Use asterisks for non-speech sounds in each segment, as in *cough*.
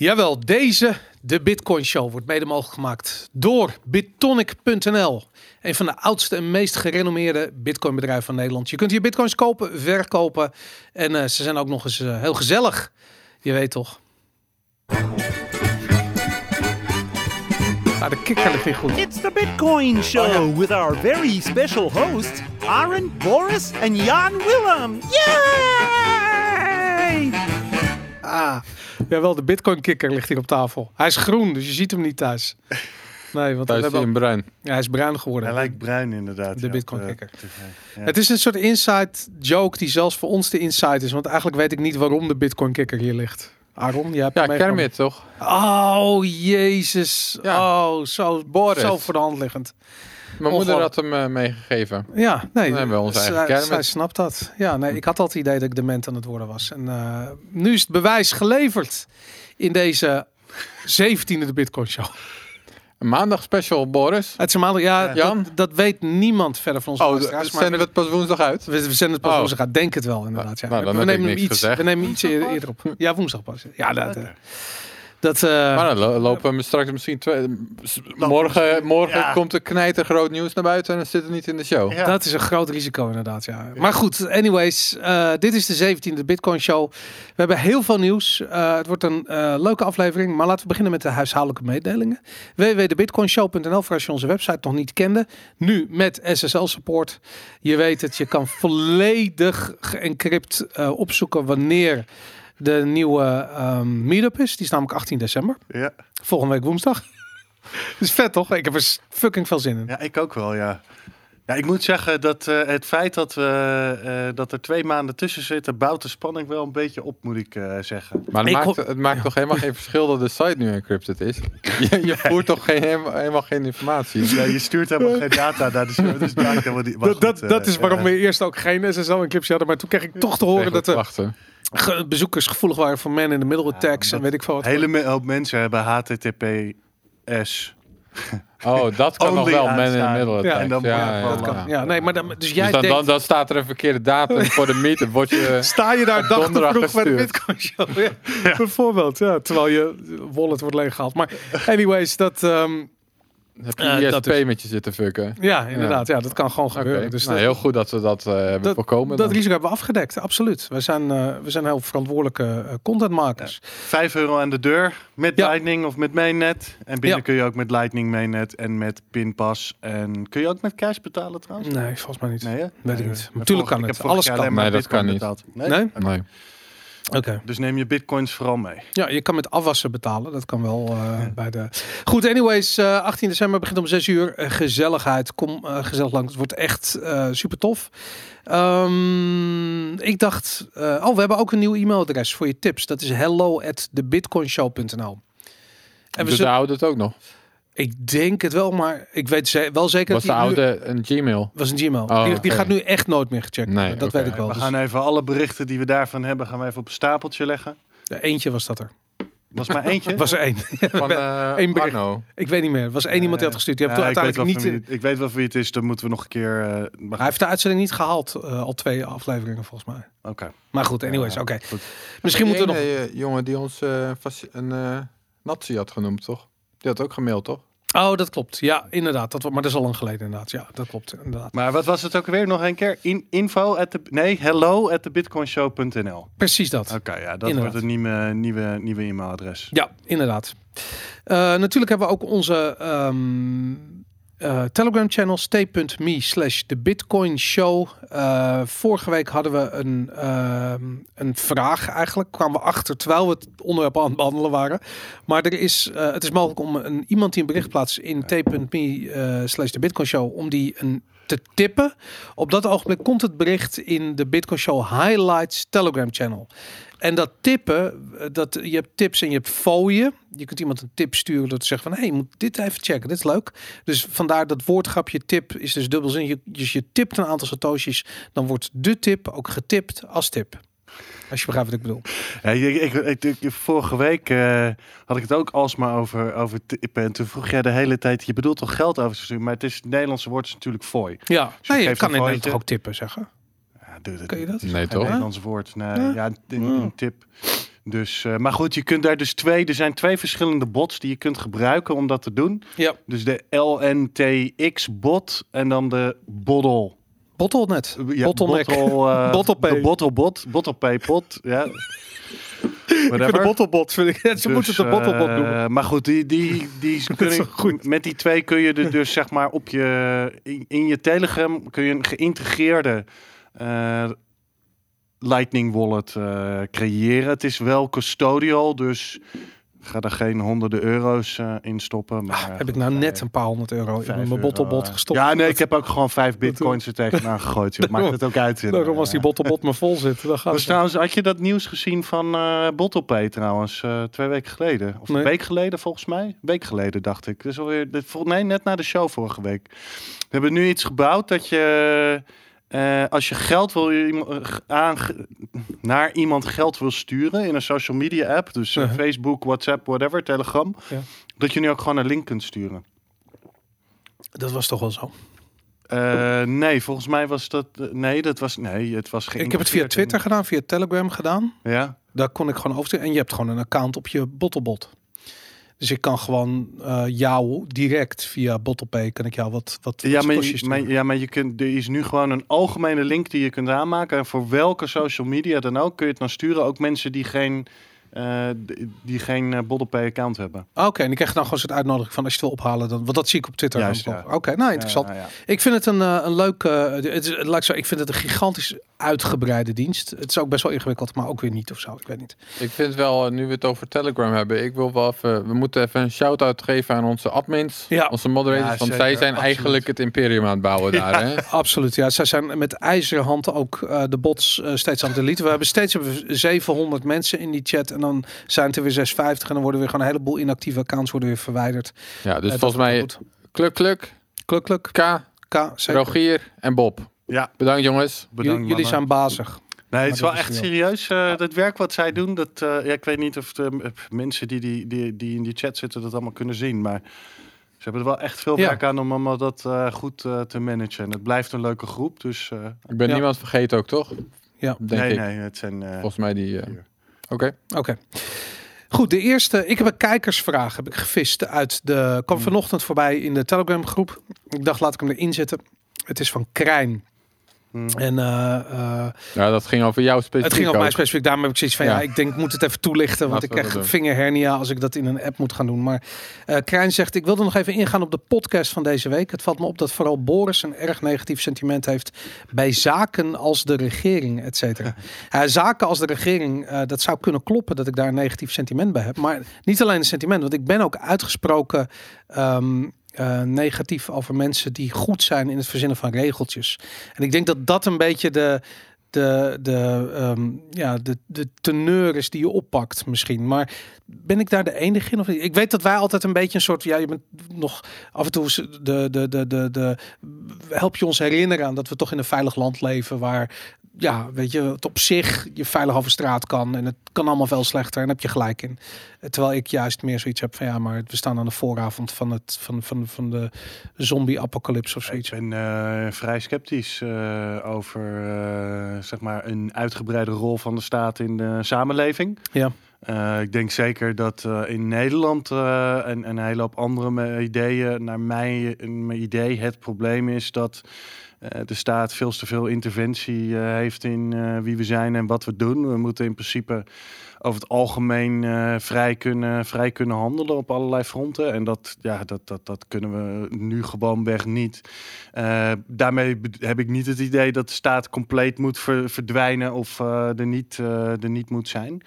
Jawel, deze, de Bitcoin Show, wordt mede mogelijk gemaakt door Bitonic.nl. Een van de oudste en meest gerenommeerde Bitcoin bedrijven van Nederland. Je kunt hier Bitcoins kopen, verkopen en eh, ze zijn ook nog eens eh, heel gezellig. Je weet toch. Ah, de kikker ligt weer goed. It's the Bitcoin Show with our very special hosts, Aaron, Boris, and Jan Willem. Yay! Ah, jawel, de Bitcoin kikker ligt hier op tafel. Hij is groen, dus je ziet hem niet thuis. *laughs* Nee, want Thuis hebben in bruin. ja, hij is bruin geworden. Hij lijkt bruin inderdaad. De ja, Bitcoin op, eh, kikker. tv. Ja. Het is een soort inside joke die zelfs voor ons de inside is. Want eigenlijk weet ik niet waarom de Bitcoin kikker hier ligt. Aaron, jij hebt Ja. Kermit toch? Oh, jezus. Ja. Oh, zo, Boris. zo voor de hand liggend. Mijn moeder had hem eh, meegegeven. Ja, nee. Dan hebben we onze eigen zij, Kermit. zij snapt dat. Ja, nee, ik had al het idee dat ik dement aan het worden was. En eh, nu is het bewijs geleverd in deze 17e de Bitcoin Show. Een maandag special, Boris. Het is een maandag- ja, Jan? Dat, dat weet niemand verder van onze Oh, zenden we het pas woensdag uit? We, we zenden het pas Oh. woensdag uit. Denk het wel, inderdaad. Ja. Nou, dan we, nemen hem niks iets, gezegd. we nemen iets eerder, eerder op. *laughs* Ja, woensdag pas. Ja, dat... eh, dat eh, Maar dan lopen we straks misschien twee... Morgen, morgen Ja. komt er knijter groot nieuws naar buiten en dan zit het niet in de show. Ja. Dat is een groot risico inderdaad, ja. Maar goed, anyways. eh, dit is de 17e Bitcoin Show. We hebben heel veel nieuws. Eh, het wordt een eh, leuke aflevering. Maar laten we beginnen met de huishoudelijke mededelingen. www.bitcoinshow.nl voor als je onze website nog niet kende. Nu met SSL support. Je weet het, je kan volledig geencrypt eh, opzoeken wanneer de nieuwe ehm, meetup is. Die is namelijk 18 december. Ja. Volgende week woensdag. *laughs* is vet toch? Ik heb er fucking veel zin in. ja, ik ook wel, ja. Ja, ik moet zeggen dat eh, het feit dat, we, eh, dat er twee maanden tussen zitten, bouwt de spanning wel een beetje op, moet ik eh, zeggen. Maar het Ik maakt, het maakt toch helemaal geen verschil dat de site nu encrypted is? *laughs* Je, je voert toch geen, helemaal, helemaal geen informatie? Ja, je stuurt helemaal geen data naar de server, dus het maakt helemaal niet... maar Dat, dat, is waarom we eerst ook geen SSL-encryptie hadden. Maar toen kreeg ik toch te horen dat de wachten. Ge- bezoekers gevoelig waren voor man in the middle attacks. en weet ik veel wat. Een hele me- hoop mensen hebben HTTPS. Oh, dat kan *laughs* nog wel man in the middle Ja, attack. en dan ja, ja, dat kan. ja. Ja, nee, maar dan, dus jij Dus dan, denkt, dan, dan staat er een verkeerde datum voor de meet. Dan word je... *laughs* sta je daar dag te vroeg bij de. Bitcoin Show. Ja, Bijvoorbeeld, ja, terwijl je wallet wordt leeggehaald. Maar *laughs* anyways, dat, ehm, Heb Eh, je dat ISP is- met je zitten fucken. ja, inderdaad, ja, dat kan gewoon gebeuren. Dus nou, dat, heel goed dat we dat eh, hebben dat- voorkomen. dat dan. risico hebben we afgedekt, absoluut. We zijn, eh, we zijn heel verantwoordelijke eh, contentmakers. 5 euro aan de deur met Ja. Lightning of met Mainnet. En binnen Ja. kun je ook met Lightning, Mainnet en met Pinpas. En kun je ook met cash betalen trouwens? Nee, volgens mij niet. Nee, hè? Weet ik niet. Natuurlijk kan het. ik heb vorig Alles kan. Nee, dat kan niet. betaald. Nee? Nee? Nee. Oké. Dus neem je bitcoins vooral mee. Ja, je kan met afwassen betalen. Dat kan wel eh, bij de. Goed, anyways, eh 18 december begint om 6 uur. Eh, gezelligheid. Kom eh, gezellig langs. Het wordt echt eh, super tof. Ehm, ik dacht. eh, oh, we hebben ook een nieuw e-mailadres voor je tips. Dat is hello at thebitcoinshow.nl. En we de zullen, oude het ook nog? Ik denk het wel, maar ik weet ze- wel zeker Was de dat nu- oude een Gmail? was een Gmail. Oh, die, die gaat nu echt nooit meer gecheckt. Nee, dat weet ik wel. We Dus, gaan even alle berichten die we daarvan hebben, gaan we even op een stapeltje leggen. ja, eentje was dat er. Was maar eentje. *laughs* Was er één. *laughs* Van eh bericht. Arno. ik weet niet meer. Er was één iemand die had gestuurd. Die Ja, uiteindelijk niet. van wie, het- ik weet wel voor wie het is, dan moeten we nog een keer... eh, maar Hij heeft de uitzending niet gehaald, eh, al twee afleveringen volgens mij. Oké. Maar goed, anyways, Ja, oké. Misschien moeten we nog... jongen die ons eh, een eh nazi had genoemd, toch? Die had ook gemaild, toch? Oh, dat klopt. Ja, inderdaad. Dat, maar dat is al lang geleden inderdaad. Ja, dat klopt inderdaad. Maar wat was het ook weer nog een keer? In, info at the, nee, hello at thebitcoinshow.nl. Precies dat. Oké, ja, dat Inderdaad. wordt het nieuwe, nieuwe, nieuwe e-mailadres. Ja, inderdaad. Eh, natuurlijk hebben we ook onze ehm, eh, Telegram channel stay.me slash de Bitcoin Show. Eh, vorige week hadden we een, ehm, een vraag eigenlijk. Kwamen we achter terwijl we het onderwerp aan het behandelen waren. Maar er is, eh, het is mogelijk om een, iemand die een bericht plaatst in t.me slash de Bitcoin Show. Om die een te tippen. Op dat ogenblik komt het bericht in de Bitcoin Show Highlights Telegram channel. En dat tippen, dat, je hebt tips en je hebt fooien. Je kunt iemand een tip sturen door te zeggen van... hé, hey, je moet dit even checken, dit is leuk. Dus vandaar dat woordgrapje tip is dus dubbelzin. Je, dus je tipt een aantal satoshis, dan wordt de tip ook getipt als tip. Als je begrijpt wat ik bedoel. Ja, ik, ik, vorige week eh, had ik het ook alsmaar over, over tippen. En toen vroeg jij de hele tijd, je bedoelt toch geld over te sturen? Maar het, is, het Nederlandse woord is natuurlijk fooi. Ja, je nee, je kan in Nederland ook tippen zeggen? Ja, doe dat Kun je dat? Nee, toch? Nederlands woord. Nee, Ja? ja, een, Ja. een tip. Dus, eh, maar goed, je kunt daar dus twee. Er zijn twee verschillende bots die je kunt gebruiken om dat te doen. Ja. Dus de LNTX-bot en dan de Bottle. Bottlenet. Ja, Bottleneck. Bottle, eh, Bottle-P. *laughs* De Bottlebot. Bottle-P-pot. Ja. *laughs* Whatever. bottlebot vind ik. *laughs* Ze Dus, moeten het de bottlebot eh, noemen. Maar goed, die, die, die goed. met die twee kun je er dus zeg maar op je in, in je Telegram kun je een geïntegreerde eh, Lightning wallet eh, creëren. Het is wel custodial, dus ga er geen honderden euro's eh, in stoppen. Maar, Ah, heb ik nou net een paar honderd euro in mijn bottlebot eh. gestopt. Ja, nee, ik heb ook *laughs* gewoon vijf bitcoins er tegenaan *laughs* gegooid. joh. Maakt het ook uit. Daarom als die bottlebot me vol zit, dan gaat Was het. trouwens, had je dat nieuws gezien van eh BottlePay trouwens, eh, twee weken geleden? Of Nee. een week geleden volgens mij? Een week geleden dacht ik. Dus alweer, nee, net na de show vorige week. We hebben nu iets gebouwd dat je, eh, als je geld wil, eh, aan, naar iemand geld wil sturen in een social media app, dus eh. Facebook, WhatsApp, whatever, Telegram, Ja. dat je nu ook gewoon een link kunt sturen. Dat was toch wel zo. Nee, volgens mij was dat, nee, dat was, nee, het was geen. Ik heb het via Twitter gedaan, via Telegram gedaan. Ja. Daar kon ik gewoon over. En je hebt gewoon een account op je bottlebot. Dus ik kan gewoon eh, jou direct via BottlePay kan ik jou wat wat Ja, maar je, ja, maar je kunt, er is nu gewoon een algemene link die je kunt aanmaken. En voor welke social media dan ook kun je het dan sturen. Ook mensen die geen, eh, die geen eh, BottlePay account hebben. Ah, Oké, en ik krijg dan gewoon soort uitnodiging van als je het wil ophalen. Dan, want dat zie ik op Twitter. Ja. Oké, nou interessant. Ja, ja. Ik vind het een, eh, een leuk, eh, het is, laat ik zo, ik vind het een gigantisch uitgebreide dienst. Het is ook best wel ingewikkeld, maar ook weer niet of zo. Ik weet niet. Ik vind wel, nu we het over Telegram hebben, ik wil wel even, we moeten even een shout-out geven aan onze admins, Ja. onze moderators, Ja, want zij zijn absoluut. eigenlijk het imperium aan het bouwen daar. Hè? *laughs* Absoluut, ja. Zij zijn met ijzeren hand ook eh, de bots steeds aan het deleten. We hebben steeds hebben we 700 mensen in die chat en dan zijn het er weer 650 en dan worden weer gewoon een heleboel inactieve accounts worden weer verwijderd. Ja, dus Eh, volgens mij. Kluk Kluk, Kluk, kluk, K, K, zeker. Rogier en Bob. Ja, Bedankt jongens. bedankt. Jullie, jullie mannen. zijn bazig. Nee, het is wel echt serieus. eh dat werk wat zij doen, dat, eh, ja, ik weet niet of de eh, mensen die, die, die, die in die chat zitten dat allemaal kunnen zien. Maar ze hebben er wel echt veel Ja. werk aan om allemaal dat eh, goed eh, te managen. En het blijft een leuke groep. Dus eh, Ik ben Ja. niemand vergeten ook, toch? Ja. Denk nee, ik. nee, het zijn... eh, Volgens mij die... Oké. Oké. Goed, de eerste. Ik heb een kijkersvraag heb ik gevist uit de. kwam Hmm. vanochtend voorbij in de Telegram groep. Ik dacht, laat ik hem erin zetten. Het is van Krijn. Hmm. En eh, eh, Ja, dat ging over jou specifiek het ging over mij specifiek. Daarom heb ik zoiets van, ja, Ja. ik denk, ik moet het even toelichten. Want Laten ik krijg vingerhernia als ik dat in een app moet gaan doen. Maar eh Krijn zegt, ik wilde nog even ingaan op de podcast van deze week. Het valt me op dat vooral Boris een erg negatief sentiment heeft bij zaken als de regering, et cetera. Zaken als de regering, eh, dat zou kunnen kloppen dat ik daar een negatief sentiment bij heb. Maar niet alleen een sentiment, want ik ben ook uitgesproken ehm, eh, negatief over mensen die goed zijn in het verzinnen van regeltjes. En ik denk dat dat een beetje de, de, de, ehm, ja, de, de teneur is die je oppakt misschien. Maar ben ik daar de enige in? Of niet? Ik weet dat wij altijd een beetje een soort... Ja, je bent nog af en toe... De, de, de, de, de, help je ons herinneren aan dat we toch in een veilig land leven... waar ja, weet je, het op zich je veilig over straat kan. En het kan allemaal veel slechter. En daar heb je gelijk in. Terwijl ik juist meer zoiets heb van... Ja, maar we staan aan de vooravond van, het, van, van, van de zombie-apocalypse of Ik zoiets. ben eh, vrij sceptisch eh, over eh, zeg maar een uitgebreide rol van de staat in de samenleving. Ja. Ik denk zeker dat in Nederland en, en een hele hoop andere ideeën, naar mij, mijn idee, het probleem is dat de staat veel te veel interventie eh, heeft in eh, wie we zijn en wat we doen. We moeten in principe over het algemeen eh, vrij, kunnen, vrij kunnen handelen op allerlei fronten. En dat, ja, dat, dat, dat kunnen we nu gewoonweg niet. Eh, daarmee heb ik niet het idee dat de staat compleet moet ver- verdwijnen of eh, er, niet, eh, er niet moet zijn.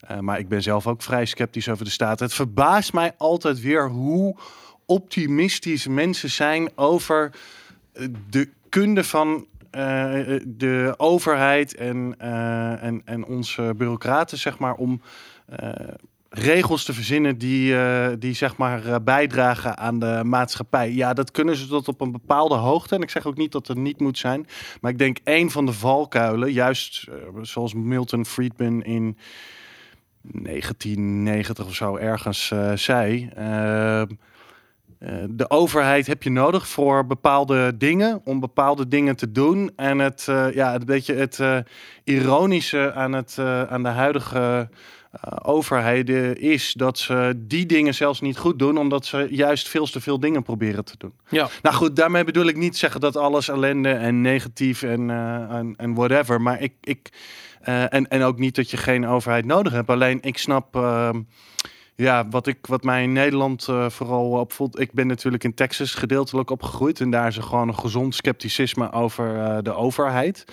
Eh, maar ik ben zelf ook vrij sceptisch over de staat. Het verbaast mij altijd weer hoe optimistisch mensen zijn over eh, de kunde van eh, de overheid en, eh, en, en onze bureaucraten, zeg maar, om eh, regels te verzinnen die, die zeg maar bijdragen aan de maatschappij. Ja, dat kunnen ze tot op een bepaalde hoogte. En ik zeg ook niet dat het niet moet zijn. Maar ik denk een van de valkuilen, juist zoals Milton Friedman in 1990 of zo ergens zei. Eh, de overheid heb je nodig voor bepaalde dingen, om bepaalde dingen te doen. En het, eh, ja, een beetje het eh, ironische aan, het, aan de huidige overheden is dat ze die dingen zelfs niet goed doen, omdat ze juist veel te veel dingen proberen te doen. Ja. Nou goed, daarmee bedoel ik niet zeggen dat alles ellende en negatief en, en, en whatever. Maar ik. ik en, en ook niet dat je geen overheid nodig hebt. Alleen ik snap. ehm, ja, wat, ik, wat mij in Nederland eh, vooral opvoelt. Ik ben natuurlijk in Texas gedeeltelijk opgegroeid. En daar is er gewoon een gezond scepticisme over eh, de overheid.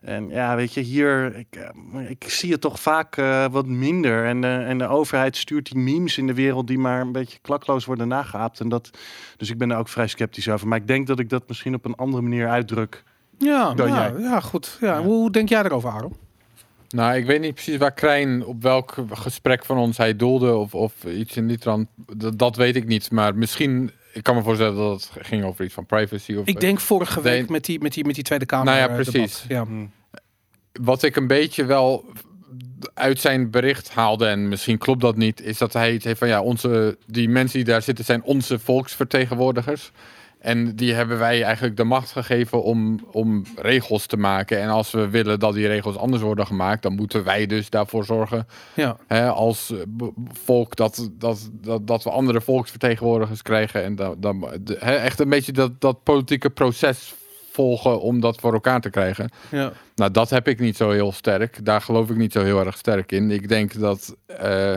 En ja, weet je, hier. Ik, eh, ik zie het toch vaak wat minder. En, de en de overheid stuurt die memes in de wereld die maar een beetje klakloos worden nageaapt. En dat, dus ik ben er ook vrij sceptisch over. Maar ik denk dat ik dat misschien op een andere manier uitdruk. Ja, Dan ja, jij. ja, goed. Ja, Hoe, hoe denk jij erover, Aaron? Nou, ik weet niet precies waar Krijn op welk gesprek van ons hij doelde of, of iets in die trant. Dat, dat weet ik niet. Maar misschien, ik kan me voorstellen dat het ging over iets van privacy. Of, Ik denk vorige Nee. week met die, met die, met die Tweede Kamer. Nou ja, eh, precies. Ja. Wat ik een beetje wel uit zijn bericht haalde, en misschien klopt dat niet, is dat hij het heeft van ja, onze, die mensen die daar zitten zijn onze volksvertegenwoordigers. En die hebben wij eigenlijk de macht gegeven om, om regels te maken. En als we willen dat die regels anders worden gemaakt, dan moeten wij dus daarvoor zorgen Ja. hè, als eh, volk dat, dat, dat, dat we andere volksvertegenwoordigers krijgen. En dat, de- hè, echt een beetje dat, dat politieke proces volgen om dat voor elkaar te krijgen. Ja. Nou, dat heb ik niet zo heel sterk. Daar geloof ik niet zo heel erg sterk in. Ik denk dat eh,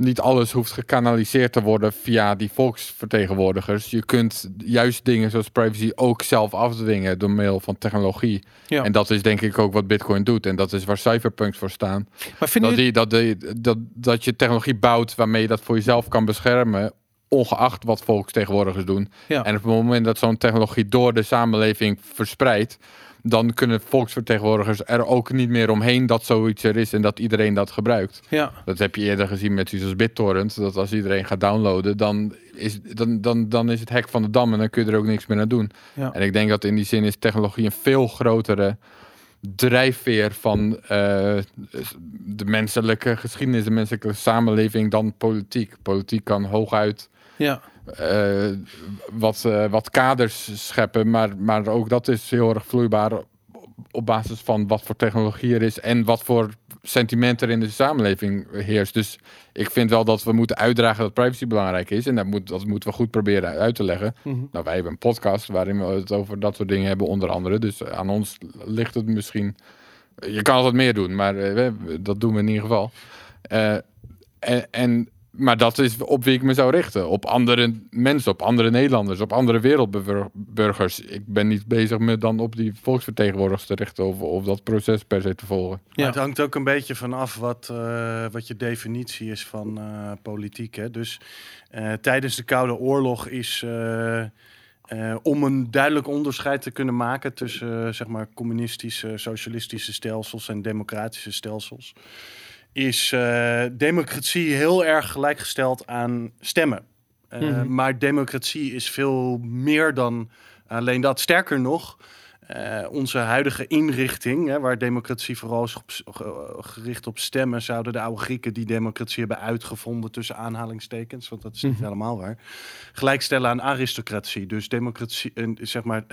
niet alles hoeft gekanaliseerd te worden via die volksvertegenwoordigers. Je kunt juist dingen zoals privacy ook zelf afdwingen door middel van technologie. Ja. En dat is denk ik ook wat Bitcoin doet. En dat is waar cypherpunks voor staan. Maar vinden Dat, jullie... die, dat, dat, dat je technologie bouwt waarmee je dat voor jezelf kan beschermen. Ongeacht wat volksvertegenwoordigers doen. Ja. En op het moment dat zo'n technologie door de samenleving verspreidt, dan kunnen volksvertegenwoordigers er ook niet meer omheen dat zoiets er is en dat iedereen dat gebruikt. Ja. Dat heb je eerder gezien met iets als BitTorrent, dat als iedereen gaat downloaden, dan is, dan, dan, dan is het hek van de dam en dan kun je er ook niks meer aan doen. Ja. En ik denk dat in die zin is technologie een veel grotere drijfveer van eh, de menselijke geschiedenis, de menselijke samenleving dan politiek. Politiek kan hooguit Ja. Eh, wat, eh, wat kaders scheppen. Maar, maar ook dat is heel erg vloeibaar op, basis van wat voor technologie er is en wat voor sentiment er in de samenleving heerst. Dus ik vind wel dat we moeten uitdragen dat privacy belangrijk is. En dat, moet, dat moeten we goed proberen uit te leggen. Mhm. Nou, wij hebben een podcast waarin we het over dat soort dingen hebben, onder andere. Dus aan ons ligt het misschien. Je kan altijd meer doen, maar eh, dat doen we in ieder geval. En, en, maar dat is op wie ik me zou richten. Op andere mensen, op andere Nederlanders, op andere wereldburgers. Ik ben niet bezig met dan op die volksvertegenwoordigers te richten of, of dat proces per se te volgen. Ja. Maar het hangt ook een beetje vanaf wat, eh, wat je definitie is van eh, politiek. Hè? Dus eh, tijdens de Koude Oorlog is. eh, eh, om een duidelijk onderscheid te kunnen maken tussen zeg maar communistische, socialistische stelsels en democratische stelsels, is eh, democratie heel erg gelijkgesteld aan stemmen. Eh, Mhm. Maar democratie is veel meer dan alleen dat. Sterker nog, eh, onze huidige inrichting, hè, waar democratie vooral is op, gericht op stemmen, zouden de oude Grieken die democratie hebben uitgevonden tussen aanhalingstekens, want dat is niet Mhm. helemaal waar, gelijkstellen aan aristocratie. Dus democratie, en, zeg maar,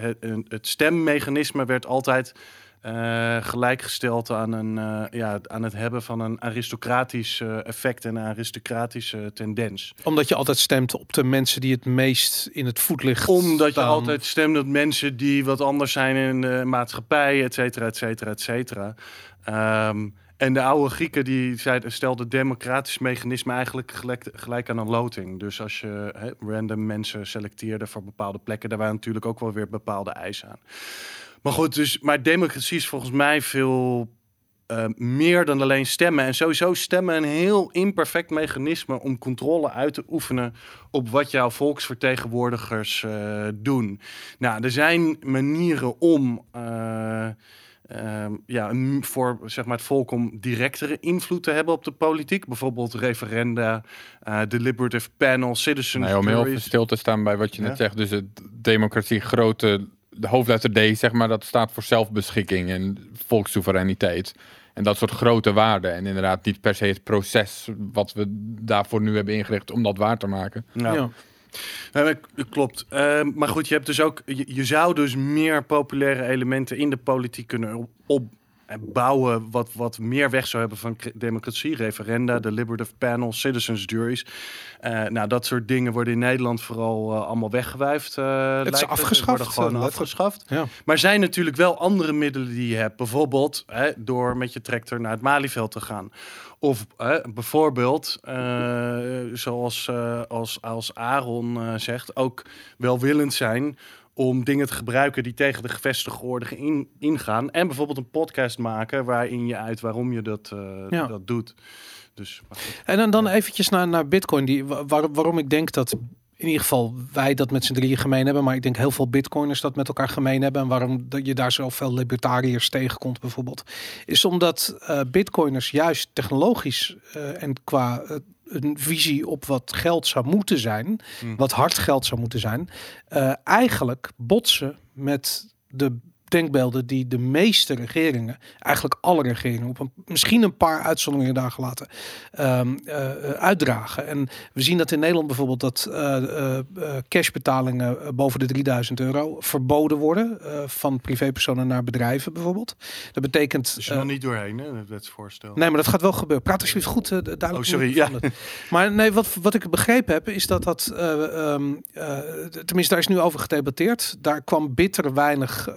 het stemmechanisme werd altijd eh, gelijkgesteld aan, een, eh, ja, aan het hebben van een aristocratisch eh, effect en een aristocratische tendens. Omdat je altijd stemt op de mensen die het meest in het voetlicht Omdat je altijd stemt op mensen die wat anders zijn in de maatschappij, et cetera, et cetera, et cetera. Ehm, en de oude Grieken die zeiden, stelden democratisch mechanisme eigenlijk gelijk, gelijk aan een loting. Dus als je random mensen selecteerde voor bepaalde plekken, daar waren natuurlijk ook wel weer bepaalde eisen aan. Maar goed, dus, maar democratie is volgens mij veel eh, meer dan alleen stemmen. En sowieso stemmen een heel imperfect mechanisme om controle uit te oefenen op wat jouw volksvertegenwoordigers eh, doen. Nou, er zijn manieren om. ehm, ja, voor zeg maar, het volk om directere invloed te hebben op de politiek. Bijvoorbeeld referenda, deliberative panel, citizen Nee, om heel stil te staan bij wat je Ja. net zegt. Dus het democratie, grote, de hoofdletter D, zeg maar, dat staat voor zelfbeschikking en volkssoevereiniteit. En dat soort grote waarden. En inderdaad niet per se het proces wat we daarvoor nu hebben ingericht om dat waar te maken. Nou, Ja. K- klopt. Ehm, maar goed, je hebt dus ook. Je, je zou dus meer populaire elementen in de politiek kunnen op, bouwen wat, wat meer weg zou hebben van democratie, referenda, deliberative panels, citizens juries. Eh, nou, dat soort dingen worden in Nederland vooral eh, allemaal weggewuifd. eh, lijkt het. afgeschaft, worden gewoon eh, afgeschaft. Ja. Maar zijn natuurlijk wel andere middelen die je hebt. Bijvoorbeeld hè, door met je tractor naar het Malieveld te gaan. Of hè, bijvoorbeeld, eh, zoals eh, als, als Aaron eh, zegt, ook welwillend zijn om dingen te gebruiken die tegen de gevestigde orde in, ingaan. En bijvoorbeeld een podcast maken waarin je uit waarom je dat, eh, Ja. dat doet. Dus. En dan, dan eventjes naar, naar Bitcoin. Die, wa- waar, waarom ik denk dat in ieder geval wij dat met z'n drieën gemeen hebben. Maar ik denk heel veel Bitcoiners dat met elkaar gemeen hebben. En waarom dat je daar zoveel libertariërs tegenkomt bijvoorbeeld. Is omdat eh, Bitcoiners juist technologisch eh, en qua een visie op wat geld zou moeten zijn. Hmm. Wat hard geld zou moeten zijn. eh, eigenlijk botsen met de denkbeelden die de meeste regeringen, eigenlijk alle regeringen, op een, misschien een paar uitzonderingen daar gelaten, ehm, eh, uitdragen. En we zien dat in Nederland bijvoorbeeld dat eh, eh, cashbetalingen boven de 3000 euro verboden worden van privépersonen naar bedrijven bijvoorbeeld. Dat betekent. Je eh, nog niet doorheen, hè, het wetsvoorstel. Nee, maar dat gaat wel gebeuren. Praat alsjeblieft goed duidelijk. Oh, sorry, ja. het- Maar nee, wat, wat ik begrepen heb, is dat dat... eh, ehm, eh, tenminste, daar is nu over gedebatteerd. Daar kwam bitter weinig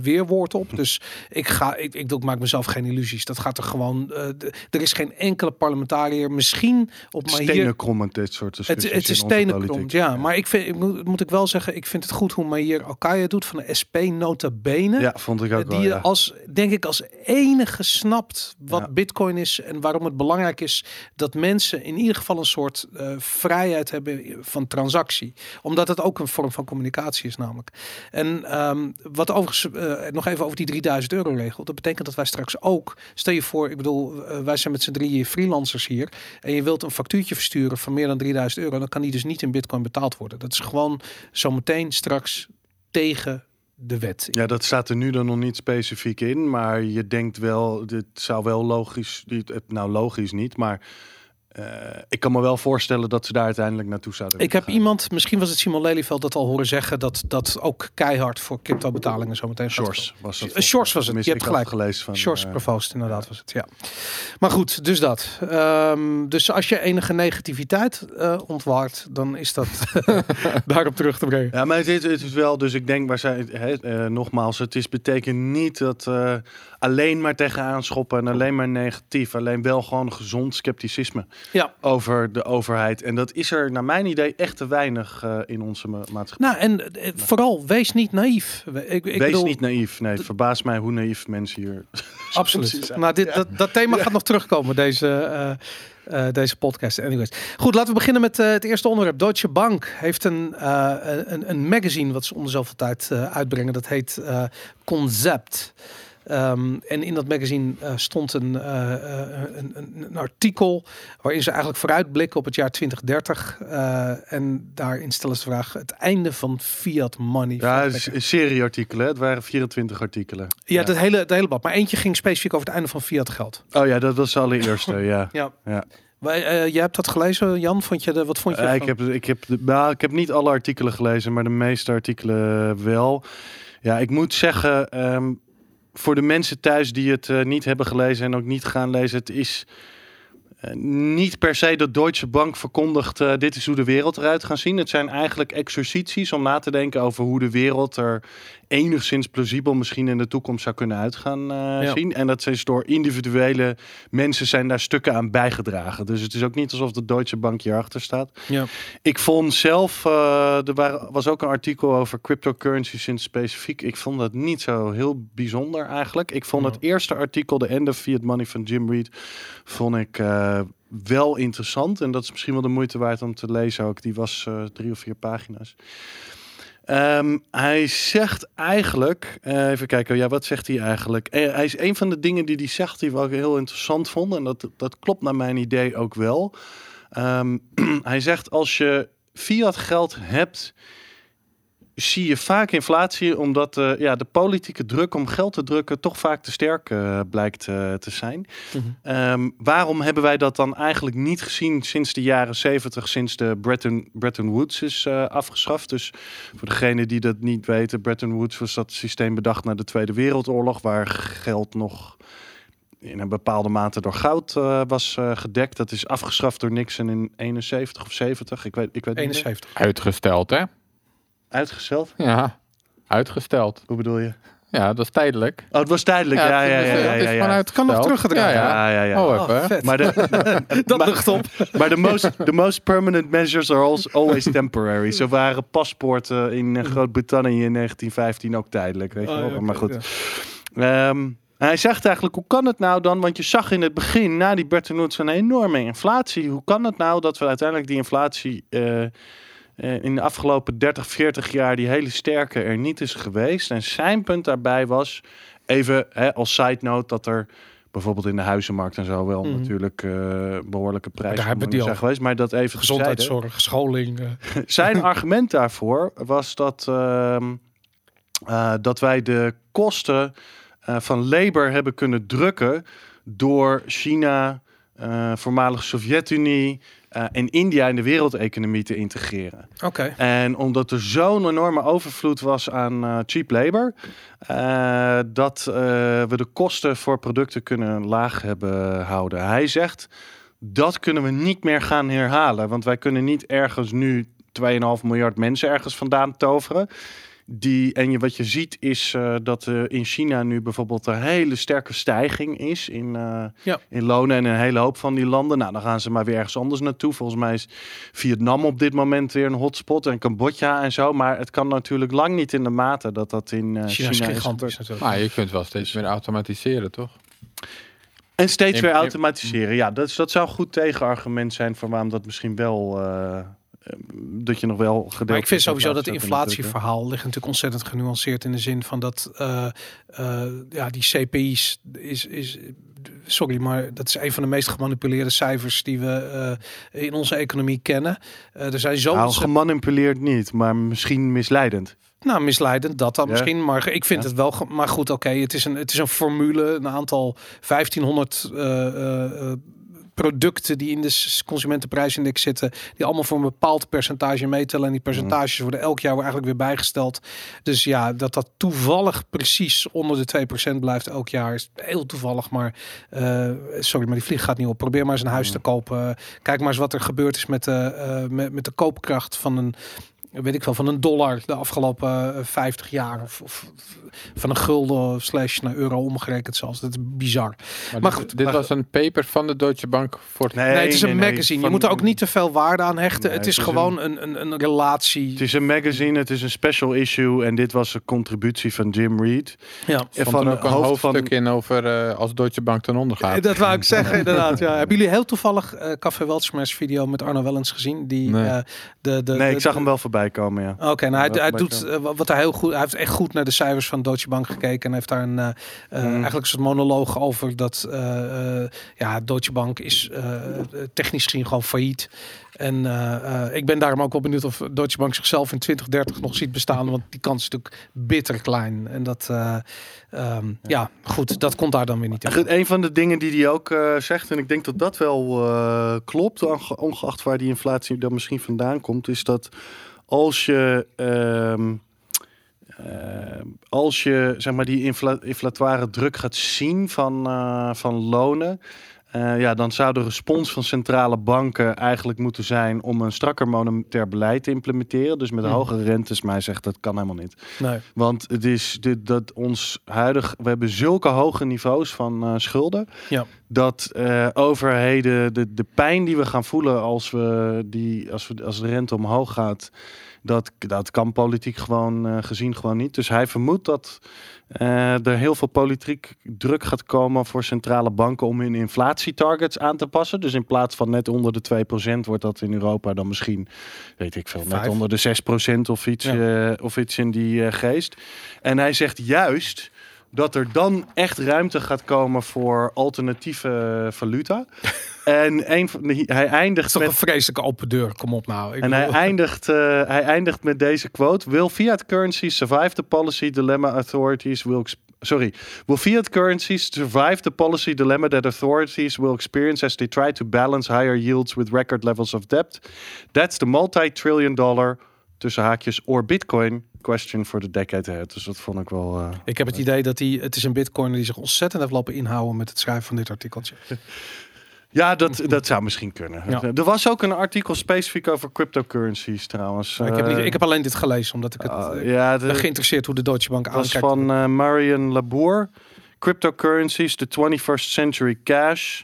weerwoord op. Dus ik, ga, ik, ik, ik maak mezelf geen illusies. Dat gaat er gewoon... eh, de- er is geen enkele parlementariër, misschien op maar hier... Krommend dit soort Het, discussies het is stenen ja. Maar ik vind, ik moet, moet ik wel zeggen, ik vind het goed hoe Mahier Alkaya doet van de SP nota bene. Ja, vond ik ook die wel, ja. als, denk ik, als enige snapt wat Ja. Bitcoin is en waarom het belangrijk is dat mensen in ieder geval een soort eh, vrijheid hebben van transactie. Omdat het ook een vorm van communicatie is, namelijk. En ehm, wat overigens, eh, nog even over die 3000 euro regel. Dat betekent dat wij straks ook, stel je voor, ik bedoel, eh, wij zijn met z'n drieën freelancers hier. En je wilt een factuurtje versturen van meer dan 3000 euro. Dan kan die dus niet in Bitcoin betaald worden. Dat is gewoon zometeen straks tegen de wet. Ja, dat staat er nu dan nog niet specifiek in, maar je denkt wel, dit zou wel logisch, nou logisch niet, maar eh, ik kan me wel voorstellen dat ze daar uiteindelijk naartoe zouden Ik heb gaan. iemand, misschien was het Simon Lelyveld, dat al horen zeggen dat dat ook keihard voor crypto betalingen zo meteen gaat Shores was het. Eh, Shores was het, je hebt gelijk. gelezen van. Shores eh, Provost, inderdaad was het, ja. Maar goed, dus dat. Ehm, dus als je enige negativiteit eh, ontwaart, dan is dat *laughs* daarop terug te brengen. Ja, maar het is, het is wel, dus ik denk, waar zij, eh, nogmaals, het is betekent niet dat eh, alleen maar tegenaan schoppen en alleen maar negatief, alleen wel gewoon gezond scepticisme Ja. over de overheid. En dat is er, naar mijn idee, echt te weinig eh, in onze ma- maatschappij. Nou, en eh, vooral, wees niet naïef. Ik, ik Wees bedoel, niet naïef. Nee, het verbaast mij hoe naïef mensen hier. *laughs* Absoluut. Nou, dit, dat, dat thema gaat nog terugkomen, deze, eh, deze podcast. Anyways. Goed, laten we beginnen met het eerste onderwerp. Deutsche Bank heeft een, een, een magazine wat ze om de zoveel tijd uitbrengen. Dat heet Concept. Ehm, en in dat magazine eh, stond een, eh, eh, een, een, een artikel waarin ze eigenlijk vooruitblikken op het jaar 2030. Eh, en daarin stellen ze de vraag: het einde van fiat money. Ja, het is een serie artikelen. Het waren 24 artikelen. ja, dat hele, dat hele blad. Maar eentje ging specifiek over het einde van fiat geld. Oh ja, dat was de allereerste, *laughs* ja. Ja. Ja. Wij, jij hebt dat gelezen, Jan? Vond je de, wat vond je? Eh, ik, heb, ik, heb, nou, ik heb niet alle artikelen gelezen, maar de meeste artikelen wel. Ja, ik moet zeggen, ehm, voor de mensen thuis die het eh, niet hebben gelezen en ook niet gaan lezen, het is eh, niet per se dat Deutsche Bank verkondigt, eh, dit is hoe de wereld eruit gaat zien. Het zijn eigenlijk exercities om na te denken over hoe de wereld er enigszins plausibel misschien in de toekomst zou kunnen uitgaan Ja. zien. En dat is door individuele mensen zijn daar stukken aan bijgedragen. Dus het is ook niet alsof de Deutsche Bank hierachter staat. Ja. Ik vond zelf, eh, er waren, was ook een artikel over cryptocurrencies in specifiek. Ik vond dat niet zo heel bijzonder eigenlijk. Ik vond het eerste artikel, de End of Fiat Money van Jim Reed, vond ik eh, wel interessant. En dat is misschien wel de moeite waard om te lezen ook. Die was drie of vier pagina's. Ehm, hij zegt eigenlijk, eh, even kijken, ja, wat zegt hij eigenlijk? Eh, hij is een van de dingen die hij zegt die we ook heel interessant vonden. En dat, dat klopt naar mijn idee ook wel. Ehm, *clears throat* hij zegt als je fiat geld hebt, zie je vaak inflatie, omdat eh, ja, de politieke druk om geld te drukken toch vaak te sterk eh, blijkt eh, te zijn. Mhm. Ehm, waarom hebben wij dat dan eigenlijk niet gezien sinds de jaren 70, sinds de Bretton, Bretton Woods is eh, afgeschaft? Dus voor degenen die dat niet weten, Bretton Woods was dat systeem bedacht na de Tweede Wereldoorlog, waar geld nog in een bepaalde mate door goud eh, was gedekt. Dat is afgeschaft door Nixon in 71 of 70. Ik weet, ik weet niet meer. 71. Uitgesteld, hè? Uitgesteld? Ja, uitgesteld. Hoe bedoel je? Ja, dat is tijdelijk. Oh, het was tijdelijk. Ja, ja, ja. ja, het ja, ja. Kan nog teruggedraaid Ja, ja. Ja. Oh, Oh, even. Maar de, *laughs* *laughs* Dat lucht op. maar de most, *laughs* the most permanent measures are also always temporary. Zo waren paspoorten in eh, Groot-Brittannië in 1915 ook tijdelijk. Weet je Oh, wel? ja, maar goed. Ehm, hij zegt eigenlijk, hoe kan het nou dan? Want je zag in het begin, na die Bretton Woods, een enorme inflatie. Hoe kan het nou dat we uiteindelijk die inflatie eh, in de afgelopen 30, 40 jaar, die hele sterke, er niet is geweest? En zijn punt daarbij was, even hè, als side note, dat er bijvoorbeeld in de huizenmarkt en zo wel Mhm. natuurlijk eh, behoorlijke prijzen hebben die zijn geweest. Maar dat even. Gezondheidszorg, scholing. eh. *laughs* Zijn *laughs* argument daarvoor was dat, ehm, eh, dat wij de kosten eh, van labor hebben kunnen drukken door China, eh, voormalig Sovjet-Unie eh, en India in de wereldeconomie te integreren. Oké. En omdat er zo'n enorme overvloed was aan eh, cheap labor, eh, dat we de kosten voor producten kunnen laag hebben houden. Hij zegt, dat kunnen we niet meer gaan herhalen. Want wij kunnen niet ergens nu 2,5 miljard mensen ergens vandaan toveren. Die, en je, wat je ziet is eh, dat er in China nu bijvoorbeeld een hele sterke stijging is in, eh, Ja. in lonen en een hele hoop van die landen. Nou, dan gaan ze maar weer ergens anders naartoe. Volgens mij is Vietnam op dit moment weer een hotspot en Cambodja en zo. Maar het kan natuurlijk lang niet in de mate dat dat in eh, China China, is is gigantisch natuurlijk. Maar je kunt wel steeds meer automatiseren, toch? En steeds In- weer in- automatiseren. Ja, dat, is, dat zou een goed tegenargument zijn voor waarom dat misschien wel... eh, dat je nog wel gedeeld. Maar ik vind sowieso dat de inflatieverhaal ligt natuurlijk ontzettend genuanceerd in de zin van dat eh, eh, ja, die CPI's is, is sorry, maar dat is een van de meest gemanipuleerde cijfers die we in onze economie kennen. Er zijn zo Nou, gemanipuleerd niet, maar misschien misleidend. nou misleidend dat dan Ja. misschien, maar ik vind Ja. het wel. Maar goed, oké, het is een het is een formule, een aantal 1500 eh, eh, eh, producten die in de consumentenprijsindex zitten, die allemaal voor een bepaald percentage meetellen. En die percentages worden elk jaar eigenlijk weer bijgesteld. Dus ja, dat dat toevallig precies onder de 2% blijft elk jaar is heel toevallig. Maar eh, sorry, maar die vlieg gaat niet op. Probeer maar eens een huis te kopen. Kijk maar eens wat er gebeurd is met de, eh, met, met de koopkracht van een weet ik wel, van een dollar de afgelopen eh, 50 jaar. Of, of van een gulden slash naar euro omgerekend zelfs. Dat is bizar. Maar dit, goed, dit maar- was een paper van de Deutsche Bank voor Nee, het is een magazine. je moet er ook niet te veel waarde aan hechten. Nee, het is het is gewoon een, een, een relatie. Het is een magazine, het is een special issue en dit was een contributie van Jim Reed. ja. En van er ook een van- hoofdstuk in over eh, als Deutsche Bank ten onder gaat. *laughs* Dat wou ik zeggen, *laughs* inderdaad. Ja. Hebben jullie heel toevallig eh Café Weltschmerz video met Arno Wellens gezien? Die, Nee. eh, de, de, Nee, de- ik zag hem wel voorbij komen, ja. Oké, nou hij, hij doet eh, wat hij heel goed. Hij heeft echt goed naar de cijfers van Deutsche Bank gekeken en heeft daar een eh, eh, Mm. eigenlijk een soort monoloog over dat eh, eh, ja Deutsche Bank is eh, technisch gezien gewoon failliet. En eh, eh, ik ben daarom ook wel benieuwd of Deutsche Bank zichzelf in 2030 nog ziet bestaan, want die kans is natuurlijk bitter klein. En dat, eh, ehm, ja, goed, dat komt daar dan weer niet in. Goed, Een van de dingen die hij ook zegt, en ik denk dat dat wel eh, klopt, onge- ongeacht waar die inflatie dan misschien vandaan komt, is dat als je, ehm, eh, als je zeg maar, die infla inflatoire druk gaat zien van, eh, van lonen, eh, ja, dan zou de respons van centrale banken eigenlijk moeten zijn om een strakker monetair beleid te implementeren. Dus met Mhm. hogere rentes, hij zegt dat kan helemaal niet. Nee. Want het is dit, dat ons huidig, we hebben zulke hoge niveaus van eh, schulden. Ja. Dat eh, overheden de, de pijn die we gaan voelen als, we die, als, we, als de rente omhoog gaat, dat, dat kan politiek gewoon eh, gezien gewoon niet. Dus hij vermoedt dat eh, er heel veel politiek druk gaat komen voor centrale banken om hun inflatietargets aan te passen. Dus in plaats van net onder de 2% wordt dat in Europa dan misschien, weet ik veel, net onder de 6% of iets, eh, of iets in die geest. En hij zegt juist dat er dan echt ruimte gaat komen voor alternatieve valuta. *laughs* en een van, de- hij eindigt is toch met een vreselijke open deur. Kom op nou. Ik en hij eindigt, eh, hij eindigt met deze quote: Will fiat currencies survive the policy dilemma authorities will sorry, will fiat currencies survive the policy dilemma that authorities will experience as they try to balance higher yields with record levels of debt? That's the multi-trillion dollar tussen haakjes or Bitcoin question for the decade ahead. Dus dat vond ik wel. eh, Ik heb het idee dat hij, het is een bitcoin die zich ontzettend heeft lopen inhouden met het schrijven van dit artikeltje. *laughs* Ja, dat, dat zou misschien kunnen. Ja. Er was ook een artikel specifiek over cryptocurrencies trouwens. Ik, heb niet, Eh, ik heb alleen dit gelezen, omdat ik het ik ja, de- geïnteresseerd hoe de Deutsche Bank Dat was aankijkt. van Marian Labour. Cryptocurrencies, the 21st century cash.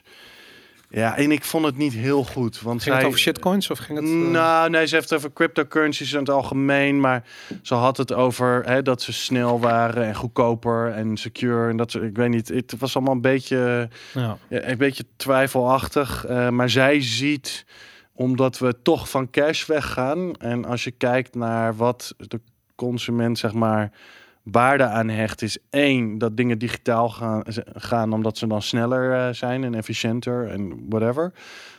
Ja, en ik vond het niet heel goed. Want Ging het zij, over shitcoins of ging het... eh, Nou, nee, ze heeft het over cryptocurrencies in het algemeen. Maar ze had het over hè, dat ze snel waren en goedkoper en secure. En dat ze, ik weet niet, het was allemaal een beetje, ja. ja, een beetje twijfelachtig. Eh, maar zij ziet, omdat we toch van cash weggaan. En als je kijkt naar wat de consument, zeg maar, waarde aan hecht, is één, dat dingen digitaal gaan, gaan omdat ze dan sneller eh, zijn en efficiënter en whatever.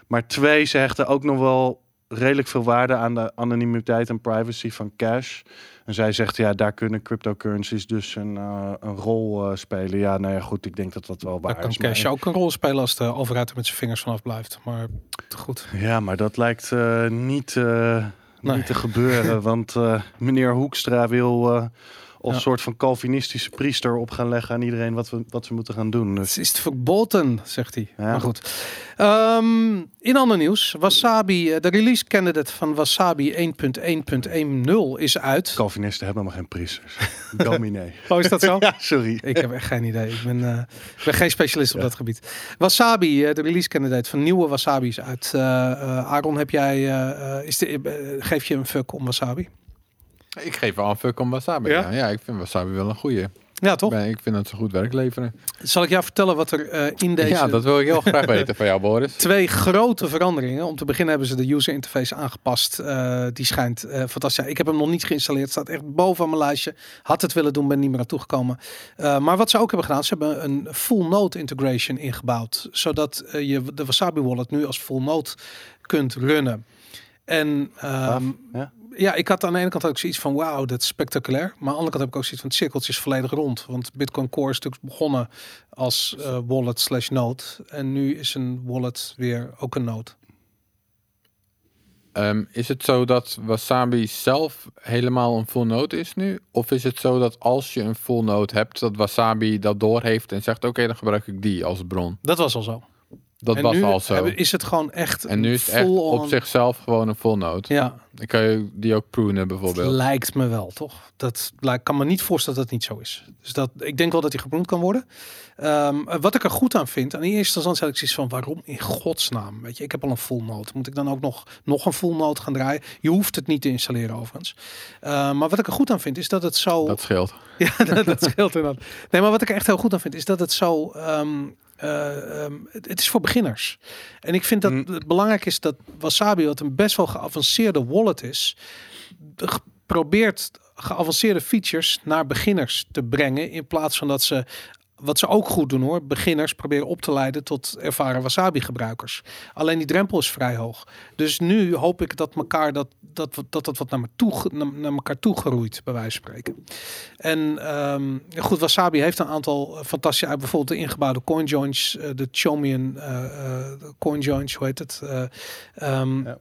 Maar twee, ze hechten ook nog wel redelijk veel waarde aan de anonimiteit en privacy van cash. En zij zegt, ja, daar kunnen cryptocurrencies dus een, eh, een rol eh, spelen. Ja, nou ja, goed, ik denk dat dat wel waar Daar kan is. maar- cash ook een rol spelen als de overheid er met zijn vingers vanaf blijft. Maar goed. Ja, maar dat lijkt niet, Nee. niet te gebeuren. *laughs* want meneer Hoekstra wil als Ja. soort van Calvinistische priester op gaan leggen aan iedereen wat, we, wat ze moeten gaan doen. Dus Het is verboden, zegt hij. Ja. Maar goed. Ehm, in ander nieuws. Wasabi, eh, de release candidate van Wasabi 1.1.10 is uit. Calvinisten hebben maar geen priesters. *laughs* Dominee. Oh, is dat zo? *laughs* ja, sorry. Ik heb echt geen idee. Ik ben, eh, ik ben geen specialist op dat gebied. Wasabi, eh, de release candidate van nieuwe Wasabi is uit. Aaron, heb jij, is de, geef je een fuck om Wasabi? Ik geef wel een fuck om wasabi. Ja? Ja, ja ik vind wasabi wel een goeie. Ja, toch? Ik vind dat ze goed werk leveren. Zal ik jou vertellen wat er eh, in deze... Ja, dat wil ik heel graag *laughs* weten van jou, Boris. Twee grote veranderingen. Om te beginnen hebben ze de user interface aangepast. Eh, die schijnt eh, fantastisch. Ik heb hem nog niet geïnstalleerd. Staat echt boven aan mijn lijstje. Had het willen doen, ben niet meer aan toegekomen. Eh, maar wat ze ook hebben gedaan, ze hebben een full node integration ingebouwd. Zodat je de Wasabi wallet nu als full node kunt runnen. En ehm, ja. Ja, ik had aan de ene kant ook zoiets van wauw, dat is spectaculair. Maar aan de andere kant heb ik ook zoiets van het cirkeltje is volledig rond. Want Bitcoin Core is natuurlijk begonnen als eh, wallet slash node. En nu is een wallet weer ook een node. Ehm, is het zo dat wasabi zelf helemaal een full node is nu? Of is het zo dat als je een full node hebt, dat wasabi dat doorheeft en zegt: Oké, dan gebruik ik die als bron? Dat was al zo. Dat en was al zo. is het gewoon echt En nu is het echt op zichzelf gewoon een full node. Ja, Dan kan je die ook prunen het bijvoorbeeld. lijkt me wel, toch? Dat lijkt, kan me niet voorstellen dat het niet zo is. Dus dat, ik denk wel dat hij gebloemd kan worden. Ehm, wat ik er goed aan vind, aan die eerste instantie had ik zoiets van, waarom in godsnaam? Weet je, ik heb al een full node. Moet ik dan ook nog, nog een full node gaan draaien? Je hoeft het niet te installeren overigens. Ehm, maar wat ik er goed aan vind, is dat het zo... Dat scheelt. *laughs* Ja, dat, dat scheelt inderdaad. Nee, maar wat ik er echt heel goed aan vind, is dat het zo... ehm, eh, ehm, het, het is voor beginners. En ik vind dat Mm. het belangrijk is dat Wasabi, wat een best wel geavanceerde wallet is, probeert geavanceerde features naar beginners te brengen. In plaats van dat ze, wat ze ook goed doen hoor, beginners proberen op te leiden tot ervaren Wasabi gebruikers. Alleen die drempel is vrij hoog. Dus nu hoop ik dat elkaar dat, dat, dat, dat wat naar, me toe, naar, naar elkaar toe groeit, bij wijze van spreken. En ehm, goed, Wasabi heeft een aantal eh, fantastische, uit bijvoorbeeld de ingebouwde coin joins, eh, de Chomian eh eh, coin joins, hoe heet het? Eh, ehm.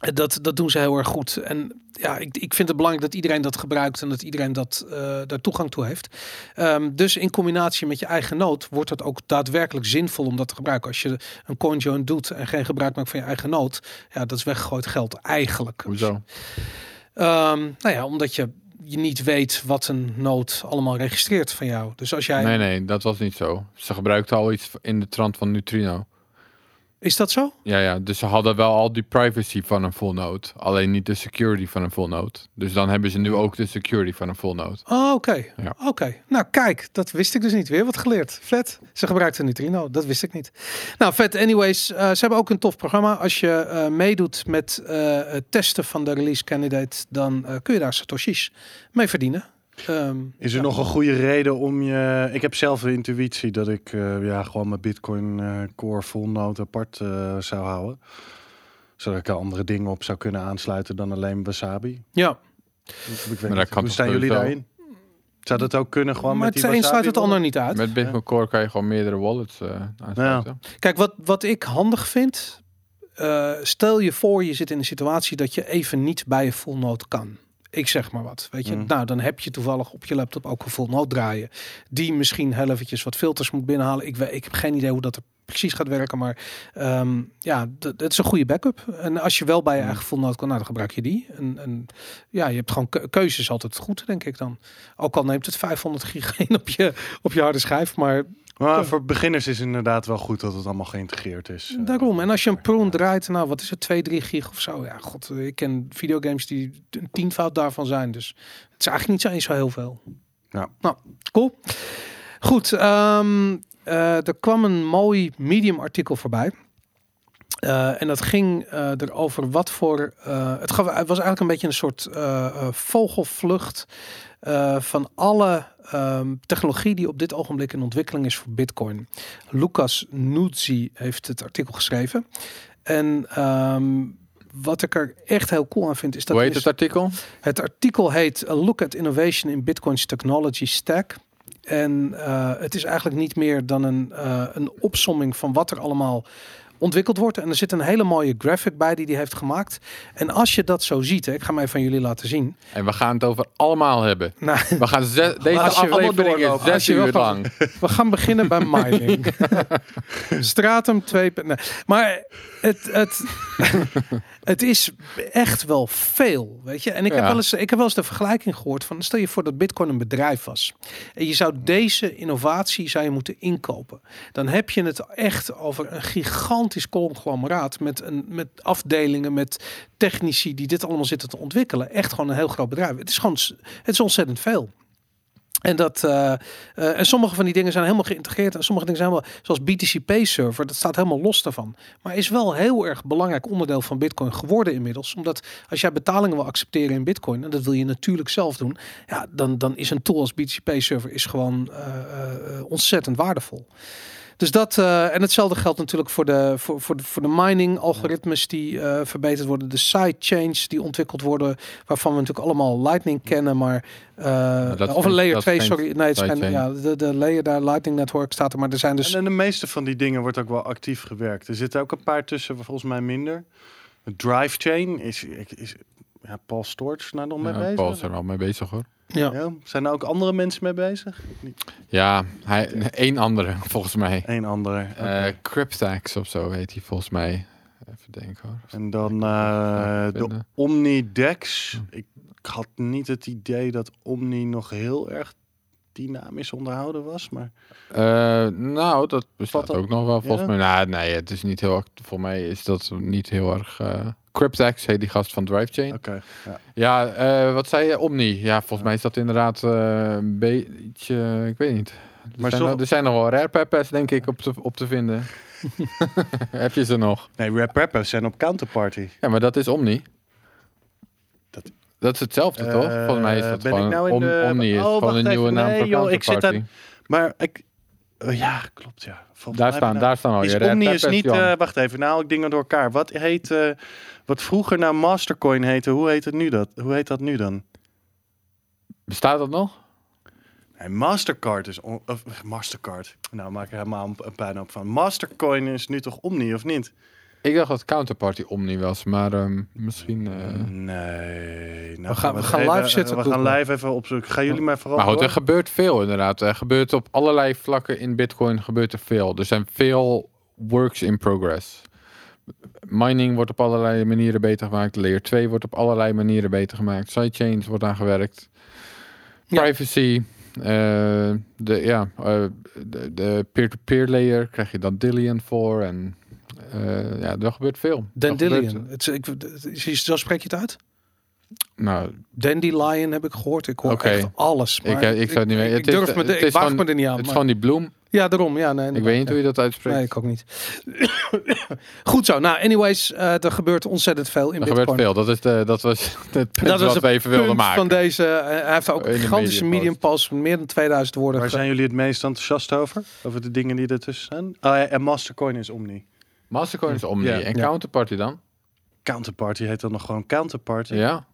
Dat, dat doen ze heel erg goed. En ja, ik, ik vind het belangrijk dat iedereen dat gebruikt en dat iedereen dat, eh, daar toegang toe heeft. Ehm, dus in combinatie met je eigen nood wordt het ook daadwerkelijk zinvol om dat te gebruiken. Als je een coin join doet en geen gebruik maakt van je eigen nood, ja, dat is weggegooid geld eigenlijk. Hoezo? Ehm, nou ja, omdat je, je niet weet wat een nood allemaal registreert van jou. Dus als jij... Nee, nee, dat was niet zo. Ze gebruikten al iets in de trant van Neutrino. Is dat zo? Ja, ja, dus ze hadden wel al die privacy van een full node. Alleen niet de security van een full node. Dus dan hebben ze nu ook de security van een full node. Oh, oké. Ja. Oké. Nou, kijk, dat wist ik dus niet. Weer wat geleerd. Vet. Ze gebruikten Neutrino. Dat wist ik niet. Nou, vet. Anyways, eh, ze hebben ook een tof programma. Als je eh, meedoet met eh, het testen van de release candidate, dan kun je daar satoshis mee verdienen. Ehm, Is er ja. nog een goede reden om je... Ik heb zelf de intuïtie dat ik eh, ja, gewoon mijn Bitcoin eh, Core full node apart eh, zou houden. Zodat ik er andere dingen op zou kunnen aansluiten dan alleen Wasabi. Ja, Ik weet dat niet. kan Hoe staan jullie daarin? Zou dat ook kunnen gewoon maar met het die een sluit het ander niet uit. Met Bitcoin Core kan je gewoon meerdere wallets eh aansluiten. Kijk, wat, wat ik handig vind. eh, stel je voor, je zit in een situatie dat je even niet bij je full node kan. Ik zeg maar wat, weet je. Mm. Nou, dan heb je toevallig op je laptop ook een full draaien. Die misschien heel eventjes wat filters moet binnenhalen. Ik, weet, ik heb geen idee hoe dat er precies gaat werken. Maar ehm, ja, d- het is een goede backup. En als je wel bij je Mm. eigen full kan, nou, dan gebruik je die. En, en ja, je hebt gewoon keu- keuzes altijd goed, denk ik dan. Ook al neemt het 500 gig *laughs* in op je, op je harde schijf. Maar Maar voor beginners is het inderdaad wel goed dat het allemaal geïntegreerd is. Eh, Daarom. En als je een Prune draait, nou wat is het, 2, 3 gig of zo. Ja, god, ik ken videogames die een tienvoud daarvan zijn. Dus het is eigenlijk niet zo eens zo heel veel. Ja. Nou, cool. Goed, ehm, eh, er kwam een mooi Medium artikel voorbij. Eh, en dat ging eh, erover wat voor. het, gaf, het was eigenlijk een beetje een soort vogelvlucht eh, van alle ehm, technologie die op dit ogenblik in ontwikkeling is voor Bitcoin. Lucas Nuzzi heeft het artikel geschreven. En ehm, wat ik er echt heel cool aan vind is dat Hoe heet is- het artikel? het artikel heet A Look at Innovation in Bitcoin's Technology Stack. En eh, het is eigenlijk niet meer dan een, eh, een opsomming van wat er allemaal ontwikkeld wordt. En er zit een hele mooie graphic bij die hij heeft gemaakt. En als je dat zo ziet, hè, ik ga even van jullie laten zien. En we gaan het over allemaal hebben. Nou, We gaan zes, *laughs* deze aflevering is zes uur van- lang. *laughs* we gaan beginnen bij mining. *laughs* Stratum 2. Nee. Maar het, het, het is echt wel veel, weet je. En ik, heb wel eens, ik heb wel eens de vergelijking gehoord van... stel je voor dat Bitcoin een bedrijf was. En je zou deze innovatie zou je moeten inkopen. Dan heb je het echt over een gigantisch conglomeraat... met, een, met afdelingen, met technici die dit allemaal zitten te ontwikkelen. Echt gewoon een heel groot bedrijf. Het is gewoon het is ontzettend veel. En, dat, eh, eh, en sommige van die dingen zijn helemaal geïntegreerd. En sommige dingen zijn helemaal, zoals BTC-Pay-server, dat staat helemaal los daarvan. Maar is wel heel erg belangrijk onderdeel van Bitcoin geworden inmiddels. Omdat als jij betalingen wil accepteren in Bitcoin, en dat wil je natuurlijk zelf doen, ja, dan, dan is een tool als BTC-Pay-server is gewoon eh, ontzettend waardevol. Dus dat, eh, en hetzelfde geldt natuurlijk voor de, voor, voor de, voor de mining-algoritmes die eh, verbeterd worden. De sidechains die ontwikkeld worden, waarvan we natuurlijk allemaal Lightning kennen, maar... eh, dat is of een layer dat is 2, geen sorry. Nee, het is geen, sidechain. ja, de, de layer daar, Lightning Network staat er, maar er zijn dus... En in de meeste van die dingen wordt ook wel actief gewerkt. Er zitten ook een paar tussen, volgens mij minder. Drive Chain is, is ja, Paul Storch nou nog mee Ja, bezig. Paul is er al mee bezig hoor. ja. Ja, zijn er ook andere mensen mee bezig? Ja, hij, één andere *laughs* volgens mij. Eén andere. Eh Cryptax of zo heet hij volgens mij. Even denken hoor. En dan eh, de. Omnidex. Ik had niet het idee dat Omni nog heel erg dynamisch onderhouden was. Maar Eh, nou, dat bestaat ook nog wel volgens Ja? mij. Nou, nee, het is niet heel erg. Voor mij is dat niet heel erg. Cryptax heet die gast van DriveChain. oké. ja. Ja, eh, wat zei je? Omni. Ja, volgens mij is dat inderdaad eh, een beetje. Ik weet niet. Er, Maar zijn, zo- er zijn nog wel rare peppers, denk ik, op te, op te vinden. *laughs* Heb je ze nog? Nee, Rap Rappers zijn op Counterparty. Ja, maar dat is Omni. Dat- Dat is hetzelfde, toch? Eh, Volgens mij is dat ben ik nou in Om- de- Omni is Oh, gewoon een nieuwe naam Nee, voor joh, ik zit Counterparty. Maar ik... oh, ja, klopt ja. Volgens Daar staan, ben- daar staan al je rare Omni is peppers, niet... Wacht even, nou ik dingen door elkaar. Wat heet... wat vroeger nou Mastercoin heette, hoe heet het nu dat? Hoe heet dat nu dan? Bestaat dat nog? Nee, Mastercard is... on- of, Mastercard. Nou, maak er helemaal een, een puinhoop van. Mastercoin is nu toch Omni, of niet? Ik dacht dat Counterparty Omni was, maar ehm, misschien... eh, Nee. Nou, gaan- we gaan even- live zitten We gaan live even opzoeken. Gaan jullie maar vooral Maar goed, door? er gebeurt veel inderdaad. Er gebeurt op allerlei vlakken in Bitcoin gebeurt er veel. Er zijn veel works in progress. Mining wordt op allerlei manieren beter gemaakt. Layer 2 wordt op allerlei manieren beter gemaakt. Sidechains wordt aan gewerkt. Ja. Privacy. eh, de, ja, eh, de, de peer-to-peer layer krijg je dan Dillion voor. En eh, ja, er gebeurt veel. Dandelion. Het, is- ik, zo spreek je het uit? nou, Dandelion heb ik gehoord. Ik hoor echt alles. ik, Maar ik, zou het niet weten. Ik, Het is- durf me, de, het ik is waag gewoon- me er niet aan. Het is maar- gewoon die bloem. Ja, daarom. Ja, nee, Ik weet niet hoe je dat uitspreekt. Nee, ik ook niet. *coughs* Goed zo. Nou, anyways, eh, er gebeurt ontzettend veel in er Bitcoin. gebeurt veel. Dat, is de, dat was *laughs* het punt Dat was wat het we even wilden punt maken. van deze. eh, hij heeft ook een gigantische medium post van meer dan 2000 woorden. Waar zijn jullie het meest enthousiast over? Over de dingen die ertussen? Oh, ja, en Mastercoin is Omni. Mastercoin is Omni. Ja. en Ja. Counterparty dan? Counterparty heet dan nog gewoon Counterparty. Ja.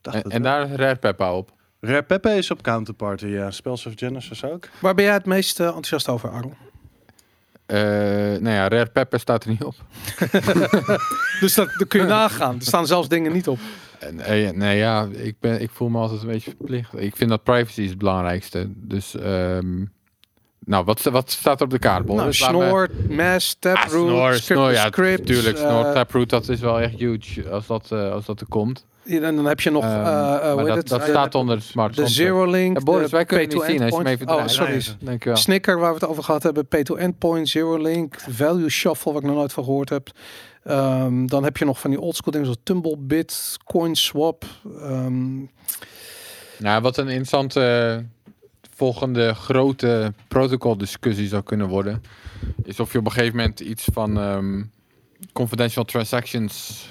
Dacht En, daar Rare Peppa op. Rare Pepe is op Counterparty, ja. Spells of Genesis ook. Waar ben jij het meest eh, enthousiast over, Aaron? Eh nou ja, Rare Peppa staat er niet op. *laughs* *laughs* Dus dat, dat kun je nagaan. Er staan zelfs dingen niet op. En, eh, nee, ja, ik, ben, ik voel me altijd een beetje verplicht. Ik vind dat privacy is het belangrijkste. Dus, ehm, nou, wat, wat staat er op de kaart? Boris? Nou, we- Mass, Ah, Taproot, Snor, Script Snor, ja, tuurlijk. Snor, eh, Taproot, dat is wel echt huge als dat, eh, als dat er komt. en dan heb je nog, maar heet dat, staat onder de smart de. Zero Link, Ja, Boris, wij kunnen niet zien even Oh, sorry. Dank je wel. Snicker, waar we het over gehad hebben. Pay to Endpoint, Zero Link, Value Shuffle, wat ik nog nooit van gehoord heb. Ehm, dan heb je nog van die oldschool dingen zoals Tumblebit, CoinSwap. Ehm Nou, wat een interessante volgende grote protocoldiscussie zou kunnen worden, is of je op een gegeven moment iets van ehm, confidential transactions,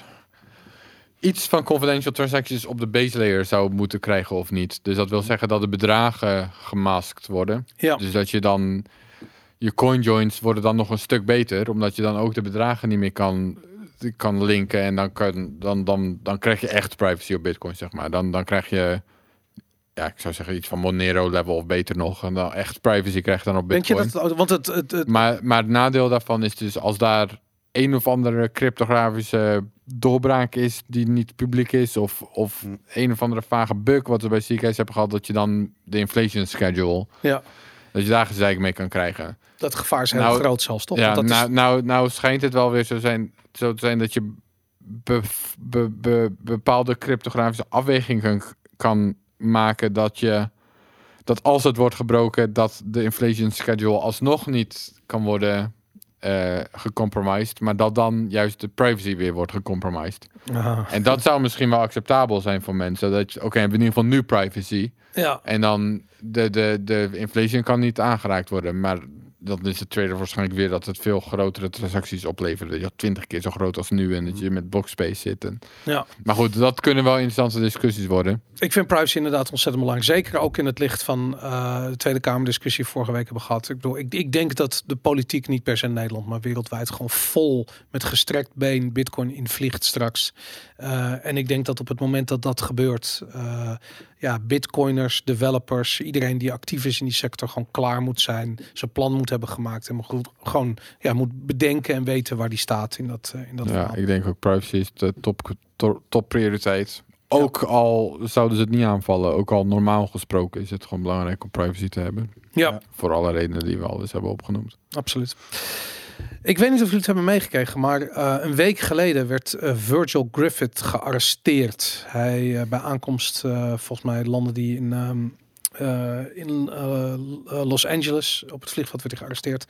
iets van confidential transactions op de base layer zou moeten krijgen of niet. Dus dat wil zeggen dat de bedragen gemasked worden. ja, Dus dat je dan je coin joins worden dan nog een stuk beter, omdat je dan ook de bedragen niet meer kan, kan linken en dan, kan, dan, dan, dan krijg je echt privacy op Bitcoin, zeg maar. Dan, dan krijg je, ja, ik zou zeggen iets van Monero level of beter nog, en dan echt privacy krijg je dan op denk je Bitcoin. dat, want het, het, het Maar, maar het nadeel daarvan is dus als daar een of andere cryptografische doorbraak is die niet publiek is, of, of Hm. een of andere vage bug wat we bij CK's hebben gehad, dat je dan de inflation schedule, ja, dat je daar gezeik mee kan krijgen. dat gevaar is heel Nou, groot zelfs, toch? Ja, Want dat is- nou, nou, nou schijnt het wel weer zo, zijn, zo te zijn dat je be- be- be- bepaalde cryptografische afwegingen k- kan maken dat je dat als het wordt gebroken, dat de inflation schedule alsnog niet kan worden eh gecompromised, maar dat dan juist de privacy weer wordt gecompromised. Ah, En dat zou misschien wel acceptabel zijn voor mensen. Dat je, oké, we hebben in ieder geval nu privacy. ja, En dan de, de, de inflation kan niet aangeraakt worden. Maar dan is de trader waarschijnlijk weer dat het veel grotere transacties oplevert. Dat je twintig keer zo groot als nu en dat je met blockspace zit. En... ja. Maar goed, dat kunnen wel interessante discussies worden. Ik vind privacy inderdaad ontzettend belangrijk. Zeker ook in het licht van eh, de Tweede Kamerdiscussie vorige week hebben gehad. Ik bedoel, ik, ik denk dat de politiek niet per se in Nederland, maar wereldwijd gewoon vol met gestrekt been Bitcoin invliegt straks. Eh, en ik denk dat op het moment dat dat gebeurt, eh, ja, Bitcoiners, developers, iedereen die actief is in die sector, gewoon klaar moet zijn, zijn plan moet hebben gemaakt en moet goed, gewoon ja, moet bedenken en weten waar die staat in dat, eh, in dat Ja, verhaal. ik denk ook privacy is de top, top, top prioriteit. Ook al zouden ze het niet aanvallen, ook al normaal gesproken is het gewoon belangrijk om privacy te hebben. ja. Voor alle redenen die we al eens hebben opgenoemd. absoluut. Ik weet niet of jullie het hebben meegekregen, maar eh, een week geleden werd eh, Virgil Griffith gearresteerd. Hij eh, bij aankomst, volgens mij landde die in, ehm, eh, in Los Angeles. Op het vliegveld werd hij gearresteerd.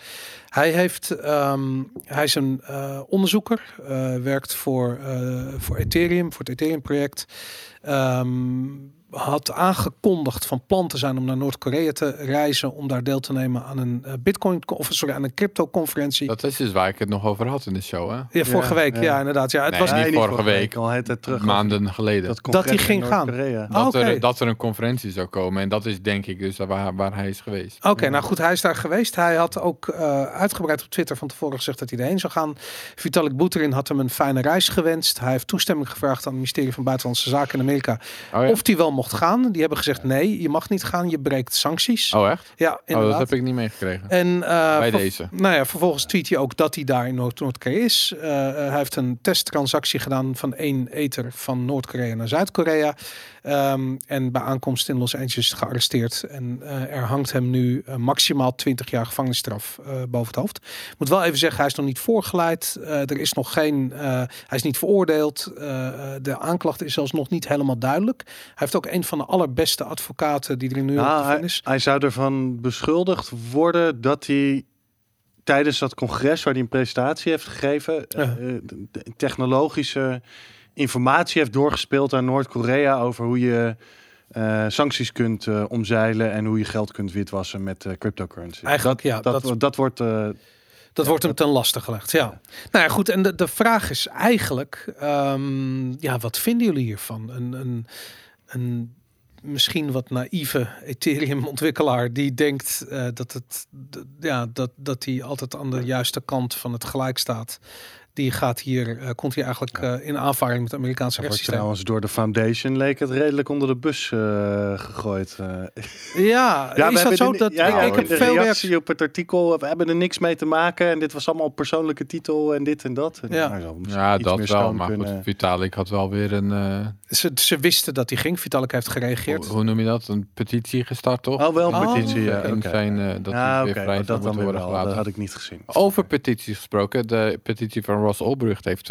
Hij, heeft, ehm, hij is een onderzoeker, werkt voor, voor Ethereum, voor het Ethereum-project. Ehm, had aangekondigd van plan te zijn om naar Noord-Korea te reizen om daar deel te nemen aan een eh, Bitcoin of sorry aan een crypto-conferentie. Dat is dus waar ik het nog over had in de show, hè? Ja, vorige Ja, week, ja, ja. inderdaad. Ja, het Nee, was niet vorige week. Al het tijd terug. Maanden geleden. Dat, Dat hij ging gaan. Ah, dat, er, dat er een conferentie zou komen. En dat is denk ik dus waar, waar hij is geweest. Oké, nou goed, hij is daar geweest. Hij had ook eh, uitgebreid op Twitter van tevoren gezegd dat hij erheen zou gaan. Vitalik Buterin had hem een fijne reis gewenst. Hij heeft toestemming gevraagd aan het ministerie van Buitenlandse Zaken in Amerika Oh, ja? of hij wel mocht gaan. Die hebben gezegd nee, je mag niet gaan, je breekt sancties. oh echt? Ja, Oh, inderdaad. dat heb ik niet meegekregen. En eh, Bij deze. Nou ja, vervolgens tweet hij ook dat hij daar in Noord- Noord-Korea is. Eh, eh, hij heeft een testtransactie gedaan van één ether van Noord-Korea naar Zuid-Korea. Ehm, en bij aankomst in Los Angeles gearresteerd. En eh, er hangt hem nu eh, maximaal 20 jaar gevangenisstraf eh, boven het hoofd. Ik moet wel even zeggen, hij is nog niet voorgeleid. Er is nog geen. hij is niet veroordeeld. De aanklacht is zelfs nog niet helemaal duidelijk. Hij heeft ook een van de allerbeste advocaten die er York Nou, te vinden hij, is. hij zou ervan beschuldigd worden dat hij tijdens dat congres waar hij een presentatie heeft gegeven, Ja. technologische informatie heeft doorgespeeld aan Noord-Korea over hoe je eh, sancties kunt eh, omzeilen en hoe je geld kunt witwassen met eh, cryptocurrency. Eigenlijk, dat, ja, dat, dat- dat, wordt. Dat wordt hem ten laste gelegd, ja. Nou ja, goed. En de, de vraag is eigenlijk, ehm, ja, wat vinden jullie hiervan? Een, een, een misschien wat naïeve Ethereum-ontwikkelaar die denkt dat het, ja, dat dat hij altijd aan de juiste kant van het gelijk staat. Die gaat hier, eh, komt hier eigenlijk eh, in aanvaring met het Amerikaanse wordt rechtssysteem. trouwens door de foundation leek het redelijk onder de bus eh, gegooid. eh. Ja, Ja, is dat zo? de, dat, ja, ik, ja, ik heb de veel reactie op het artikel. We hebben er niks mee te maken en dit was allemaal persoonlijke titel en dit en dat. En, Ja. nou, Ja, iets dat meer wel. Maar kunnen- goed, Vitalik had wel weer een... eh, Ze, ze wisten dat hij ging. Vitalik heeft gereageerd. hoe, hoe noem je dat? Een petitie gestart, toch? Oh, wel een Oh, petitie. ja, in oké. zijn, eh, dat ja, weer vrij dat dan worden wel. Dat gelaten. had ik niet gezien. Over petities gesproken. De petitie van Ross Ulbricht heeft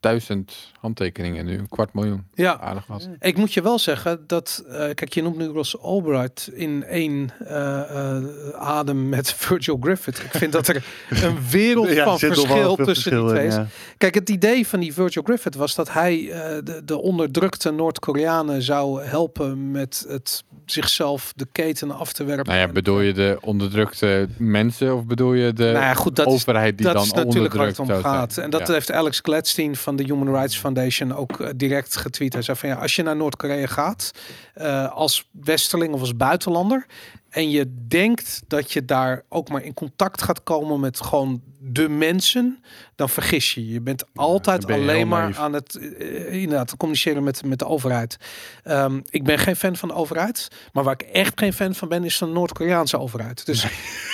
250.000 handtekeningen nu. Een kwart miljoen. Ja, Aardig wat. Ik moet je wel zeggen dat, eh, kijk, je noemt nu Ross Albright in één eh, eh, adem met *laughs* Virgil Griffith. Ik vind dat er een wereld *laughs* Ja, er van verschil tussen die verschil twee is. ja. Kijk, het idee van die Virgil Griffith was dat hij eh, de, de onderdrukte Noord-Koreanen zou helpen met het zichzelf de keten af te werpen. Nou ja, bedoel je de onderdrukte mensen of bedoel je de Nou ja, goed, dat is- overheid die dat dan is natuurlijk waar het om gaat. En dat Ja. heeft Alex Gladstein van de Human Rights Foundation ook eh, direct getweet. Hij zei van ja, als je naar Noord-Korea gaat eh, als westerling of als buitenlander en je denkt dat je daar ook maar in contact gaat komen met gewoon de mensen, dan vergis je. Je bent altijd dan ben je alleen maar naïef. aan het eh, inderdaad communiceren met, met de overheid. Ehm, ik ben geen fan van de overheid, maar waar ik echt geen fan van ben, is de Noord-Koreaanse overheid. Dus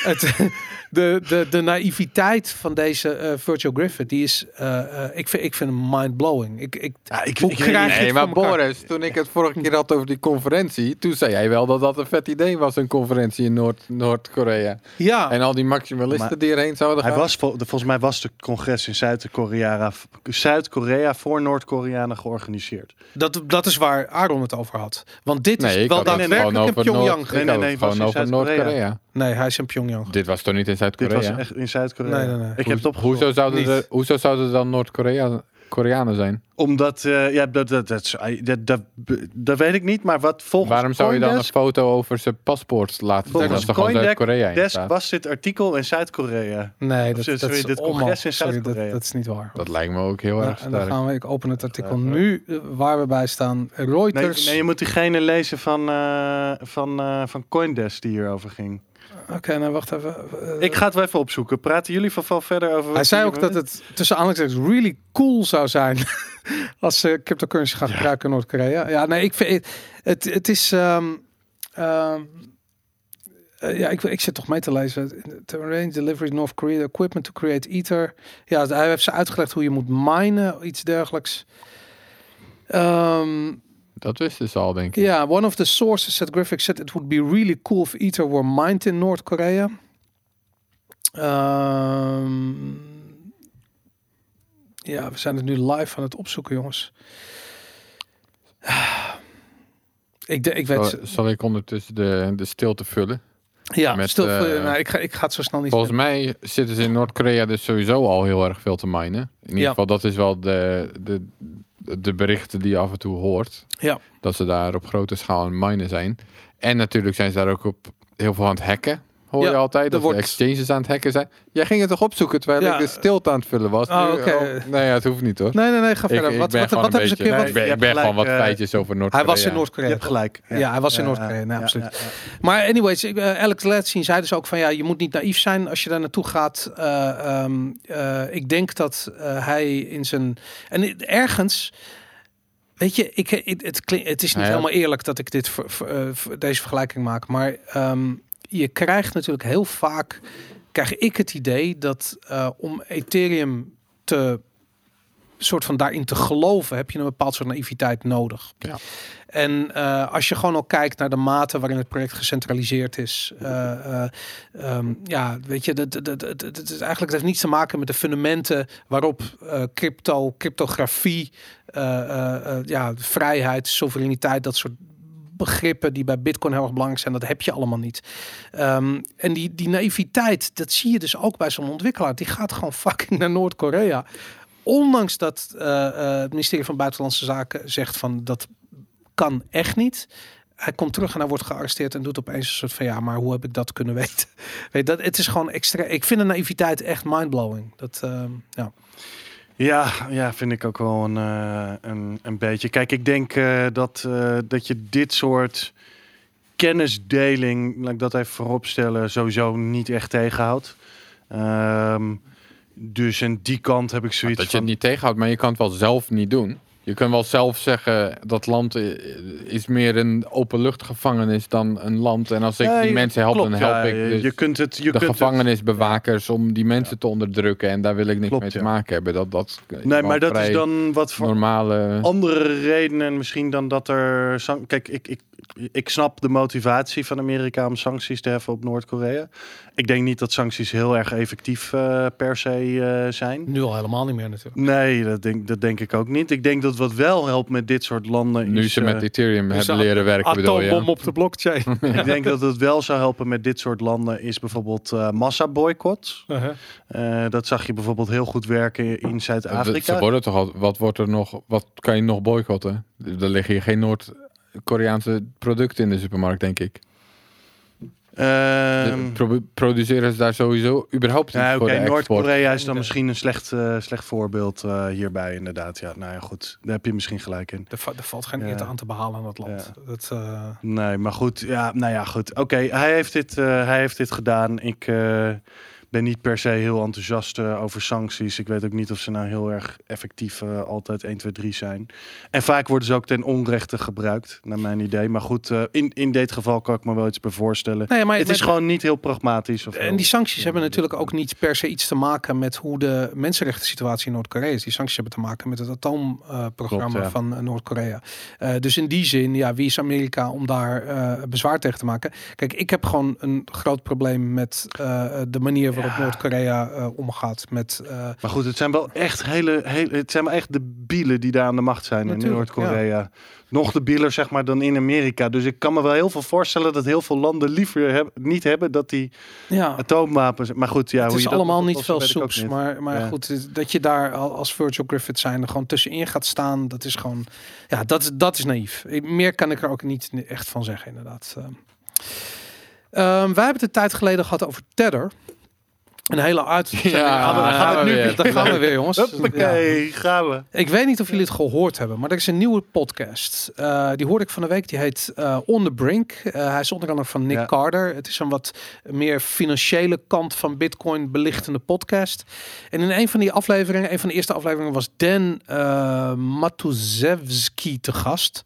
het, *laughs* de, de, de naïviteit van deze eh Virgil Griffith, die is, eh, eh, ik, vind, ik vind hem mind-blowing. Ik, ik, Ja, ik, Hoe ik, krijg je Nee, het maar? Boris, toen ik het vorige keer had over die conferentie, toen zei jij wel dat dat een vet idee was, een conferentie in Noord- Noord-Korea. ja, en al die maximalisten Maar die erheen zouden Hij gaan. was, vol- de- volgens mij was de congres in Zuid-Korea Zuid-Korea voor Noord-Koreanen georganiseerd. dat, dat is waar Aaron het over had. Want dit Nee, is wel daadwerkelijk in over Pyongyang. Nee, nee, in over. Noord-Korea. Nee, hij is in Pyongyang. Dit was toch niet in Dit Zuid-Korea? was echt in Zuid-Korea. Nee, nee, nee. Ik heb het opgezocht. Hoezo zouden, er, hoezo zouden er dan Noord-Korea Koreanen zijn? Omdat, eh, ja, dat, dat, dat, dat, dat, dat weet ik niet, maar wat volgens Waarom zou je dan een foto over zijn paspoort laten? Volgens Dat Coindesk Zuid-Korea was dit artikel in Zuid-Korea. Nee, dat, Sorry, dat is dit congres in sorry, dat, Zuid-Korea. dat is niet waar. Dat lijkt me ook heel Ja, erg en dan sterk. gaan we, ik open het artikel Ja, nu, eh, waar we bij staan. Nee, Reuters. nee, je moet diegene lezen van, eh, van, eh, van Coindesk die hierover ging. Oké, nou wacht even. Eh, Ik ga het wel even opzoeken. Praten jullie van van verder over... Hij zei ook dat het tussen aanhalingstekens really cool zou zijn *laughs* als ze cryptocurrency gaan gebruiken in Noord-Korea. Ja, nee, ik vind het, het is. ehm, ehm, eh, ja, ik, ik zit toch mee te lezen. To arrange delivery North Korea, equipment to create Ether. Ja, hij heeft ze uitgelegd hoe je moet minen, iets dergelijks. Ehm, Dat wisten ze al, denk ik. ja, one of the sources said Graphic said it would be really cool if Ether were mined in North Korea. Ehm, ja, we zijn het nu live aan het opzoeken, jongens. *sighs* Ik, de, ik weet. Zal, zal ik ondertussen de, de stilte vullen? ja, met, stil. eh, nou, ik, ga, ik ga het zo snel niet. Volgens mij zitten ze in Noord-Korea dus sowieso al heel erg veel te minen. In ieder Ja. geval, dat is wel de, de, de berichten die je af en toe hoort. Ja. Dat ze daar op grote schaal aan het minen zijn. En natuurlijk zijn ze daar ook op heel veel aan het hacken. Hoor Ja, je altijd dat er wordt- de exchanges aan het hacken zijn. Jij ging het toch opzoeken terwijl Ja. ik de stilte aan het vullen was. Oh, Nu- oké. nee, ja, het hoeft niet hoor. Nee, nee, nee, ga Ik, verder. ik wat ben wat, gewoon wat een hebben ze keer? ik Wat, ben, je ik ben gewoon wat eh, feitjes over hij Noord-Korea. was in Je Noord-Korea. hebt gelijk. Ja, hij was in Noord-Korea. Nee, absoluut. Maar anyways, ik, eh, Alex Ladsien zei dus ook van ja, je moet niet naïef zijn als je daar naartoe gaat. Eh, ehm, eh, ik denk dat eh, hij in zijn en ergens. Weet je, ik, ik- het, klink- het is niet helemaal eerlijk dat ik dit deze vergelijking maak. Maar ehm, je krijgt natuurlijk heel vaak, krijg ik het idee dat eh, om Ethereum te soort van daarin te geloven, heb je een bepaald soort naïviteit nodig. Ja. En eh, als je gewoon al kijkt naar de mate waarin het project gecentraliseerd is, eh, eh, ehm, ja, weet je, dat, dat, dat, dat, is eigenlijk heeft niets te maken met de fundamenten waarop crypto, cryptografie, ja, vrijheid, soevereiniteit, dat soort begrippen die bij Bitcoin heel erg belangrijk zijn, dat heb je allemaal niet. Ehm, en die, die naïviteit, dat zie je dus ook bij zo'n ontwikkelaar. Die gaat gewoon fucking naar Noord-Korea. Ondanks dat eh, eh, het ministerie van Buitenlandse Zaken zegt van dat kan echt niet. Hij komt terug en hij wordt gearresteerd en doet opeens een soort van ja, maar hoe heb ik dat kunnen weten? *laughs* Weet dat het is gewoon extra. Ik vind de naïviteit echt mindblowing. Dat ehm, ja. Ja, ja, vind ik ook wel een, eh, een, een beetje. Kijk, ik denk eh, dat, eh, dat je dit soort kennisdeling, laat ik dat even vooropstellen, sowieso niet echt tegenhoudt. Ehm, dus aan die kant heb ik zoiets dat je van... het niet tegenhoudt, maar je kan het wel zelf niet doen. Je kunt wel zelf zeggen dat land eh, is meer een openluchtgevangenis dan een land. En als ik die mensen help, klopt, dan help ja, ik je- dus je kunt het, je de kunt het, gevangenisbewakers om die mensen te onderdrukken. En daar wil ik niks Klopt, mee te ja. maken hebben. Dat, dat Nee, maar dat is dan wat voor normale... andere redenen misschien dan dat er... Kijk, ik, ik, ik snap de motivatie van Amerika om sancties te heffen op Noord-Korea. Ik denk niet dat sancties heel erg effectief eh, per se eh, zijn. Nu al helemaal niet meer natuurlijk. Nee, dat denk, dat denk ik ook niet. Ik denk dat wat wel helpt met dit soort landen Nu is... ze eh, met Ethereum dus hebben leren werken, bedoel je? Atoombom op de blockchain. *laughs* ik denk dat het wel zou helpen met dit soort landen is bijvoorbeeld eh massa-boycotts. Uh-huh. Eh, dat zag je bijvoorbeeld heel goed werken in Ze Zuid-Afrika. worden toch al, wat wordt er nog, wat kan je nog boycotten? Er liggen hier geen Noord-Koreaanse producten in de supermarkt, denk ik. Ehm, Pro- produceren ze daar sowieso überhaupt iets Ja, voor? Noord-Korea is dan misschien een slecht, eh, slecht voorbeeld eh, hierbij, inderdaad. Ja, nou ja, goed, daar heb je misschien gelijk in. Er, va- er valt geen Ja. aan te behalen aan dat land. Dat, eh, Nee, maar goed, ja, nou ja, goed. Oké, hij, heeft dit, eh, hij heeft dit gedaan. Ik eh, ben niet per se heel enthousiast eh, over sancties. Ik weet ook niet of ze nou heel erg effectief eh, altijd 1, 2, 3 zijn. En vaak worden ze ook ten onrechte gebruikt, naar mijn idee. Maar goed, eh, in, in dit geval kan ik me wel iets bij voorstellen. nee, maar het is maar- gewoon niet heel pragmatisch. Of En heel- die sancties hebben natuurlijk ook niet per se iets te maken met hoe de mensenrechten situatie in Noord-Korea is. Die sancties hebben te maken met het atoomprogramma ja. van Noord-Korea. Dus in die zin, ja, wie is Amerika om daar bezwaar tegen te maken? Kijk, ik heb gewoon een groot probleem met de manier waarop Ja. Noord-Korea eh, omgaat met. eh, Maar goed, het zijn wel echt hele, hele het zijn wel echt de bielen die daar aan de macht zijn in Noord-Korea. Nog de bieler zeg maar dan in Amerika. Dus ik kan me wel heel veel voorstellen dat heel veel landen liever heb, niet hebben dat die ja, atoomwapens. Maar goed, ja, het hoe is je dat allemaal moet niet veel soeps. niet. Maar, maar Ja. goed, dat je daar al als Virgil Griffith zijn er gewoon tussenin gaat staan, dat is gewoon, ja, dat, is- dat is naïef. Ik- Meer kan ik er ook niet echt van zeggen, inderdaad. Ehm, ehm, wij hebben het een tijd geleden gehad over Tether. Een hele uit. *laughs* Ja, gaan we, gaan we gaan het we nu, weer. daar gaan we weer, jongens. Hoppakee, Ja. gaan we. Ik weet niet of jullie het gehoord hebben, maar er is een nieuwe podcast. Eh, die hoorde ik van de week. Die heet eh, On the Brink. Eh, hij is onder andere van Nick Ja. Carter. Het is een wat meer financiële kant van Bitcoin belichtende podcast. En in een van die afleveringen, een van de eerste afleveringen, was Dan uh, Matuzewski te gast.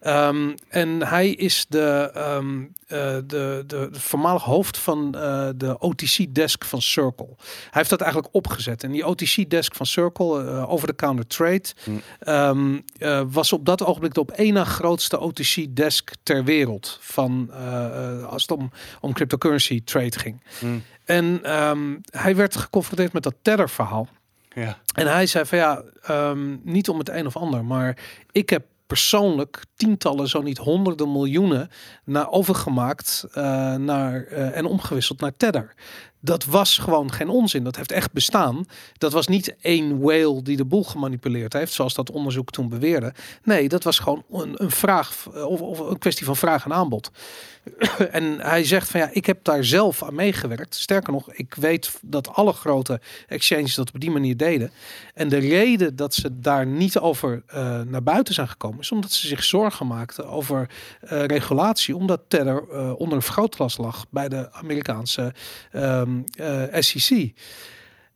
Ehm, en hij is de, eh, de, de, de voormalig hoofd van eh, de OTC-desk van Circle. Hij heeft dat eigenlijk opgezet. En die OTC-desk van Circle, eh, over-the-counter trade, Hm. ehm, eh, was op dat ogenblik de op één na grootste OTC-desk ter wereld. Van, als het om, om cryptocurrency trade ging. Hm. En hij werd geconfronteerd met dat Tether-verhaal. Ja. En hij zei van ja, niet om het een of ander, maar ik heb persoonlijk tientallen, zo niet honderden miljoenen naar overgemaakt eh, naar, eh, en omgewisseld naar Tether. Dat was gewoon geen onzin. Dat heeft echt bestaan. Dat was niet één whale die de boel gemanipuleerd heeft, zoals dat onderzoek toen beweerde. Nee, dat was gewoon een, een vraag of, of een kwestie van vraag en aanbod. *clears throat* en hij zegt van ja, ik heb daar zelf aan meegewerkt. Sterker nog, ik weet dat alle grote exchanges dat op die manier deden. En de reden dat ze daar niet over eh, naar buiten zijn gekomen, is omdat ze zich zorgen maakten over eh, regulatie, omdat Tether eh, onder een vergrootglas lag bij de Amerikaanse ehm, eh, SEC.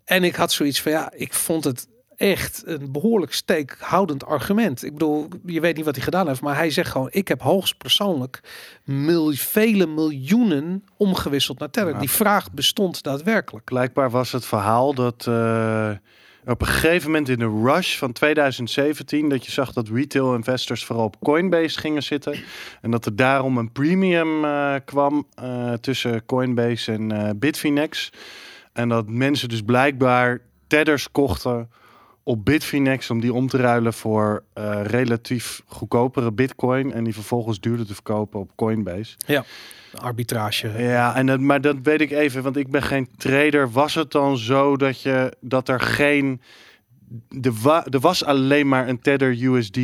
En ik had zoiets van ja, ik vond het echt een behoorlijk steekhoudend argument. Ik bedoel, je weet niet wat hij gedaan heeft, maar hij zegt gewoon: ik heb hoogst persoonlijk mil, vele miljoenen omgewisseld naar Tether. Ja. Die vraag bestond daadwerkelijk. Blijkbaar was het verhaal dat eh, op een gegeven moment in de rush van 2017 dat je zag dat retail investors vooral op Coinbase gingen zitten. En dat er daarom een premium eh, kwam eh, tussen Coinbase en eh, Bitfinex. En dat mensen dus blijkbaar tethers kochten op Bitfinex om die om te ruilen voor eh, relatief goedkopere Bitcoin en die vervolgens duurder te verkopen op Coinbase. Arbitrage. Ja, en dat, maar dat weet ik even, want ik ben geen trader. Was het dan zo dat, je, dat er geen... De wa, er was alleen maar een Tether USD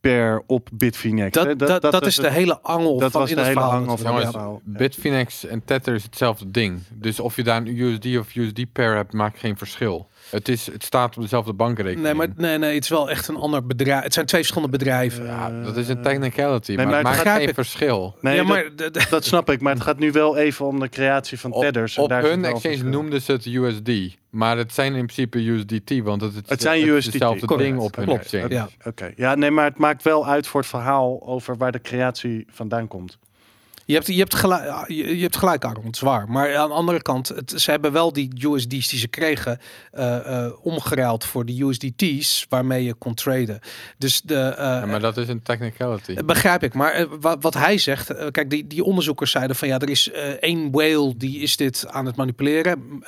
pair op Bitfinex. hè? Dat, dat, dat, is het- de hele angel dat van was in de het hele verhaal angel van natuurlijk. het Ja. verhaal. Ja. Bitfinex en Tether is hetzelfde ding. Dus of je daar een USD of USD pair hebt, maakt geen verschil. Het, is, het staat op dezelfde bankrekening. Nee, maar nee, nee, het is wel echt een ander bedrijf. Het zijn twee verschillende bedrijven. Ja, dat is een technicality, nee, maar, maar het maakt geen ik. verschil. Nee, ja, dat- maar Dat snap ik, maar het gaat nu wel even om de creatie van Op, Tethers. en op daar zit hun exchange verschil. noemden ze het USD. Maar het zijn in principe USDT, want het, is- Het zijn is USDT. hetzelfde Correct. ding op hun Klopt. exchange. Ja. Oké, ja, nee, maar het maakt wel uit voor het verhaal over waar de creatie vandaan komt. Je hebt, je, hebt gelijk, je, je hebt gelijk, Aaron, het is waar. Maar aan de andere kant, het, ze hebben wel die USD's die ze kregen eh, eh, omgeruild voor de USDT's waarmee je kon traden. Dus de, eh, Ja, maar dat is een technicality. Begrijp ik, maar wa- wat hij zegt, kijk, die, die onderzoekers zeiden van ja, er is één whale die is dit aan het manipuleren,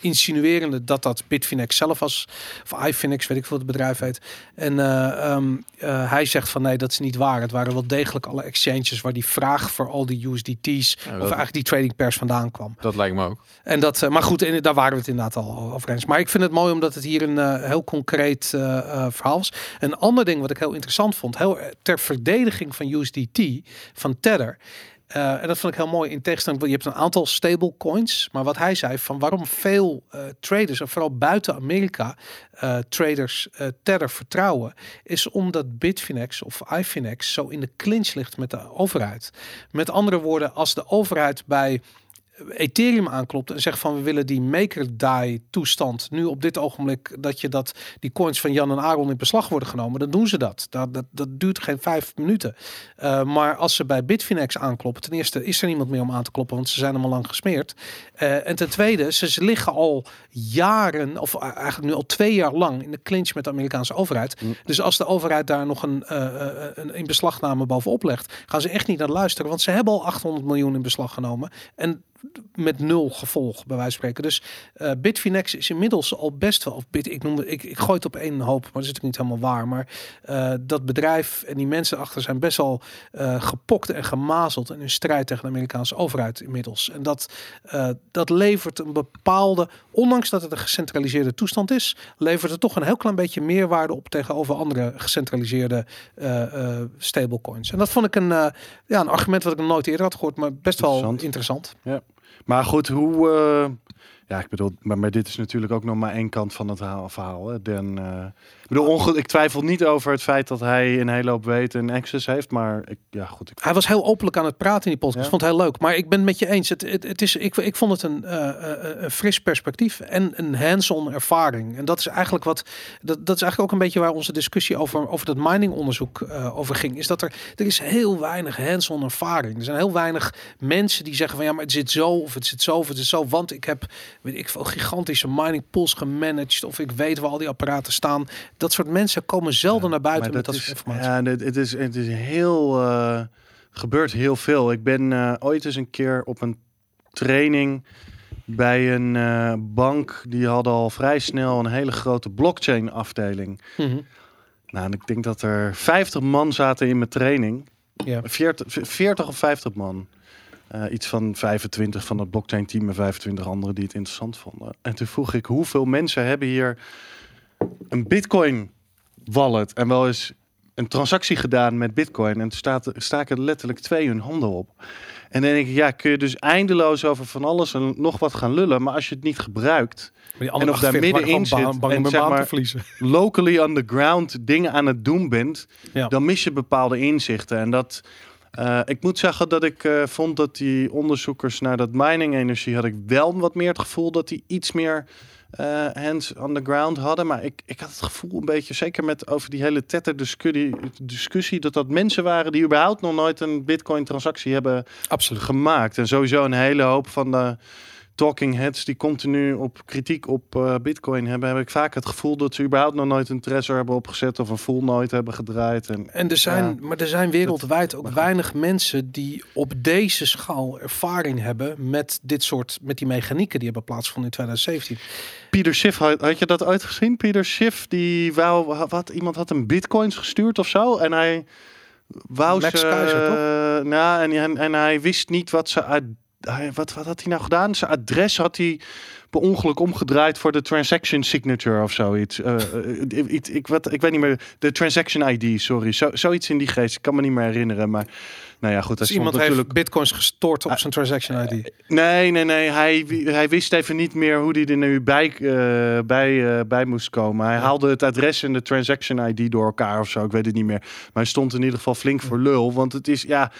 insinuerende dat dat Bitfinex zelf was, of iFinex, weet ik veel wat het bedrijf heet. En eh, ehm, eh, hij zegt van nee, dat is niet waar. Het waren wel degelijk alle exchanges waar die vraag voor al die USDT's, Ja, of eigenlijk die trading pairs vandaan kwam. dat lijkt me ook. En dat, eh, maar goed, en daar waren we het inderdaad al over eens. Maar ik vind het mooi omdat het hier een eh, heel concreet eh, verhaal was. Een ander ding wat ik heel interessant vond, heel, ter verdediging van USDT, van Tether. Eh, en dat vond ik heel mooi in tegenstelling. Je hebt een aantal stable coins. Maar wat hij zei van waarom veel eh, traders, en vooral buiten Amerika, eh, traders Tether vertrouwen, is omdat Bitfinex of iFinex zo in de clinch ligt met de overheid. Met andere woorden, als de overheid bij Ethereum aanklopt en zegt van we willen die maker die toestand nu op dit ogenblik dat je dat die coins van Jan en Aaron in beslag worden genomen, dan doen ze dat. Dat, dat, dat duurt geen vijf minuten. Uh, maar als ze bij Bitfinex aankloppen, ten eerste is er niemand meer om aan te kloppen, want ze zijn allemaal lang gesmeerd. Uh, en ten tweede, ze, ze liggen al jaren, of eigenlijk nu al twee jaar lang in de clinch met de Amerikaanse overheid. Mm. Dus als de overheid daar nog een, uh, een in beslagname bovenop legt, gaan ze echt niet naar luisteren, want ze hebben al 800 miljoen in beslag genomen. En met nul gevolg, bij wijze van spreken. Dus uh, Bitfinex is inmiddels al best wel, of Bit, ik, noem, ik, ik gooi het op één hoop, maar dat is natuurlijk niet helemaal waar. Maar uh, dat bedrijf en die mensen achter zijn best wel uh, gepokt en gemazeld in hun strijd tegen de Amerikaanse overheid inmiddels. En dat, dat levert een bepaalde, ondanks dat het een gecentraliseerde toestand is, levert het toch een heel klein beetje meerwaarde op tegenover andere gecentraliseerde stablecoins. En dat vond ik een, ja, een argument wat ik nog nooit eerder had gehoord, maar best wel interessant. interessant. Ja. Maar goed, hoe. Uh, ja, ik bedoel, maar, maar, dit is natuurlijk ook nog maar één kant van het verhaal. Hè. Uh, ik, bedoel, onge ik twijfel niet over het feit dat hij een hele hoop weten en access heeft. Maar ik, ja, goed. Ik... Hij was heel openlijk aan het praten in die podcast. Ja. vond het heel leuk. Maar ik ben het met je eens. Het, het, het is, ik, ik vond het een, uh, een fris perspectief en een hands-on ervaring. En dat is eigenlijk wat. Dat, dat is eigenlijk ook een beetje waar onze discussie over, over dat mining-onderzoek uh, over ging. Is dat er, er is heel weinig hands-on ervaring. Er zijn heel weinig mensen die zeggen van ja, maar het zit zo of het zit zo of het zit zo. Want ik heb weet ik veel gigantische mining pools gemanaged of ik weet waar al die apparaten staan. Dat soort mensen komen zelden ja, naar buiten met dat is, soort informatie. Ja, het is, het is heel uh, gebeurt heel veel. Ik ben uh, ooit eens een keer op een training bij een uh, bank. Die hadden al vrij snel een hele grote blockchain afdeling. Mhm. Mm -hmm. Nou, en ik denk dat er 50 man zaten in mijn training. Ja. 40, 40 of 50 man. Uh, iets van 25 van het blockchain team en 25 anderen die het interessant vonden. En toen vroeg ik hoeveel mensen hebben hier een bitcoin wallet en wel eens een transactie gedaan met bitcoin. En toen staat, staken letterlijk twee hun handen op. En dan denk ik, ja, kun je dus eindeloos over van alles en nog wat gaan lullen. Maar als je het niet gebruikt en of daar middenin zit bang, bang en zeg maar, *laughs* locally on the ground dingen aan het doen bent, ja. dan mis je bepaalde inzichten. En dat... Uh, ik moet zeggen dat ik uh, vond dat die onderzoekers naar dat mining energie had ik wel wat meer het gevoel dat die iets meer uh, hands on the ground hadden. Maar ik, ik had het gevoel een beetje, zeker met over die hele tether discussie, discussie, dat dat mensen waren die überhaupt nog nooit een bitcoin transactie hebben Absoluut. gemaakt. En sowieso een hele hoop van de talking heads die continu op kritiek op uh, bitcoin hebben, heb ik vaak het gevoel dat ze überhaupt nog nooit een Trezor hebben opgezet of een full nooit hebben gedraaid. En, en er zijn, ja, maar er zijn wereldwijd ook weinig mensen die op deze schaal ervaring hebben met dit soort, met die mechanieken die hebben plaatsgevonden in 2017. Pieter Schiff, had, had je dat ooit gezien? Pieter Schiff, die wou, wat, iemand had hem bitcoins gestuurd of zo en hij wou Max ze, Keizer, toch? Uh, nou, en, en, en hij wist niet wat ze uit wat, wat had hij nou gedaan? Zijn adres had hij per ongeluk omgedraaid voor de transaction signature of zoiets. Iets, ik, wat, ik weet niet meer. De transaction ID, sorry. Zo, zoiets in die geest. Ik kan me niet meer herinneren. Maar nou ja, goed. Dus iemand stond heeft bitcoins gestort op zijn transaction ID. Nee, nee, nee. Hij, hij wist even niet meer hoe hij er nu bij, bij, bij moest komen. Hij haalde het adres en de transaction ID door elkaar of zo. Ik weet het niet meer. Maar hij stond in ieder geval flink voor lul. Want het is, ja,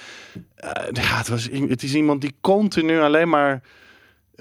ja het, was, het is iemand die continu alleen maar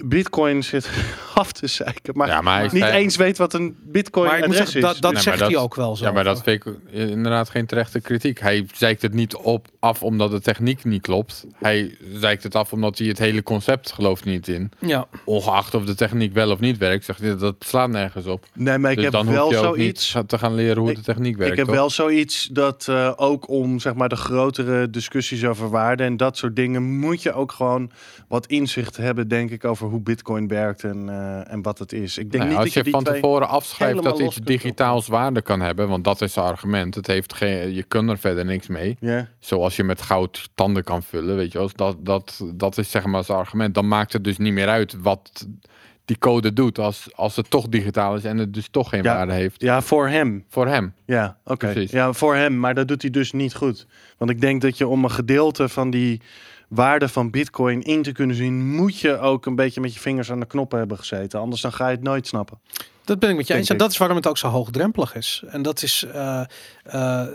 bitcoin zit *laughs* af te zeiken. Maar, Ja, maar hij niet zei- eens weet wat een bitcoin Maar adres zeggen, is. dat, dat Nee, zegt maar hij ook wel zo. Ja, maar dat vind ik inderdaad geen terechte kritiek. Hij zeikt het niet op af omdat de techniek niet klopt. Hij zeikt het af omdat hij het hele concept gelooft niet in. Ja, Ongeacht of de techniek wel of niet werkt, zegt hij dat slaat nergens op. nee, maar ik dus heb dan wel hoef je ook zoiets. niet te gaan leren hoe Ik- de techniek werkt. Ik heb toch? wel zoiets dat eh, ook om zeg maar de grotere discussies over waarde en dat soort dingen moet je ook gewoon wat inzicht hebben, denk ik, over hoe Bitcoin werkt en, eh, en wat het is. Ik denk Nee, niet als dat je van tevoren afschrijft dat iets digitaals waarde kan hebben, want dat is zijn argument. Het heeft geen, je kunt er verder niks mee. Ja, Zoals je met goud tanden kan vullen, weet je wel. Dat, dat, dat is zeg maar zijn argument. Dan maakt het dus niet meer uit wat die code doet als, als het toch digitaal is en het dus toch geen Ja. waarde heeft ja voor hem. voor hem. Ja, oké. Ja, voor hem. Maar dat doet hij dus niet goed. Want ik denk dat je om een gedeelte van die waarde van Bitcoin in te kunnen zien, moet je ook een beetje met je vingers aan de knoppen hebben gezeten. Anders dan ga je het nooit snappen. Dat ben ik met je eens. En dat is waarom het ook zo hoogdrempelig is. En dat is, eh, eh,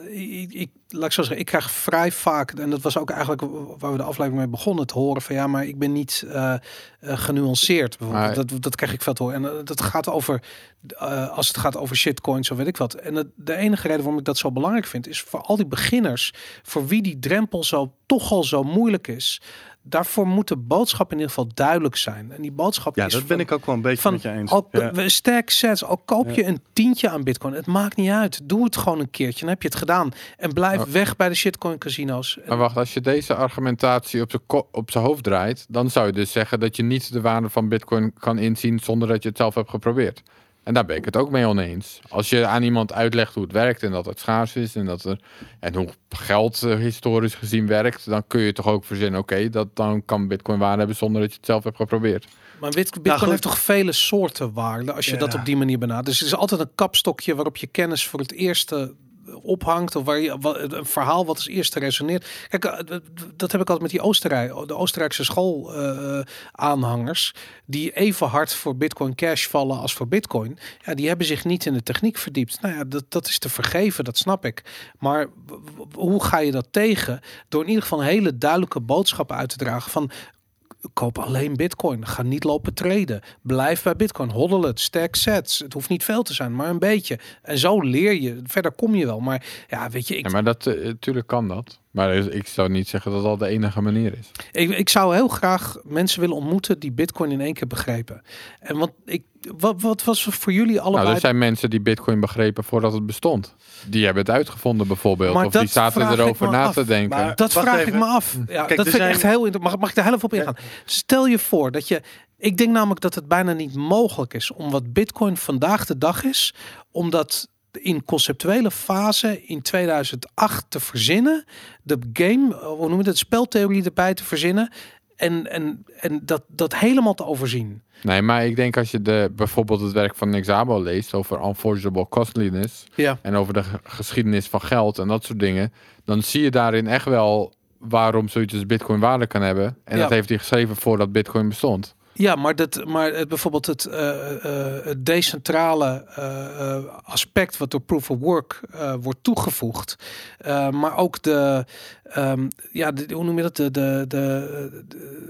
ik, ik, laat ik zo zeggen, ik krijg vrij vaak, en dat was ook eigenlijk waar we de aflevering mee begonnen, te horen van ja, maar ik ben niet eh, genuanceerd. Bijvoorbeeld. Dat, dat krijg ik veel te horen. En dat gaat over, als het gaat over shitcoins, zo weet ik wat. En de enige reden waarom ik dat zo belangrijk vind, is voor al die beginners, voor wie die drempel zo toch al zo moeilijk is. Daarvoor moet de boodschap in ieder geval duidelijk zijn. En die boodschap Ja, is dat van- ben ik ook wel een beetje van met je eens. al, Ja. we- sterk sets, al koop je een tientje aan bitcoin, het maakt niet uit. Doe het gewoon een keertje, dan heb je het gedaan. En blijf Maar- weg bij de shitcoin casino's. Maar wacht, als je deze argumentatie op zijn ko- op zijn hoofd draait, dan zou je dus zeggen dat je niet de waarde van Bitcoin kan inzien zonder dat je het zelf hebt geprobeerd. En daar ben ik het ook mee oneens. Als je aan iemand uitlegt hoe het werkt en dat het schaars is en, dat er, en hoe geld eh, historisch gezien werkt, dan kun je toch ook verzinnen, oké, dat dan kan Bitcoin waarde hebben zonder dat je het zelf hebt geprobeerd. Maar bit- bitcoin heeft toch vele soorten waarde als je Ja. dat op die manier benadert. Dus er is altijd een kapstokje waarop je kennis voor het eerste ophangt of waar je een verhaal wat als eerste resoneert. Kijk, eh, dat- heb ik altijd met die de Oostenrijkse school eh, die even hard voor Bitcoin Cash vallen als voor Bitcoin. Ja, die hebben zich niet in de techniek verdiept. Nou ja, dat, dat is te vergeven, dat snap ik. Maar hoe ga je dat tegen? Door in ieder geval een hele duidelijke boodschap uit te dragen van koop alleen bitcoin. Ga niet lopen treden. Blijf bij bitcoin. Hoddel het. Stack sets. Het hoeft niet veel te zijn, maar een beetje. En zo leer je. Verder kom je wel. Maar ja, weet je, ik, Ja, maar dat, eh, natuurlijk kan dat. Maar ik zou niet zeggen dat dat de enige manier is. ik, ik zou heel graag mensen willen ontmoeten die bitcoin in één keer begrepen. En want ik, wat, wat was voor jullie allebei? Nou, er zijn mensen die Bitcoin begrepen voordat het bestond. Die hebben het uitgevonden bijvoorbeeld. Maar of die zaten erover na af. te denken. Maar- Dat vraag even. ik me af. Ja, Kijk, dat vind ik echt heel interessant. Mag, mag ik daar even op ingaan? Stel je voor dat je... Ik denk namelijk dat het bijna niet mogelijk is om wat bitcoin vandaag de dag is, om dat in conceptuele fase in 2008 te verzinnen. De game, eh, hoe noem je het, speltheorie erbij te verzinnen. En, en, en dat, dat helemaal te overzien. Nee, maar ik denk als je de, bijvoorbeeld het werk van Nick Szabo leest over unforgeable costliness Ja. en over de ge- geschiedenis van geld en dat soort dingen, dan zie je daarin echt wel waarom zoiets als Bitcoin waarde kan hebben. En Ja. dat heeft hij geschreven voordat Bitcoin bestond. Ja, maar, dat, maar het, bijvoorbeeld het, eh, eh, het decentrale eh, aspect wat door proof of work wordt toegevoegd, maar ook de, ehm, ja, hoe noem je dat, de, de, de, de-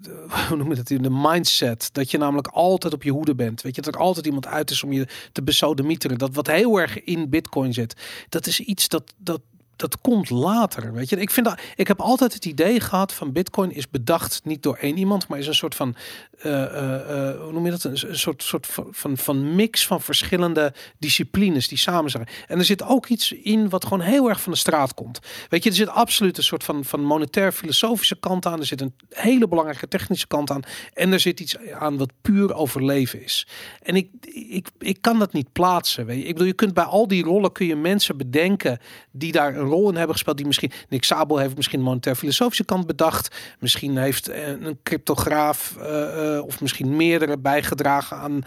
de- *laughs* hoe noem je dat, de mindset, dat je namelijk altijd op je hoede bent, weet je, dat er altijd iemand uit is om je te besodemieteren, dat wat heel erg in Bitcoin zit, dat is iets dat, dat dat komt later, weet je. Ik vind dat ik heb altijd het idee gehad van Bitcoin is bedacht niet door één iemand, maar is een soort van eh, eh, eh, hoe noem je dat? Een, soort, soort van, van, van mix van verschillende disciplines die samen zijn. En er zit ook iets in wat gewoon heel erg van de straat komt. Weet je, er zit absoluut een soort van, van monetair filosofische kant aan. Er zit een hele belangrijke technische kant aan. En er zit iets aan wat puur overleven is. En ik, ik, ik kan dat niet plaatsen. Weet je. Ik bedoel, je kunt bij al die rollen kun je mensen bedenken die daar een rol in hebben gespeeld. Die misschien, Nick Sabel heeft misschien een monetair filosofische kant bedacht. Misschien heeft eh, een cryptograaf eh, eh, of misschien meerdere bijgedragen aan,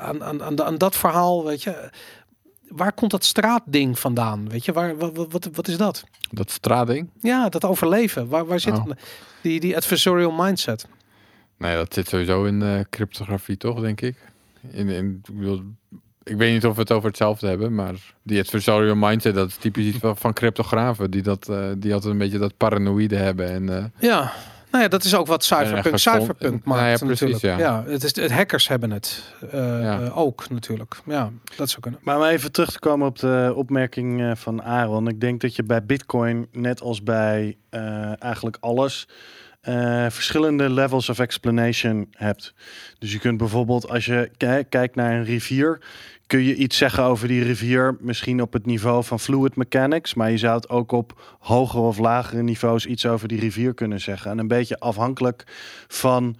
aan, aan, aan, aan dat verhaal. Weet je, waar komt dat straatding vandaan? Weet je, waar, wat, wat, wat is dat? Dat straatding? Ja, dat overleven. Waar, waar zit Oh. die, die adversarial mindset? Nee, dat zit sowieso in cryptografie toch, denk ik. In, in, ik, bedoel, ik weet niet of we het over hetzelfde hebben, maar die adversarial mindset, dat is typisch iets van, van cryptografen. Die, dat, eh, die altijd een beetje dat paranoïde hebben. En, eh, Ja. Nou ja, dat is ook wat gezond- cypherpunk Nou ja, maakt precies, natuurlijk. ja. het is, het hackers hebben het eh, Ja. ook natuurlijk. Ja, dat zou kunnen. Maar om even terug te komen op de opmerking eh, van Aaron. Ik denk dat je bij Bitcoin, net als bij eh, eigenlijk alles, eh, verschillende levels of explanation hebt. Dus je kunt bijvoorbeeld, als je ki- kijkt naar een rivier, kun je iets zeggen over die rivier, misschien op het niveau van fluid mechanics, maar je zou het ook op hogere of lagere niveaus iets over die rivier kunnen zeggen. En een beetje afhankelijk van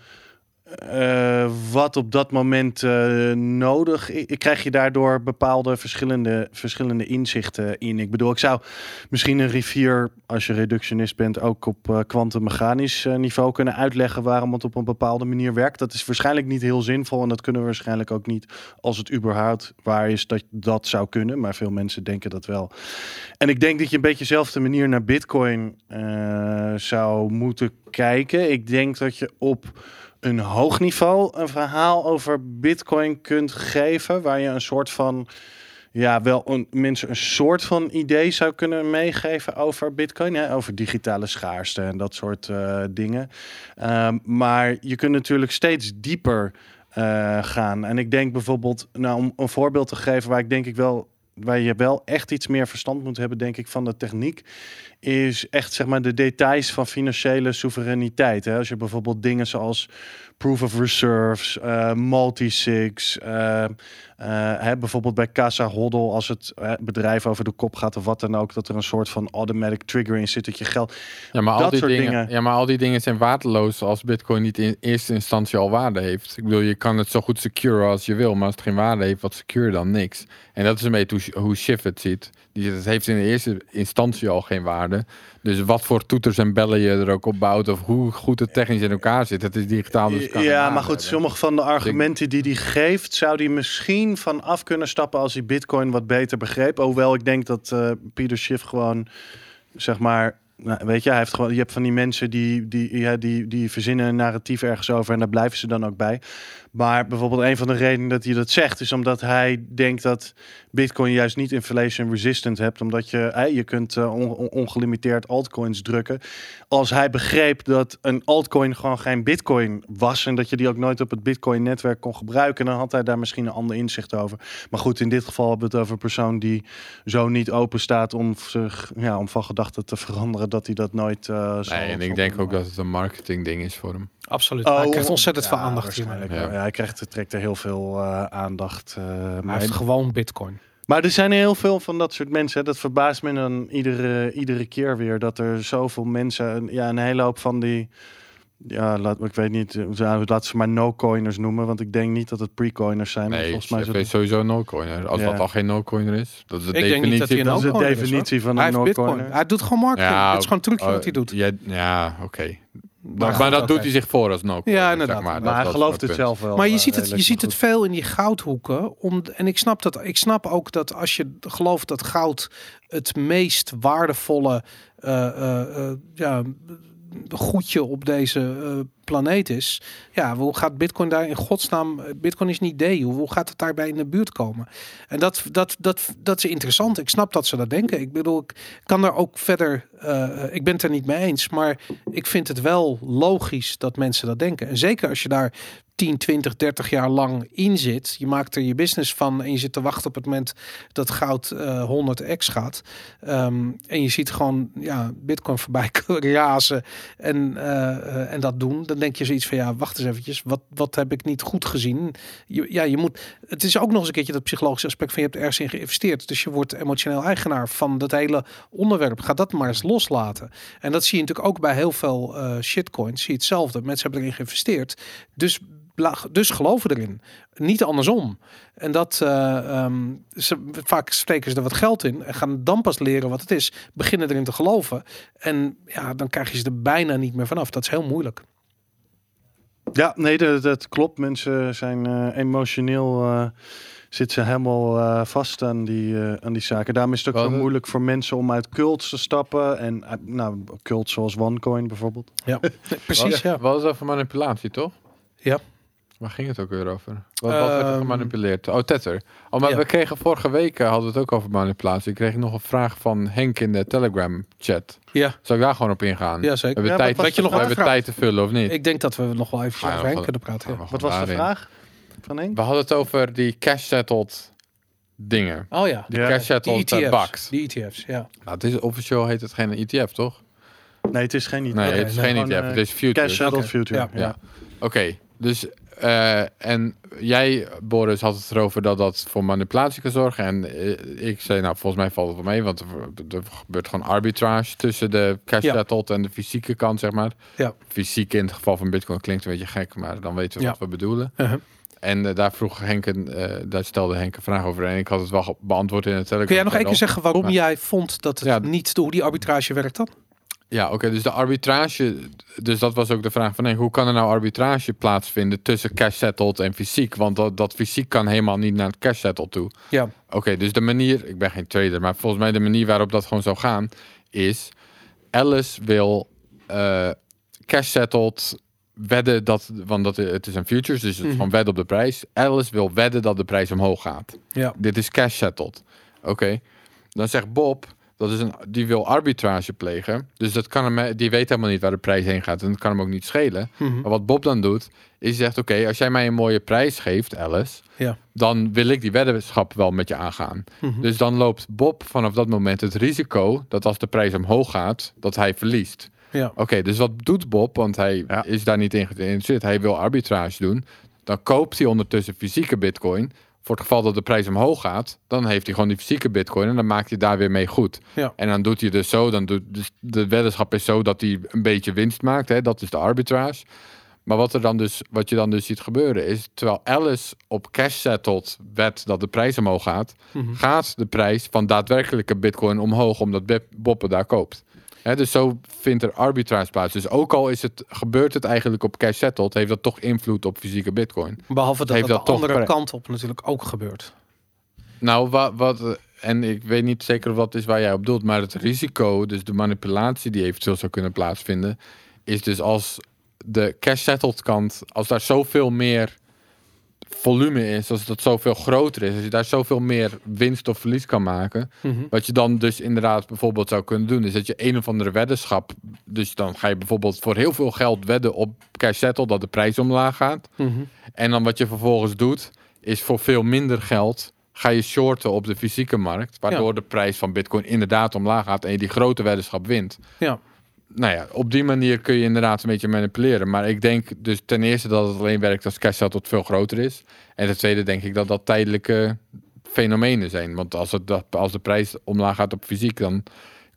eh, wat op dat moment eh, nodig is, krijg je daardoor bepaalde verschillende, verschillende inzichten in. Ik bedoel, ik zou misschien een rivier, als je reductionist bent, ook op eh kwantummechanisch niveau kunnen uitleggen waarom het op een bepaalde manier werkt. Dat is waarschijnlijk niet heel zinvol en dat kunnen we waarschijnlijk ook niet als het überhaupt waar is dat dat zou kunnen. Maar veel mensen denken dat wel. En ik denk dat je een beetje dezelfde manier naar Bitcoin zou moeten kijken. Ik denk dat je op een hoog niveau een verhaal over Bitcoin kunt geven, waar je een soort van ja, wel een, mensen een soort van idee zou kunnen meegeven over Bitcoin, hè, over digitale schaarste en dat soort eh, dingen. Ehm, maar je kunt natuurlijk steeds dieper eh, gaan. En ik denk bijvoorbeeld, nou, om een voorbeeld te geven waar ik denk ik wel waar je wel echt iets meer verstand moet hebben, denk ik, van de techniek, is echt zeg maar de details van financiële soevereiniteit. Hè? Als je bijvoorbeeld dingen zoals proof of reserves, eh, multisigs, eh, eh, hè, bijvoorbeeld bij Casa Hodl, als het bedrijf over de kop gaat of wat dan ook, dat er een soort van automatic trigger in zit dat je geld. ja, maar al die soort dingen, dingen. Ja, maar al die dingen zijn waardeloos als Bitcoin niet in eerste instantie al waarde heeft. Ik bedoel, je kan het zo goed secure als je wil, maar als het geen waarde heeft, wat secure dan niks. En dat is een beetje hoe, hoe Schiff het ziet. Die het heeft in de eerste instantie al geen waarde. Dus wat voor toeters en bellen je er ook op bouwt, of hoe goed het technisch in elkaar zit, het is digitaal. Dus kan ja, maar goed, hebben. sommige van de argumenten die hij geeft, zou hij misschien van af kunnen stappen als hij Bitcoin wat beter begreep. Hoewel ik denk dat eh Peter Schiff gewoon, zeg maar. Nou, weet je, hij heeft gewoon, je hebt van die mensen die, die, ja, die, die verzinnen een narratief ergens over en daar blijven ze dan ook bij. Maar bijvoorbeeld een van de redenen dat hij dat zegt, is omdat hij denkt dat Bitcoin juist niet inflation resistant hebt, omdat je, je kunt eh, on- on- ongelimiteerd altcoins drukken. Als hij begreep dat een altcoin gewoon geen Bitcoin was en dat je die ook nooit op het Bitcoin-netwerk kon gebruiken, dan had hij daar misschien een ander inzicht over. Maar goed, in dit geval hebben we het over een persoon die zo niet open staat om, zich, ja, om van gedachten te veranderen dat hij dat nooit. eh zal Nee, en ik denk ook dat het een marketing ding is voor hem. Absoluut. Oh, hij krijgt ontzettend veel aandacht. Ja. Hij krijgt, trekt er heel veel eh, aandacht. eh, Hij mee. heeft gewoon bitcoin. Maar er zijn heel veel van dat soort mensen. hè. Dat verbaast me dan iedere, iedere keer weer. Dat er zoveel mensen. een- Ja, een hele hoop van die. Ja, laat, ik weet niet. eh, Laat ze maar no-coiners noemen. Want ik denk niet dat het pre-coiners zijn. maar Nee, volgens mij is het, sowieso een no-coiner. Als Ja. dat al geen no-coiner is, dat is de Ik denk niet dat hij definitie een van- dat is de definitie van een no-coiner. Hij doet gewoon marketing. Ja, het is gewoon een trucje oh, wat hij doet. Ja, ja oké. Maar, dat doet hij zich voor als no Ja, inderdaad. Zeg maar. Maar Dat- hij gelooft het punt. zelf wel. Maar je eh, ziet het, je ziet het veel in die goudhoeken. Om, en ik snap dat. Ik snap ook dat als je gelooft dat goud het meest waardevolle eh, eh, eh, ja, goedje op deze eh, planeet is. Ja, hoe gaat Bitcoin daar in godsnaam? Bitcoin is niet D. Hoe, gaat het daarbij in de buurt komen? En dat, dat, dat, dat is interessant. Ik snap dat ze dat denken. Ik bedoel, ik kan er ook verder. eh, ik ben het er niet mee eens. Maar ik vind het wel logisch dat mensen dat denken. En zeker als je daar 10, 20, 30 jaar lang in zit. Je maakt er je business van en je zit te wachten op het moment dat goud eh 100x gaat. Ehm, en je ziet gewoon ja, bitcoin voorbij *laughs* razen en, eh, eh, en dat doen. Denk je zoiets van ja, wacht eens eventjes. Wat, wat heb ik niet goed gezien? Ja, je moet, het is ook nog eens een keertje dat psychologische aspect van je hebt ergens in geïnvesteerd. Dus je wordt emotioneel eigenaar van dat hele onderwerp. Ga dat maar eens loslaten. En dat zie je natuurlijk ook bij heel veel eh, shitcoins. Zie je hetzelfde. Mensen hebben erin geïnvesteerd. Dus dus geloven erin. Niet andersom. En dat eh, ehm, ze, vaak steken ze er wat geld in en gaan dan pas leren wat het is. Beginnen erin te geloven. En ja, dan krijg je ze er bijna niet meer vanaf. Dat is heel moeilijk. Ja, nee, dat, dat klopt. Mensen zijn eh, emotioneel eh zitten ze helemaal eh, vast aan die, eh, aan die zaken. Daarom is het ook Wel, zo moeilijk voor mensen om uit cults te stappen. En nou, cults zoals OneCoin bijvoorbeeld. Ja, *laughs* precies. Ja. Wel eens over manipulatie, toch? Ja. Waar ging het ook weer over? Wat, wat werd er Ehm, gemanipuleerd? Oh, Tether. Oh, maar ja. we kregen vorige week, eh, hadden we het ook over manipulatie. Ik kreeg nog een vraag van Henk in de Telegram-chat. Ja, Zou ik daar gewoon op ingaan? ja We zeker. hebben, Ja, tijd, je nog we hebben tijd te vullen, of niet? Ik denk dat we nog wel even Ah, ja, over Henk we- kunnen praten. Ja. We Wat was de vraag van Henk? We hadden het over die cash-settled dingen. Oh ja, Die cash-settled ETF's. bucks. Die ETF's, ja. Nou, het is, officieel heet het geen ETF, toch? Nee, het is geen idee. Nee, het is nee, geen ETF, eh, het is futures. Cash settled Oké, future. ja. Ja. Ja. Oké, dus eh, en jij, Boris, had het erover dat dat voor manipulatie kan zorgen. En eh, ik zei, nou, volgens mij valt het wel mee, want er, er gebeurt gewoon arbitrage tussen de cash Ja. settled en de fysieke kant, zeg maar. Ja. Fysiek in het geval van Bitcoin klinkt een beetje gek, maar dan weten we Ja. wat we bedoelen. Uh-huh. En eh, daar vroeg Henk, een, daar stelde Henk een vraag over en ik had het wel beantwoord in het Telegram. Kun jij nog één keer zeggen waarom Maar- jij vond dat het niet, hoe die arbitrage werkt dan? Ja, oké. dus de arbitrage, dus dat was ook de vraag van Henk, hoe kan er nou arbitrage plaatsvinden tussen cash settled en fysiek? Want dat, dat fysiek kan helemaal niet naar het cash settled toe. Ja, Oké, dus de manier, ik ben geen trader, maar volgens mij de manier waarop dat gewoon zou gaan, is Alice wil eh, cash settled wedden dat, want dat, het is een futures, dus het is Mhm. gewoon wedden op de prijs. Alice wil wedden dat de prijs omhoog gaat. ja, Dit is cash settled. Oké. Dan zegt Bob, dat is een, die wil arbitrage plegen. Dus dat kan hem, die weet helemaal niet waar de prijs heen gaat. En dat kan hem ook niet schelen. Mhm. Maar wat Bob dan doet, is hij zegt: Oké, als jij mij een mooie prijs geeft, Alice, ja. dan wil ik die weddenschap wel met je aangaan. Mhm. Dus dan loopt Bob vanaf dat moment het risico dat als de prijs omhoog gaat, dat hij verliest. ja. Oké, dus wat doet Bob? Want hij Ja. is daar niet in geïnteresseerd. Hij wil arbitrage doen. Dan koopt hij ondertussen fysieke bitcoin. Voor het geval dat de prijs omhoog gaat, dan heeft hij gewoon die fysieke bitcoin en dan maakt hij daar weer mee goed. Ja. En dan doet hij dus zo, dan doet dus de weddenschap is zo dat hij een beetje winst maakt. Hè? Dat is de arbitrage. Maar wat, er dan dus, wat je dan dus ziet gebeuren is, terwijl Alice op cash settled wet dat de prijs omhoog gaat, Mhm. gaat de prijs van daadwerkelijke bitcoin omhoog omdat het daar koopt. Dus zo vindt er arbitrage plaats. Dus ook al is het, gebeurt het eigenlijk op cash settled, heeft dat toch invloed op fysieke bitcoin. Behalve dat Heeft dat dat de andere kant op natuurlijk ook gebeurt. Nou, wat, wat, en ik weet niet zeker of dat is waar jij op doelt, maar het risico, dus de manipulatie die eventueel zou kunnen plaatsvinden, is dus als de cash settled kant, als daar zoveel meer volume is, als dat zoveel groter is, als je daar zoveel meer winst of verlies kan maken, Mhm. wat je dan dus inderdaad bijvoorbeeld zou kunnen doen, is dat je een of andere weddenschap, dus dan ga je bijvoorbeeld voor heel veel geld wedden op cash settled dat de prijs omlaag gaat. Mhm. En dan wat je vervolgens doet, is voor veel minder geld ga je shorten op de fysieke markt. Waardoor de prijs van bitcoin inderdaad omlaag gaat en je die grote weddenschap wint. Ja. Nou ja, op die manier kun je inderdaad een beetje manipuleren. Maar ik denk dus ten eerste dat het alleen werkt als cash tot veel groter is. En ten tweede denk ik dat dat tijdelijke fenomenen zijn. Want als, het, als de prijs omlaag gaat op fysiek, dan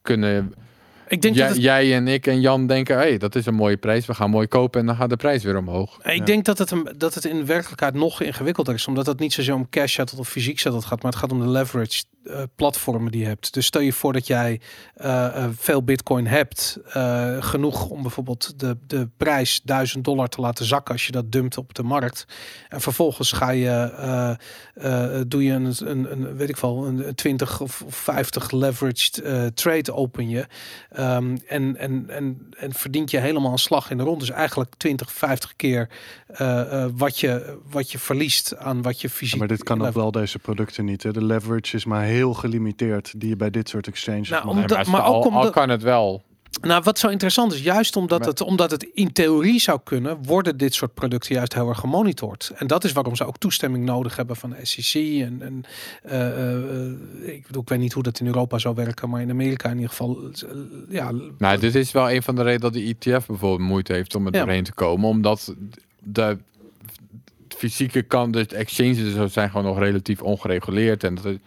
kunnen Ik denk jij, dat het jij en ik en Jan denken... hé, hey, dat is een mooie prijs, we gaan mooi kopen en dan gaat de prijs weer omhoog. Ik Ja. denk dat het, een, dat het in werkelijkheid nog ingewikkelder is. Omdat het niet zozeer om cash settled of fysiek settled gaat. Maar het gaat om de leverage eh, platformen die je hebt. Dus stel je voor dat jij eh, eh, veel bitcoin hebt. eh, genoeg om bijvoorbeeld de, de prijs 1000 dollar te laten zakken. Als je dat dumpt op de markt. En vervolgens ga je, eh, eh, doe je een, een, een, weet ik wel, een, een 20 of of 50 leveraged eh, trade open je. Ehm, en, en, en, en verdient je helemaal een slag in de rond. Dus eigenlijk 20, 50 keer eh, eh, wat, je, wat je verliest aan wat je fysiek... maar dit kan ook wel deze producten niet. Hè? De leverage is maar heel gelimiteerd die je bij dit soort exchanges Nou. Omdat- maar maar ook al, al omdat- kan het wel. Nou, wat zo interessant is, juist omdat, het, omdat het in theorie zou kunnen, worden dit soort producten juist heel erg gemonitord. En dat is waarom ze ook toestemming nodig hebben van de SEC. En, en eh, eh, ik, bedoel, ik weet niet hoe dat in Europa zou werken, maar in Amerika in ieder geval, eh, ja, Nou, dit is wel een van de redenen dat de ETF bijvoorbeeld moeite heeft om er Ja. doorheen te komen. Omdat de fysieke kant, dus de exchanges zo zijn gewoon nog relatief ongereguleerd. En dat is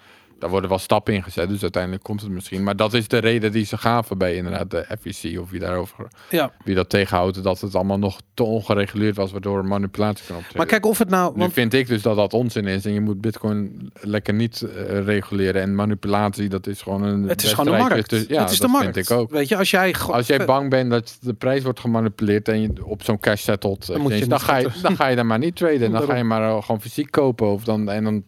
Daar worden wel stappen in gezet, dus uiteindelijk komt het misschien. Maar dat is de reden die ze gaven bij inderdaad de FEC of wie daarover, Ja. wie dat tegenhoudt, dat het allemaal nog te ongereguleerd was, waardoor manipulatie kan optreden. Maar kijk of het nou... nu Want, vind ik dus dat dat onzin is en je moet Bitcoin lekker niet eh, reguleren en manipulatie, dat is gewoon een. het is gewoon de markt. tussen- ja, het is de markt. vind ik ook. Weet je, als jij... Als jij bang bent dat de prijs wordt gemanipuleerd en je op zo'n cash settled, Dan moet je dan, ga je, dan ga je daar maar niet traden. *laughs* Dan ga je maar eh, gewoon fysiek kopen. Of dan, en dan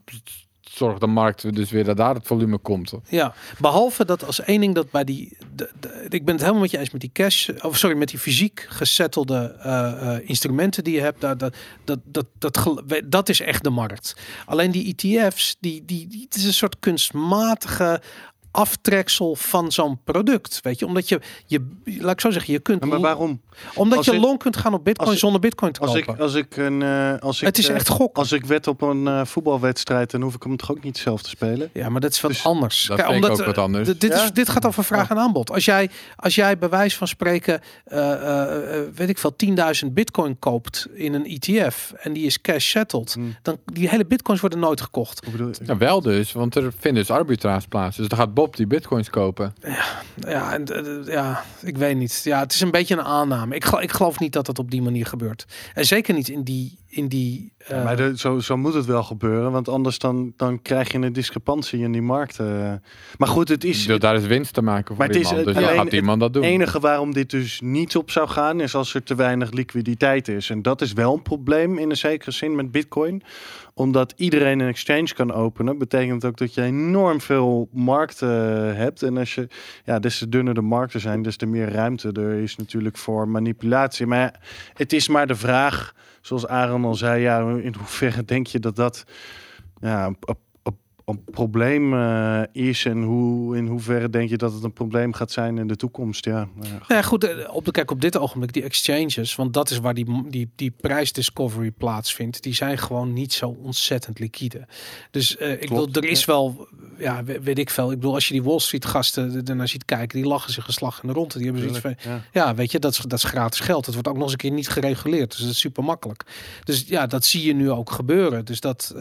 zorgt de markt dus weer dat daar het volume komt. Ja, behalve dat als één ding dat bij die, de, ik ben het helemaal met je eens met die cash, of sorry, met die fysiek gesettelde eh, eh, instrumenten die je hebt, dat, dat, dat, dat, dat, dat is echt de markt. Alleen die ETF's, die, die, die, het is een soort kunstmatige aftreksel van zo'n product, weet je, omdat je, je, laat ik zo zeggen, je kunt, maar waarom? omdat als je ik- long kunt gaan op Bitcoin ik- zonder Bitcoin te Als kopen. ik, als ik een, eh, als ik, het is eh, echt gok. Als ik wed op een eh, voetbalwedstrijd, dan hoef ik hem toch ook niet zelf te spelen. Ja, maar dat is wat Dus anders. dat ik ook wat anders. dit, Ja? is, dit gaat over vraag en aanbod. Als jij, als jij bij wijze van spreken, eh, eh, eh, weet ik veel, 10.000 bitcoin koopt in een ETF en die is cash settled, Hmm. dan die hele bitcoins worden nooit gekocht. Hoe bedoel je? Ja, wel dus, want er vinden dus arbitrage plaats. Dus dan gaat Bob die bitcoins kopen. Ja, en, eh, ja, ik weet niet. Ja, het is een beetje een aanname. Ik, ik geloof niet dat het op die manier gebeurt. En zeker niet in die, in die. Ja, eh, maar de, zo, zo moet het wel gebeuren, want anders dan, dan krijg je een discrepantie in die markt. eh. Maar goed, het is Dus daar is winst te maken voor Maar het is iemand. Dus alleen gaat iemand dat doen. Het enige waarom dit dus niet op zou gaan, is als er te weinig liquiditeit is. En dat is wel een probleem in een zekere zin met Bitcoin. Omdat iedereen een exchange kan openen, betekent ook dat je enorm veel markten hebt. En als je, ja, des te dunner de markten zijn, des te meer ruimte er is natuurlijk voor manipulatie. Maar ja, het is maar de vraag, zoals Aaron al zei, ja, in hoeverre denk je dat dat ja, een, een- probleem eh, is en hoe, in hoeverre denk je dat het een probleem gaat zijn in de toekomst? Ja, nou ja, Nou ja, goed, eh, op de, kijk, op dit ogenblik, die exchanges, want dat is waar die, die, die prijsdiscovery plaatsvindt, die zijn gewoon niet zo ontzettend liquide. Dus eh, ik bedoel, Klopt, er is wel, ja, we- weet ik veel. Ik bedoel, als je die Wall Street gasten er- ernaar ziet kijken, die lachen zich een slag in de ronde. Die hebben zoiets van, ja. ja, weet je, dat is, dat is gratis geld. Het wordt ook nog eens een keer niet gereguleerd. Dus dat is super makkelijk. Dus ja, dat zie je nu ook gebeuren. Dus dat,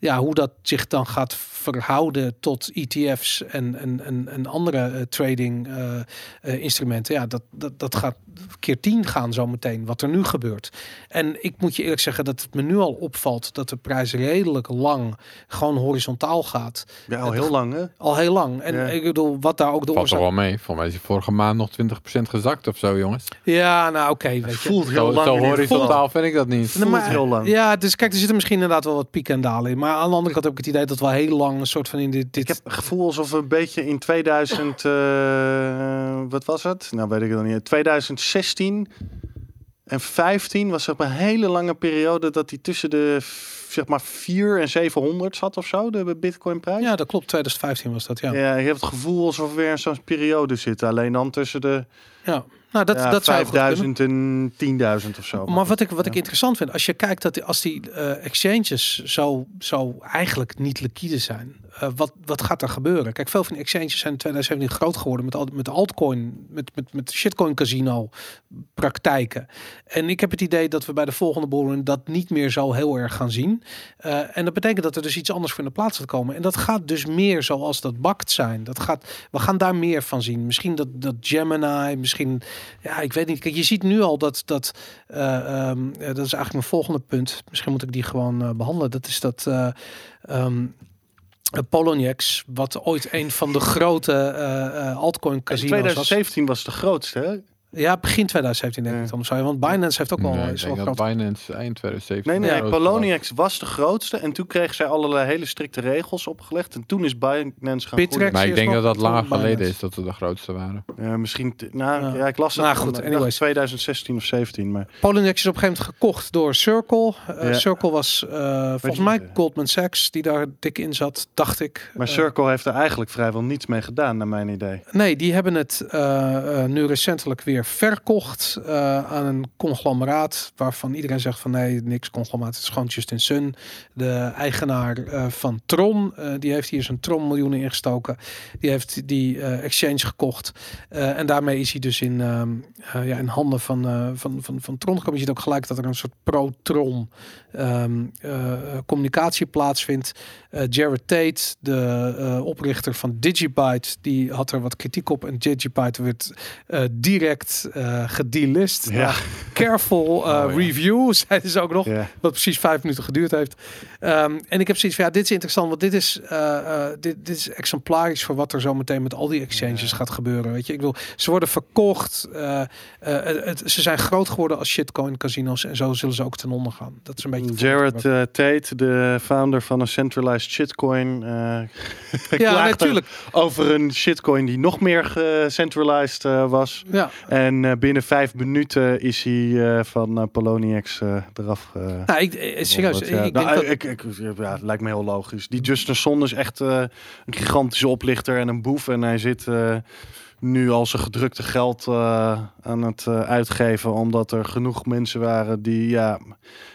ja, hoe dat zich dan gaat verhouden tot ETF's en, en, en, en andere eh, trading eh, eh, instrumenten. Ja, dat, dat, dat gaat keer tien gaan zo meteen, wat er nu gebeurt. En ik moet je eerlijk zeggen dat het me nu al opvalt dat de prijs redelijk lang gewoon horizontaal gaat. Ja, al heel lang hè? Al heel lang. En Ja. ik bedoel, wat daar ook de Valt er wel mee. Voor mij is hij vorige maand nog 20% gezakt of zo, jongens. Ja, nou oké, weet je. voelt heel Zo, lang. zo horizontaal vind ik dat niet. voelt maar- heel lang. Ja, dus kijk, er zitten misschien inderdaad wel wat pieken en dalen in. Maar aan de andere kant heb ik het idee dat we heel lang een soort van in dit... dit Ik heb het gevoel alsof we een beetje in 2000, *laughs* eh, wat was het? Nou weet ik het nog niet. 2016 en 15 was zeg maar een hele lange periode dat die tussen de zeg maar 4 en 700 zat of zo, de Bitcoin prijs. Ja, dat klopt. 2015 was dat, ja. Ja, je hebt het gevoel alsof we weer in zo'n periode zitten. Alleen dan tussen de ja. Nou, dat, ja, dat zou goed kunnen. 5000 en 10.000 of zo. Maar wat ik, wat ik interessant vind, als je kijkt dat die, als die eh, exchanges zo, zo eigenlijk niet liquide zijn, eh, wat, wat gaat er gebeuren? Kijk, veel van die exchanges zijn in 2017 groot geworden met, met altcoin, met, met, met shitcoin casino praktijken. En ik heb het idee dat we bij de volgende bullrun dat niet meer zo heel erg gaan zien. Eh, en dat betekent dat er dus iets anders voor in de plaats gaat komen. En dat gaat dus meer zoals dat bakt zijn. Dat gaat, we gaan daar meer van zien. Misschien dat, dat Gemini, misschien, ja, ik weet niet. Kijk, je ziet nu al dat, dat eh, ehm, dat is eigenlijk mijn volgende punt. Misschien moet ik die gewoon eh, behandelen. Dat is dat eh ehm, eh, Poloniex, wat ooit een van de grote eh, eh, altcoin casinos was. 2017 was de grootste, hè? Ja, begin 2017 denk ik Ja. dan. Zou je, want Binance heeft ook wel, Nee, ik is wel denk dat. Binance eind 2017. Nee, nee. Poloniex was de grootste. En toen kreeg zij allerlei hele strikte regels opgelegd. En toen is Binance gaan groeien. Maar ik denk dat dat lang geleden is dat we de grootste waren. Ja, misschien, nou Ja. ja, ik las dat Nou, goed, anyways. 2016 of 17. Maar Poloniex is op een gegeven moment gekocht door Circle. Eh, Ja. Circle was eh, volgens mij Goldman Sachs die daar dik in zat, dacht ik. Maar Eh, Circle heeft er eigenlijk vrijwel niets mee gedaan, naar mijn idee. Nee, die hebben het eh, eh, nu recentelijk weer verkocht eh, aan een conglomeraat waarvan iedereen zegt van nee, niks conglomeraat, het is gewoon Justin Sun. De eigenaar eh, van Tron, eh, die heeft hier zijn Tron miljoenen ingestoken. Die heeft die exchange gekocht. En daarmee is hij dus in, ehm, eh, ja, in handen van, van, van, van Tron gekomen. Je ziet ook gelijk dat er een soort pro-Tron ehm, eh, communicatie plaatsvindt. Jared Tate, de oprichter van Digibyte, die had er wat kritiek op. En Digibyte werd eh, direct eh gedelist. Ja. Maar Careful *laughs* Oh, ja. review, *laughs* zeiden ze ook nog. Ja. Wat precies vijf minuten geduurd heeft. Ehm, en ik heb zoiets van, ja, dit is interessant. Want dit is, eh, dit, dit is exemplarisch voor wat er zo meteen met al die exchanges gaat gebeuren. Weet je, ik wil, ze worden verkocht. het, ze zijn groot geworden als shitcoin casino's. En zo zullen ze ook ten onder gaan. Dat is een beetje... Jared Tate, de founder van een centralized shitcoin, *laughs* ja, natuurlijk. over een shitcoin die nog meer gecentralized was. Ja. En eh, binnen vijf minuten is hij eh, van eh, Poloniex eraf. Nou, ik, serieus. Ik, ja, ik nou, ik, ik, ja, het lijkt me heel logisch. Die Justin Son is echt een gigantische oplichter en een boef. En hij zit nu al zijn gedrukte geld eh, aan het eh, uitgeven. Omdat er genoeg mensen waren die ja,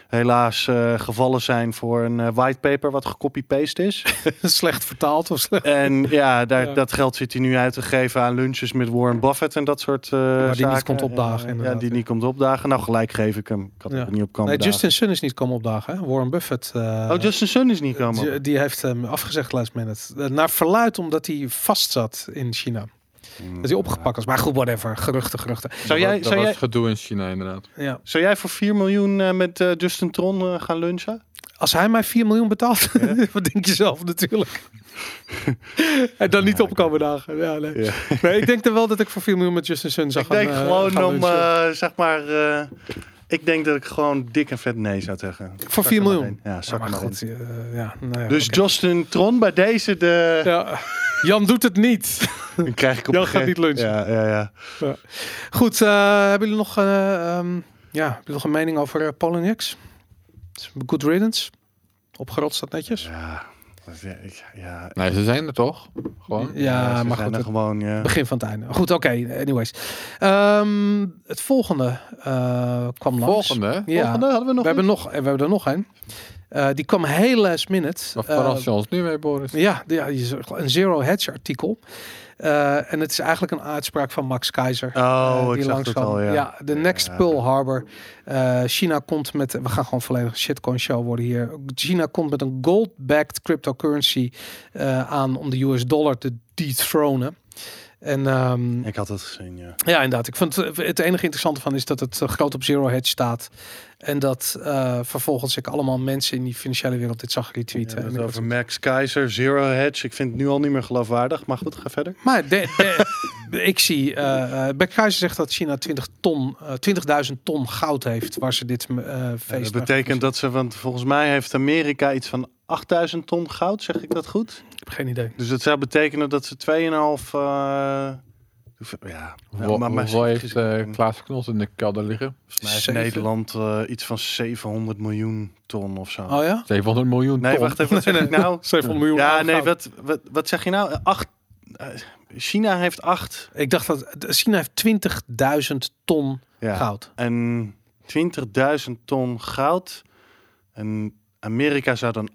helaas eh, gevallen zijn voor een whitepaper wat gecopy-paste is. *laughs* slecht vertaald of slecht. en ja, daar, Ja. dat geld zit hij nu uit te geven aan lunches met Warren Buffett en dat soort eh die niet komt opdagen, Ja, Ja, die ja. niet komt opdagen. Nou, gelijk geef ik hem. Ik had Ja. er niet op komen Nee. Justin Sun is niet komen opdagen. Hè? Warren Buffett. Oh, Justin Sun is niet komen. die, die heeft hem afgezegd last minute. Naar verluid omdat hij vast zat in China. Dat hij opgepakt was. Maar goed, whatever. Geruchten, geruchten. Zou jij, dat zou, was jij, gedoe in China inderdaad. Ja. zou jij voor 4 miljoen eh, met eh, Justin Tron eh, gaan lunchen? Als hij mij 4 miljoen betaalt, *laughs* wat denk je zelf natuurlijk. *laughs* en dan niet opkomen dagen. Ja, nee. Ja. nee, ik denk er wel dat ik voor 4 miljoen met Justin Sun zou ik gaan denk eh, gewoon gaan om, eh, zeg maar, eh, ik denk dat ik gewoon dik en vet nee zou zeggen. Voor Zak 4 er maar miljoen? Ja, Ja, zak maar maar goed. eh, ja, nou ja, Dus. Justin Tron bij deze, de, Ja, Jan doet het niet. dan krijg ik op Jan een gaat niet lunchen. Ja, ja, ja. Goed, eh, hebben jullie nog, eh, ehm, ja, hebben jullie nog een mening over uh? Good riddance. Opgerot staat netjes. Ja, ja, ik- ja. Nee, ze zijn er toch? Gewoon. Ja, ze maar zijn goed. er het gewoon, ja. begin van het einde. Goed, oké. anyways. Ehm, het volgende eh, kwam langs. Volgende. Ja. Volgende hadden we nog We hebben, nog, we hebben er nog een. Eh, die kwam heel last minute. Waar Eh, verras je ons nu mee, Boris? ja, ja, een zero hedge artikel. Eh, en het is eigenlijk een uitspraak van Max Keizer. Oh, ik die zag langs al, ja. de next Ja. Pearl Harbor. Eh, China komt met, we gaan gewoon volledig een shitcoin show worden hier. China komt met een gold-backed cryptocurrency eh, aan om de US dollar te dethronen. En ehm, Ik had het gezien, ja. ja, inderdaad. Ik vond het, het enige interessante van is dat het eh, groot op zero hedge staat. En dat eh, vervolgens ik allemaal mensen in die financiële wereld dit zag retweeten. Ja, En over Max Keizer, Zero Hedge. Ik vind het nu al niet meer geloofwaardig, maar goed, ga verder. Maar de, de- *laughs* ik zie, uh, Keizer zegt dat China 20 ton, eh 20.000 ton goud heeft waar ze dit feest dat betekent dat ze, want volgens mij heeft Amerika iets van 8000 ton goud, zeg ik dat goed? Ik heb geen idee. Dus dat zou betekenen dat ze 2,5... eh ja, maar, maar, hoeveel heeft eh Klaas Knot in de kelder liggen? Nederland eh, iets van 700 miljoen ton of zo. Oh ja? 700 miljoen nee, ton. wacht even, wat zeg ik *laughs* nou? 700 miljoen Ja, nee, wat, wat, wat zeg je nou? Acht, China heeft acht. Ik dacht dat China heeft 20.000 ton Ja. goud. En 20.000 ton goud. En Amerika zou dan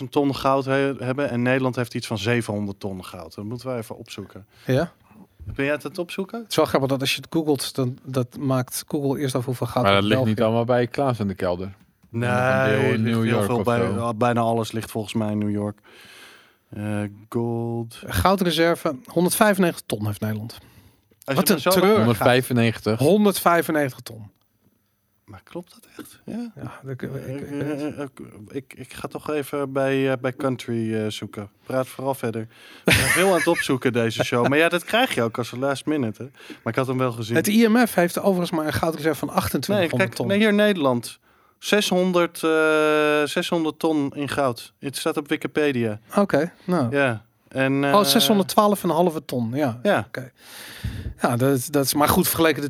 8.000 ton goud he- hebben. En Nederland heeft iets van 700 ton goud. Dat moeten we even opzoeken. Ja? Ben jij het aan het opzoeken? Het is wel grappig dat als je het googelt, dan dat maakt Google eerst af hoeveel goud Maar dat ligt niet allemaal bij Klaas in de kelder. Nee, deel New heel York veel of bij, zo. bijna alles ligt volgens mij in New York. Eh, gold. Goudreserve, 195 ton heeft Nederland. Als Wat een treur. 195. 195 ton. Maar klopt dat echt? Ja. Ja, dat- ik, ik, Ik, ik- eh, eh, ik, ik ga toch even bij, eh, bij Country zoeken. Praat vooral verder. Zijn veel aan het opzoeken deze show. Maar ja, dat krijg je ook als een last minute. Hè. Maar ik had hem wel gezien. het IMF heeft overigens maar een goudreserve van nee, 2800 kijk, ton. nee, hier in Nederland. 600, eh 600 ton in goud. Het staat op Wikipedia. Oké, nou. Ja. En, eh, Oh, 612,5 ton, ja. Ja. Ja, dat, is- dat is maar goed vergeleken de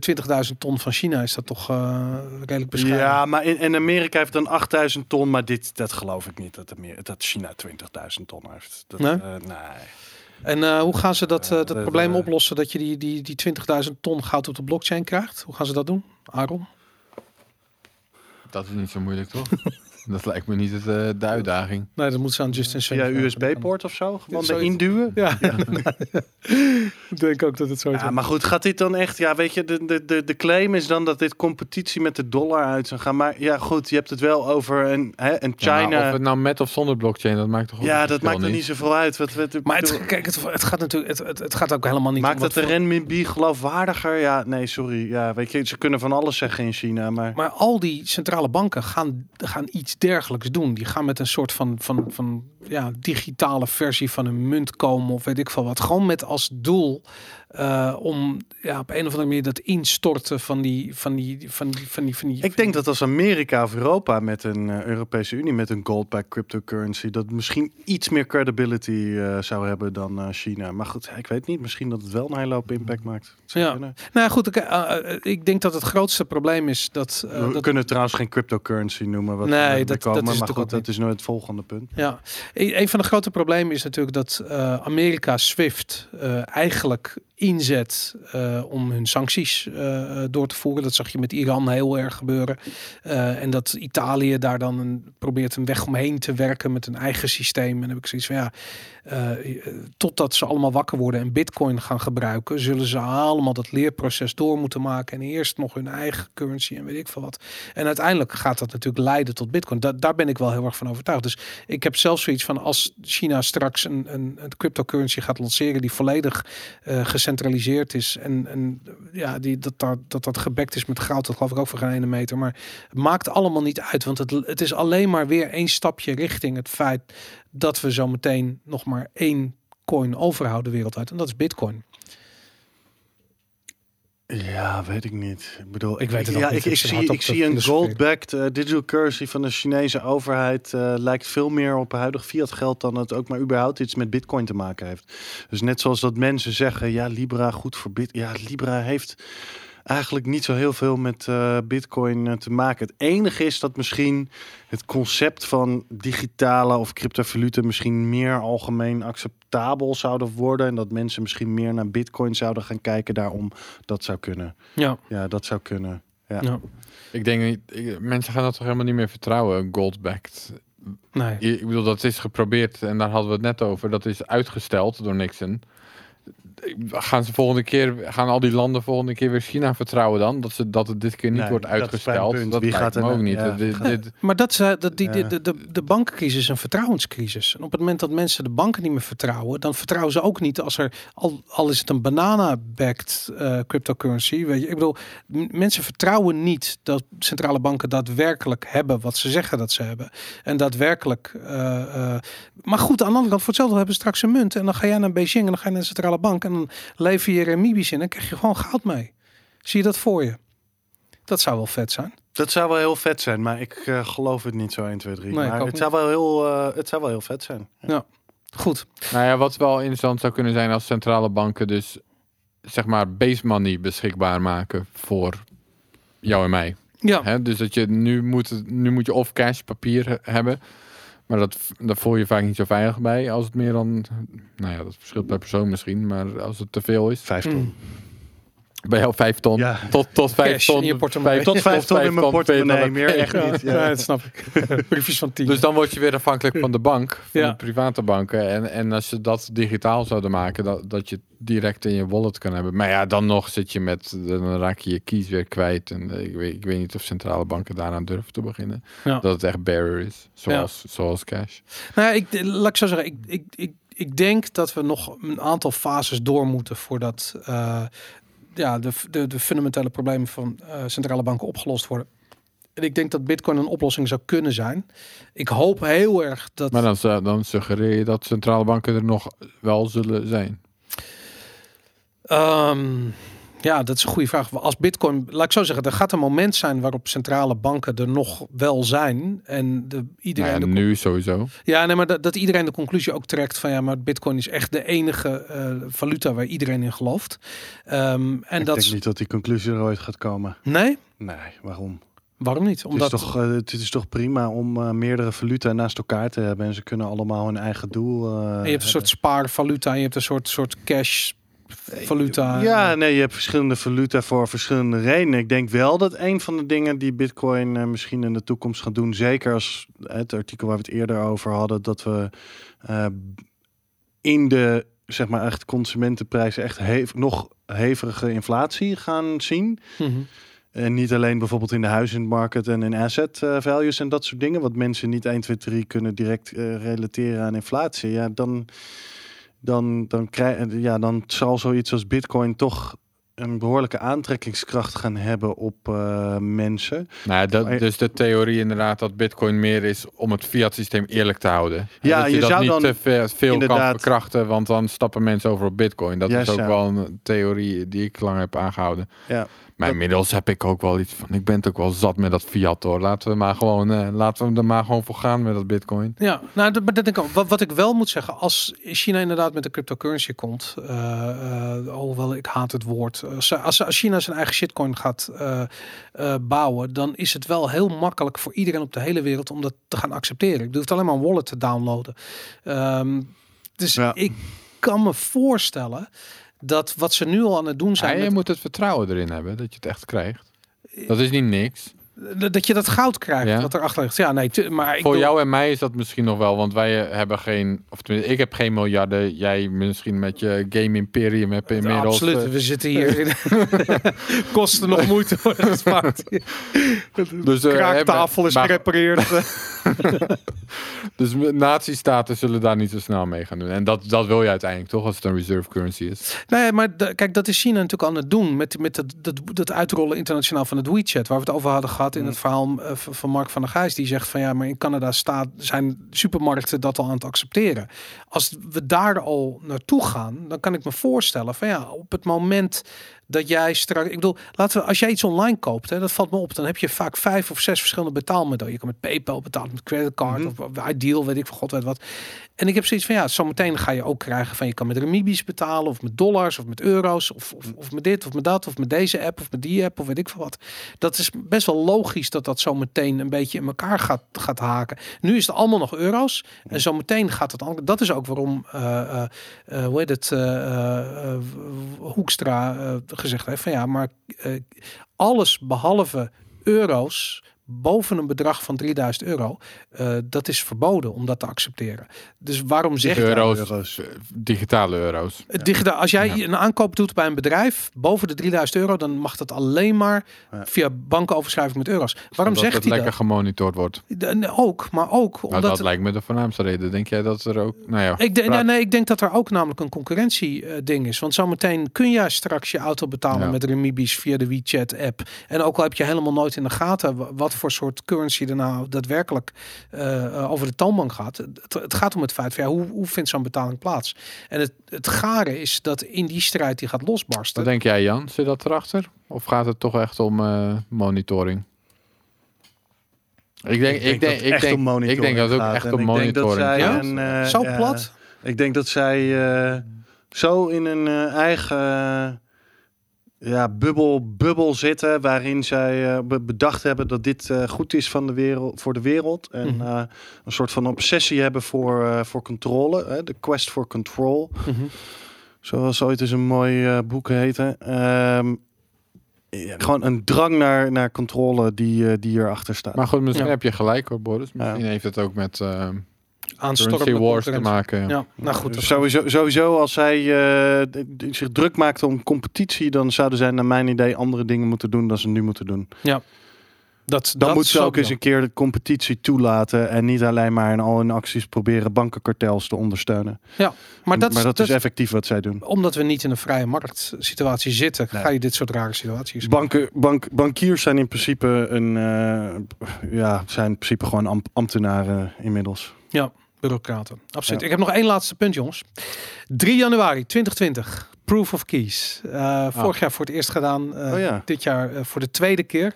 20.000 ton van China is dat toch eh, redelijk bescheiden. Ja, maar in, in Amerika heeft dan 8000 ton. Maar dit, dat geloof ik niet. Dat, Amer- dat China 20.000 ton heeft. Dat, Nee? eh, nee. En eh, hoe gaan ze dat, eh, dat probleem eh, oplossen dat je die, die, die 20.000 ton goud op de blockchain krijgt? Hoe gaan ze dat doen? Aaron? Dat is niet zo moeilijk, toch? *laughs* dat lijkt me niet het, eh, de uitdaging. Nee, dat moet ze aan Justin Via vragen. USB-poort of zo? Gewoon erin duwen? Ja, *laughs* ik denk ook dat het zo is. Ja, maar goed, gaat dit dan echt... Ja, weet je, de, de, de, de claim is dan dat dit competitie met de dollar uit zou gaan. Maar ja, goed, je hebt het wel over een, hè, een Ja, China... maar Ja, of het nou met of zonder blockchain, dat maakt toch ook een dat maakt er niet zoveel uit. Wat, wat, Maar het, kijk, het, het gaat natuurlijk, het, het, het gaat ook helemaal niet Maakt om dat de voor- renminbi geloofwaardiger? Ja, nee, sorry. Ja, weet je, ze kunnen van alles zeggen in China, maar... Maar al die centrale banken gaan, gaan iets dergelijks doen. Die gaan met een soort van, van, van ja, digitale versie van een munt komen of weet ik veel wat. Gewoon met als doel eh, om ja, op een of andere manier dat instorten van die, van die, van die, van die, van die Ik denk dat als Amerika of Europa met een eh, Europese Unie met een gold-backed cryptocurrency, dat misschien iets meer credibility eh, zou hebben dan China. Maar goed, ik weet niet. Misschien dat het wel een hele hoop impact maakt. Ja. kunnen. Nou goed, ik, ik denk dat het grootste probleem is dat. We dat kunnen trouwens geen cryptocurrency noemen. Wat Nee, dat- dat komen, is maar goed, dat is nooit het volgende punt. Ja, een een van de grote problemen is natuurlijk dat Amerika SWIFT eigenlijk inzet eh, om hun sancties eh, eh, door te voeren. Dat zag je met Iran heel erg gebeuren. En dat Italië daar dan een, probeert een weg omheen te werken met een eigen systeem. En dan heb ik zoiets van ja, totdat ze allemaal wakker worden en bitcoin gaan gebruiken, zullen ze allemaal dat leerproces door moeten maken. En eerst nog hun eigen currency en weet ik veel wat. En uiteindelijk gaat dat natuurlijk leiden tot bitcoin. Da daar ben ik wel heel erg van overtuigd. Dus ik heb zelfs zoiets van als China straks een, een, een cryptocurrency gaat lanceren die volledig eh, gecentraliseerd is en, en ja, die, dat, dat dat gebekt is met goud, dat geloof ik ook voor geen ene meter. Maar het maakt allemaal niet uit, want het, het is alleen maar weer één stapje richting het feit dat we zo meteen nog maar één coin overhouden wereldwijd en dat is bitcoin. Ja, weet ik niet. Ik bedoel, Ik weet het ook ja, niet. Ik, Ik ik, zit zie, ik een gold-backed eh, digital currency van de Chinese overheid eh, lijkt veel meer op huidig fiat geld dan het ook maar überhaupt iets met bitcoin te maken heeft. Dus net zoals dat mensen zeggen, ja, Libra goed voor bit. Ja, Libra heeft eigenlijk niet zo heel veel met eh, bitcoin eh, te maken. Het enige is dat misschien het concept van digitale of cryptovaluta misschien meer algemeen acceptabel zouden worden en dat mensen misschien meer naar bitcoin zouden gaan kijken daarom dat zou kunnen. Ja, Ja, dat zou kunnen. Ja. ja. Ik denk niet, ik- mensen gaan dat toch helemaal niet meer vertrouwen, gold-backed. nee. Ik bedoel, dat is geprobeerd en daar hadden we het net over. Dat is uitgesteld door Nixon. Gaan ze volgende keer, gaan al die landen volgende keer weer China vertrouwen dan? Dat, ze, dat het dit keer niet Nee, wordt dat uitgesteld? Dat Wie lijkt gaat er ook nou- niet. ja, dit, *laughs* Maar dat, ze, dat die, Ja. de, de, de, de bankencrisis is een vertrouwenscrisis. En op het moment dat mensen de banken niet meer vertrouwen, dan vertrouwen ze ook niet als er, al, al is het een banana-backed eh, cryptocurrency. Weet je, ik bedoel, mensen vertrouwen niet dat centrale banken daadwerkelijk hebben wat ze zeggen dat ze hebben. En daadwerkelijk. eh, eh, maar goed, aan de andere kant, voor hetzelfde hebben ze straks een munt. En dan ga jij naar Beijing en dan ga je naar de centrale bank en dan lever je renminbi's in en dan krijg je gewoon goud mee. Zie je dat voor je? Dat zou wel vet zijn. Dat zou wel heel vet zijn, maar ik eh, geloof het niet zo 1, 2, 3. Nee, ik maar het niet. zou, wel heel, eh, het zou wel heel vet zijn. Goed. Nou ja, wat wel interessant zou kunnen zijn als centrale banken dus zeg maar base money beschikbaar maken voor jou en mij. Ja. Hè? Dus dat je nu moet, nu moet je of cash papier he- hebben, maar dat, daar voel je vaak niet zo veilig bij als het meer dan, nou ja, dat verschilt per persoon misschien, maar als het te veel is, Vijf ton. Mm. Bij jou vijf ton, Ja. tot, tot vijf Cash ton, in je portemonnee. Tot vijf ton in mijn portemonnee, meer PayPal. echt niet. ja. *laughs* Ja. dat snap ik. *laughs* Briefjes van 10. Dus dan word je weer afhankelijk van de bank, van Ja. de private banken. En, en als ze dat digitaal zouden maken, dat, dat je het direct in je wallet kan hebben. Maar ja, dan nog zit je met, dan raak je je keys weer kwijt. En eh, ik weet, ik weet niet of centrale banken daaraan durven te beginnen. Ja. Dat het echt barrier is, zoals, zoals cash. Nou, ja, ik, laat ik zo zeggen, ik, ik, ik, ik denk dat we nog een aantal fases door moeten voordat eh, ja, de, de, de fundamentele problemen van eh, centrale banken opgelost worden. En ik denk dat Bitcoin een oplossing zou kunnen zijn. Ik hoop heel erg dat. Maar dan, dan suggereer je dat centrale banken er nog wel zullen zijn. Ehm, ja, dat is een goede vraag. Als Bitcoin, laat ik zo zeggen, er gaat een moment zijn waarop centrale banken er nog wel zijn. En de, iedereen. Nou ja, de nu sowieso. Ja, nee, maar dat, dat iedereen de conclusie ook trekt van ja, maar Bitcoin is echt de enige eh, valuta waar iedereen in gelooft. Ehm, en Ik dat denk niet dat die conclusie er ooit gaat komen. nee, Nee, waarom? Waarom niet? Omdat het, is toch, eh, het is toch prima om eh, meerdere valuta naast elkaar te hebben. En ze kunnen allemaal hun eigen doel eh, en je hebt een hebben. soort spaarvaluta en je hebt een soort, soort cash valuta. Ja, nee, je hebt verschillende valuta voor verschillende redenen. Ik denk wel dat een van de dingen die Bitcoin eh, misschien in de toekomst gaat doen, zeker als het artikel waar we het eerder over hadden, dat we eh, in de zeg maar echt consumentenprijzen echt hev- nog hevige inflatie gaan zien. Mhm. En niet alleen bijvoorbeeld in de huizenmarkt en in asset eh, values en dat soort dingen, wat mensen niet 1, 2, 3 kunnen direct eh, relateren aan inflatie. Ja, dan, dan, dan, krijg, ja, dan zal zoiets als Bitcoin toch een behoorlijke aantrekkingskracht gaan hebben op eh, mensen. Nou, dat, dus de theorie inderdaad dat bitcoin meer is om het fiat systeem eerlijk te houden. En Ja, dat je, je dat zou niet dan te veel, veel kan verkrachten, want dan stappen mensen over op bitcoin. Dat is ook ja. wel een theorie die ik lang heb aangehouden. Ja. Maar inmiddels heb ik ook wel iets van, ik ben het ook wel zat met dat fiat hoor. Laten we maar gewoon, eh, laten we er maar gewoon voor gaan met dat bitcoin. Ja, nou, dat, maar dat denk ik ook. Wat, wat ik wel moet zeggen, als China inderdaad met de cryptocurrency komt, eh hoewel ik haat het woord, als, als, als China zijn eigen shitcoin gaat bouwen, dan is het wel heel makkelijk voor iedereen op de hele wereld om dat te gaan accepteren. Je hoeft alleen maar een wallet te downloaden. Ehm, dus Ja. ik kan me voorstellen dat wat ze nu al aan het doen Ja, zijn, je met- moet het vertrouwen erin hebben dat je het echt krijgt. Dat is niet niks. Dat je dat goud krijgt Ja. wat erachter ligt. Ja, nee, maar ik Voor jou en mij is dat misschien nog wel, want wij eh, hebben geen, of tenminste, ik heb geen miljarden. Jij misschien met je game imperium hebt inmiddels. Absoluut, eh, we zitten hier. in- *laughs* Kosten nog moeite worden gespaard. *laughs* Dus, De eh, kraaktafel is maar- gerepareerd. *laughs* Dus nazistaten zullen daar niet zo snel mee gaan doen. En dat, dat wil je uiteindelijk toch, als het een reserve currency is. nee, maar de- kijk, dat is China natuurlijk aan het doen met, met dat, dat, dat uitrollen internationaal van het WeChat, waar we het over hadden gehad in het verhaal eh, van van Mark van der Gijs, die zegt van ja, maar in Canada staat, zijn supermarkten dat al aan het accepteren. Als we daar al naartoe gaan, dan kan ik me voorstellen van ja, op het moment dat jij straks, ik bedoel, laten we, als jij iets online koopt, hè, dat valt me op, dan heb je vaak vijf of zes verschillende betaalmiddelen. Je kan met PayPal betalen, met creditcard Mhm. of Ideal, weet ik van god weet wat. En ik heb zoiets van ja, zometeen ga je ook krijgen van je kan met Remibi's betalen of met dollars of met euro's of, of, of met dit of met dat of met deze app of met die app of weet ik veel wat. Dat is best wel logisch dat dat zometeen een beetje in elkaar gaat, gaat haken. Nu is het allemaal nog euro's en zometeen gaat het al. Dat is ook waarom, eh eh, eh, hoe heet het, Hoekstra gezegd heeft van ja, maar eh, alles behalve euro's boven een bedrag van 3000 euro, eh, dat is verboden om dat te accepteren. Dus waarom zeg je Euro's, euro's. eh, digitale euro's. het digitaal, als jij Ja. een aankoop doet bij een bedrijf boven de 3000 euro, dan mag dat alleen maar Ja. via bankoverschrijving met euro's. Waarom zegt hij lekker dat? gemonitord wordt. De- Ook, maar ook Nou, omdat dat lijkt me de voornaamste reden. Denk jij dat er ook... Nou ja, ik, nee, nee, ik denk dat er ook namelijk een concurrentie eh, ding is. Want zometeen kun jij straks je auto betalen Ja. met Remibi's via de WeChat app. En ook al heb je helemaal nooit in de gaten wa- wat voor soort currency er nou daadwerkelijk eh, eh, over de toonbank gaat. Het, het gaat om het feit van ja, hoe, hoe vindt zo'n betaling plaats? En het, het gare is dat in die strijd die gaat losbarsten. Wat denk jij Jan? Zit dat erachter? Of gaat het toch echt om eh, monitoring? Ik denk, ik denk, dat ik denk, ik denk dat het ook echt om ik denk dat monitoring zij gaat. Zo plat? Ik denk dat zij eh, zo in een eh, eigen ja, bubbel, bubbel zitten waarin zij eh, be- bedacht hebben dat dit eh, goed is van de wereld, voor de wereld. En Mhm. eh, een soort van obsessie hebben voor, eh, voor controle. Hè? De quest for control. Mhm. Zoals ooit eens een mooi eh, boek heette. Ehm, ja, gewoon een drang naar, naar controle die, eh, die erachter staat. Maar goed, misschien Ja. heb je gelijk hoor Boris. Misschien heeft het ook met eh Aanstormende wars te maken. Ja, nou goed. sowieso, sowieso als zij eh, zich druk maakte om competitie, dan zouden zij naar mijn idee andere dingen moeten doen dan ze nu moeten doen. dat, Dan dat moet ze ook eens een keer de competitie toelaten en niet alleen maar in al hun acties proberen bankenkartels te ondersteunen. Maar dat, maar dat dat is effectief wat zij doen. omdat we niet in een vrije marktsituatie zitten, Nee. ga je dit soort rare situaties. Banken, bank, bankiers zijn in principe een, eh, ja, zijn in principe gewoon ambt- ambtenaren inmiddels. Bureaucraten. Absoluut. Ja. Ik heb nog één laatste punt, jongens. 3 januari 2020. Proof of Keys. Eh, vorig jaar voor het eerst gedaan. eh, Oh ja. Dit jaar eh, voor de tweede keer.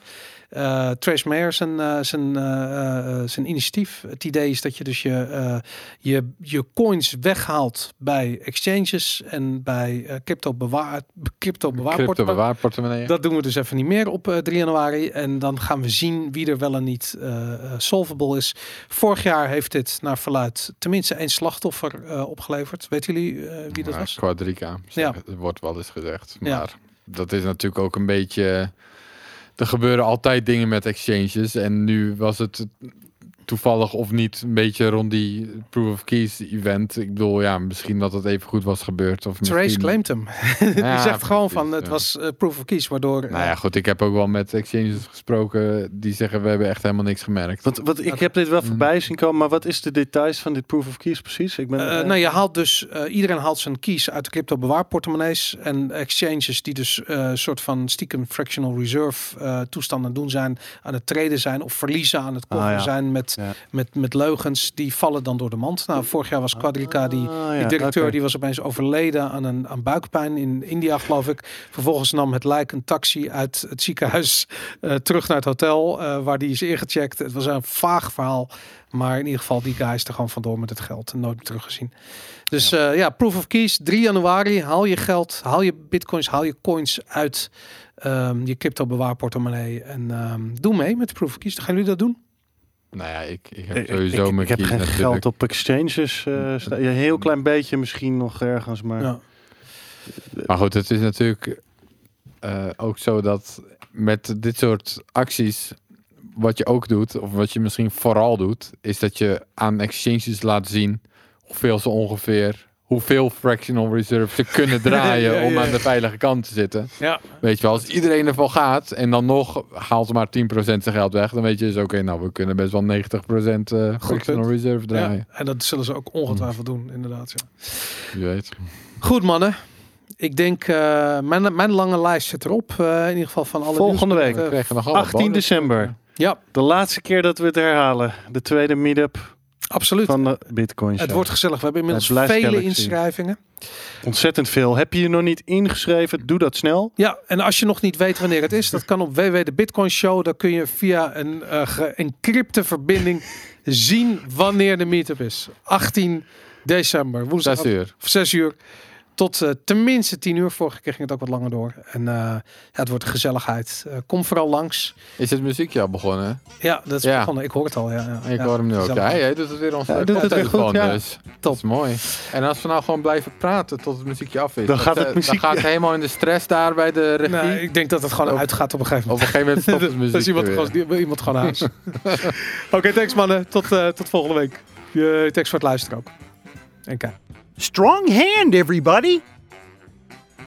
Eh Trace Mayer zijn, eh, zijn, eh, zijn initiatief. Het idee is dat je dus je, je, je coins weghaalt bij exchanges en bij crypto bewaar crypto bewaarportemonnee. Dat doen we dus even niet meer op eh, 3 januari. En dan gaan we zien wie er wel en niet solvable is. Vorig jaar heeft dit naar verluid tenminste één slachtoffer opgeleverd. Weten jullie wie dat was? Quadrica. Ja. Wordt wel eens gezegd. Ja. Maar dat is natuurlijk ook een beetje... Er gebeuren altijd dingen met exchanges. En nu was het toevallig of niet een beetje rond die Proof of Keys event. Ik bedoel, ja, misschien dat het even goed was gebeurd. Of Trace misschien... claimt hem. *laughs* Die zegt gewoon van het ja. was eh, proof of keys, waardoor... Nou ja, goed. Ik heb ook wel met exchanges gesproken die zeggen we hebben echt helemaal niks gemerkt. Wat, wat, ik heb dit wel voorbij zien komen, maar wat is de details van dit proof of keys precies? Ik ben, Eh, eh, nou, je haalt dus, eh, iedereen haalt zijn keys uit de crypto bewaarportemonnees en exchanges die dus eh, een soort van stiekem fractional reserve eh, toestanden doen zijn, aan het treden zijn of verliezen aan het kopen Ah, ja. zijn met, Ja. met, met leugens, die vallen dan door de mand. Nou, vorig jaar was Quadrica, die, Ah, die ja, directeur, die was opeens overleden aan een aan buikpijn in India, geloof ik. Vervolgens nam het lijk een taxi uit het ziekenhuis eh, terug naar het hotel, eh, waar die is ingecheckt. Het was een vaag verhaal. Maar in ieder geval, die guy is er gewoon vandoor met het geld. en Nooit meer teruggezien. Dus ja. ja, proof of keys. 3 januari. Haal je geld, haal je bitcoins, haal je coins uit ehm, je crypto bewaarportemonnee. En ehm, doe mee met de proof of keys. Gaan jullie dat doen? Nou ja, ik, ik heb sowieso ik, mijn ik heb geen natuurlijk. geld op exchanges. eh, sta- ja, een heel klein beetje misschien nog ergens, maar... Ja. Maar goed, het is natuurlijk eh, ook zo dat met dit soort acties, wat je ook doet, of wat je misschien vooral doet, is dat je aan exchanges laat zien hoeveel ze ongeveer, hoeveel fractional reserve ze kunnen *laughs* draaien Ja, ja, om aan de veilige kant te zitten. ja. Weet je wel, als iedereen ervan gaat en dan nog haalt maar 10% zijn geld weg, dan weet je dus oké, nou we kunnen best wel 90% eh fractional punt. reserve draaien. ja. En dat zullen ze ook ongetwijfeld doen, inderdaad. Ja. Je weet. Goed, mannen. Ik denk, eh, mijn, mijn lange lijst zit erop. eh, in ieder geval van alle Volgende week. We eh, kregen nog allemaal 18 bonus. december. ja, De laatste keer dat we het herhalen. De tweede meetup absoluut. van de Bitcoin Show. Het wordt gezellig. We hebben inmiddels vele Galaxy. inschrijvingen. ontzettend veel. Heb je je nog niet ingeschreven? Doe dat snel. Ja, en als je nog niet weet wanneer het is, dat kan op www de Bitcoin Show. Dan kun je via een uh, geëncrypte verbinding zien wanneer de meetup is. 18 december, woensdag. 6 uur. Of 6 uur. Tot uh, tenminste 10 uur. Vorige keer ging het ook wat langer door. En uh, ja, het wordt gezelligheid. Uh, kom vooral langs. Is het muziekje al begonnen? Ja, dat is Ja. begonnen. Ik hoor het al. Ja, ja. Ik ja, hoor hem nu ook. Ja, hij doet het weer ons Ja, doet het weer goed, ja. Dus. Dat is mooi. En als we nou gewoon blijven praten tot het muziekje af is. Dan gaat het eh, muziekje- Dan gaat het helemaal in de stress daar bij de regie. Nou, ik denk dat het gewoon Op- uitgaat op een gegeven Op moment. een gegeven moment stopt het *laughs* muziek Dan is iemand, gewoon, iemand gewoon naar huis. *laughs* Oké, thanks mannen. Tot, uh, tot volgende week. Je, thanks voor het luisteren ook. En kijk. Strong hand, everybody!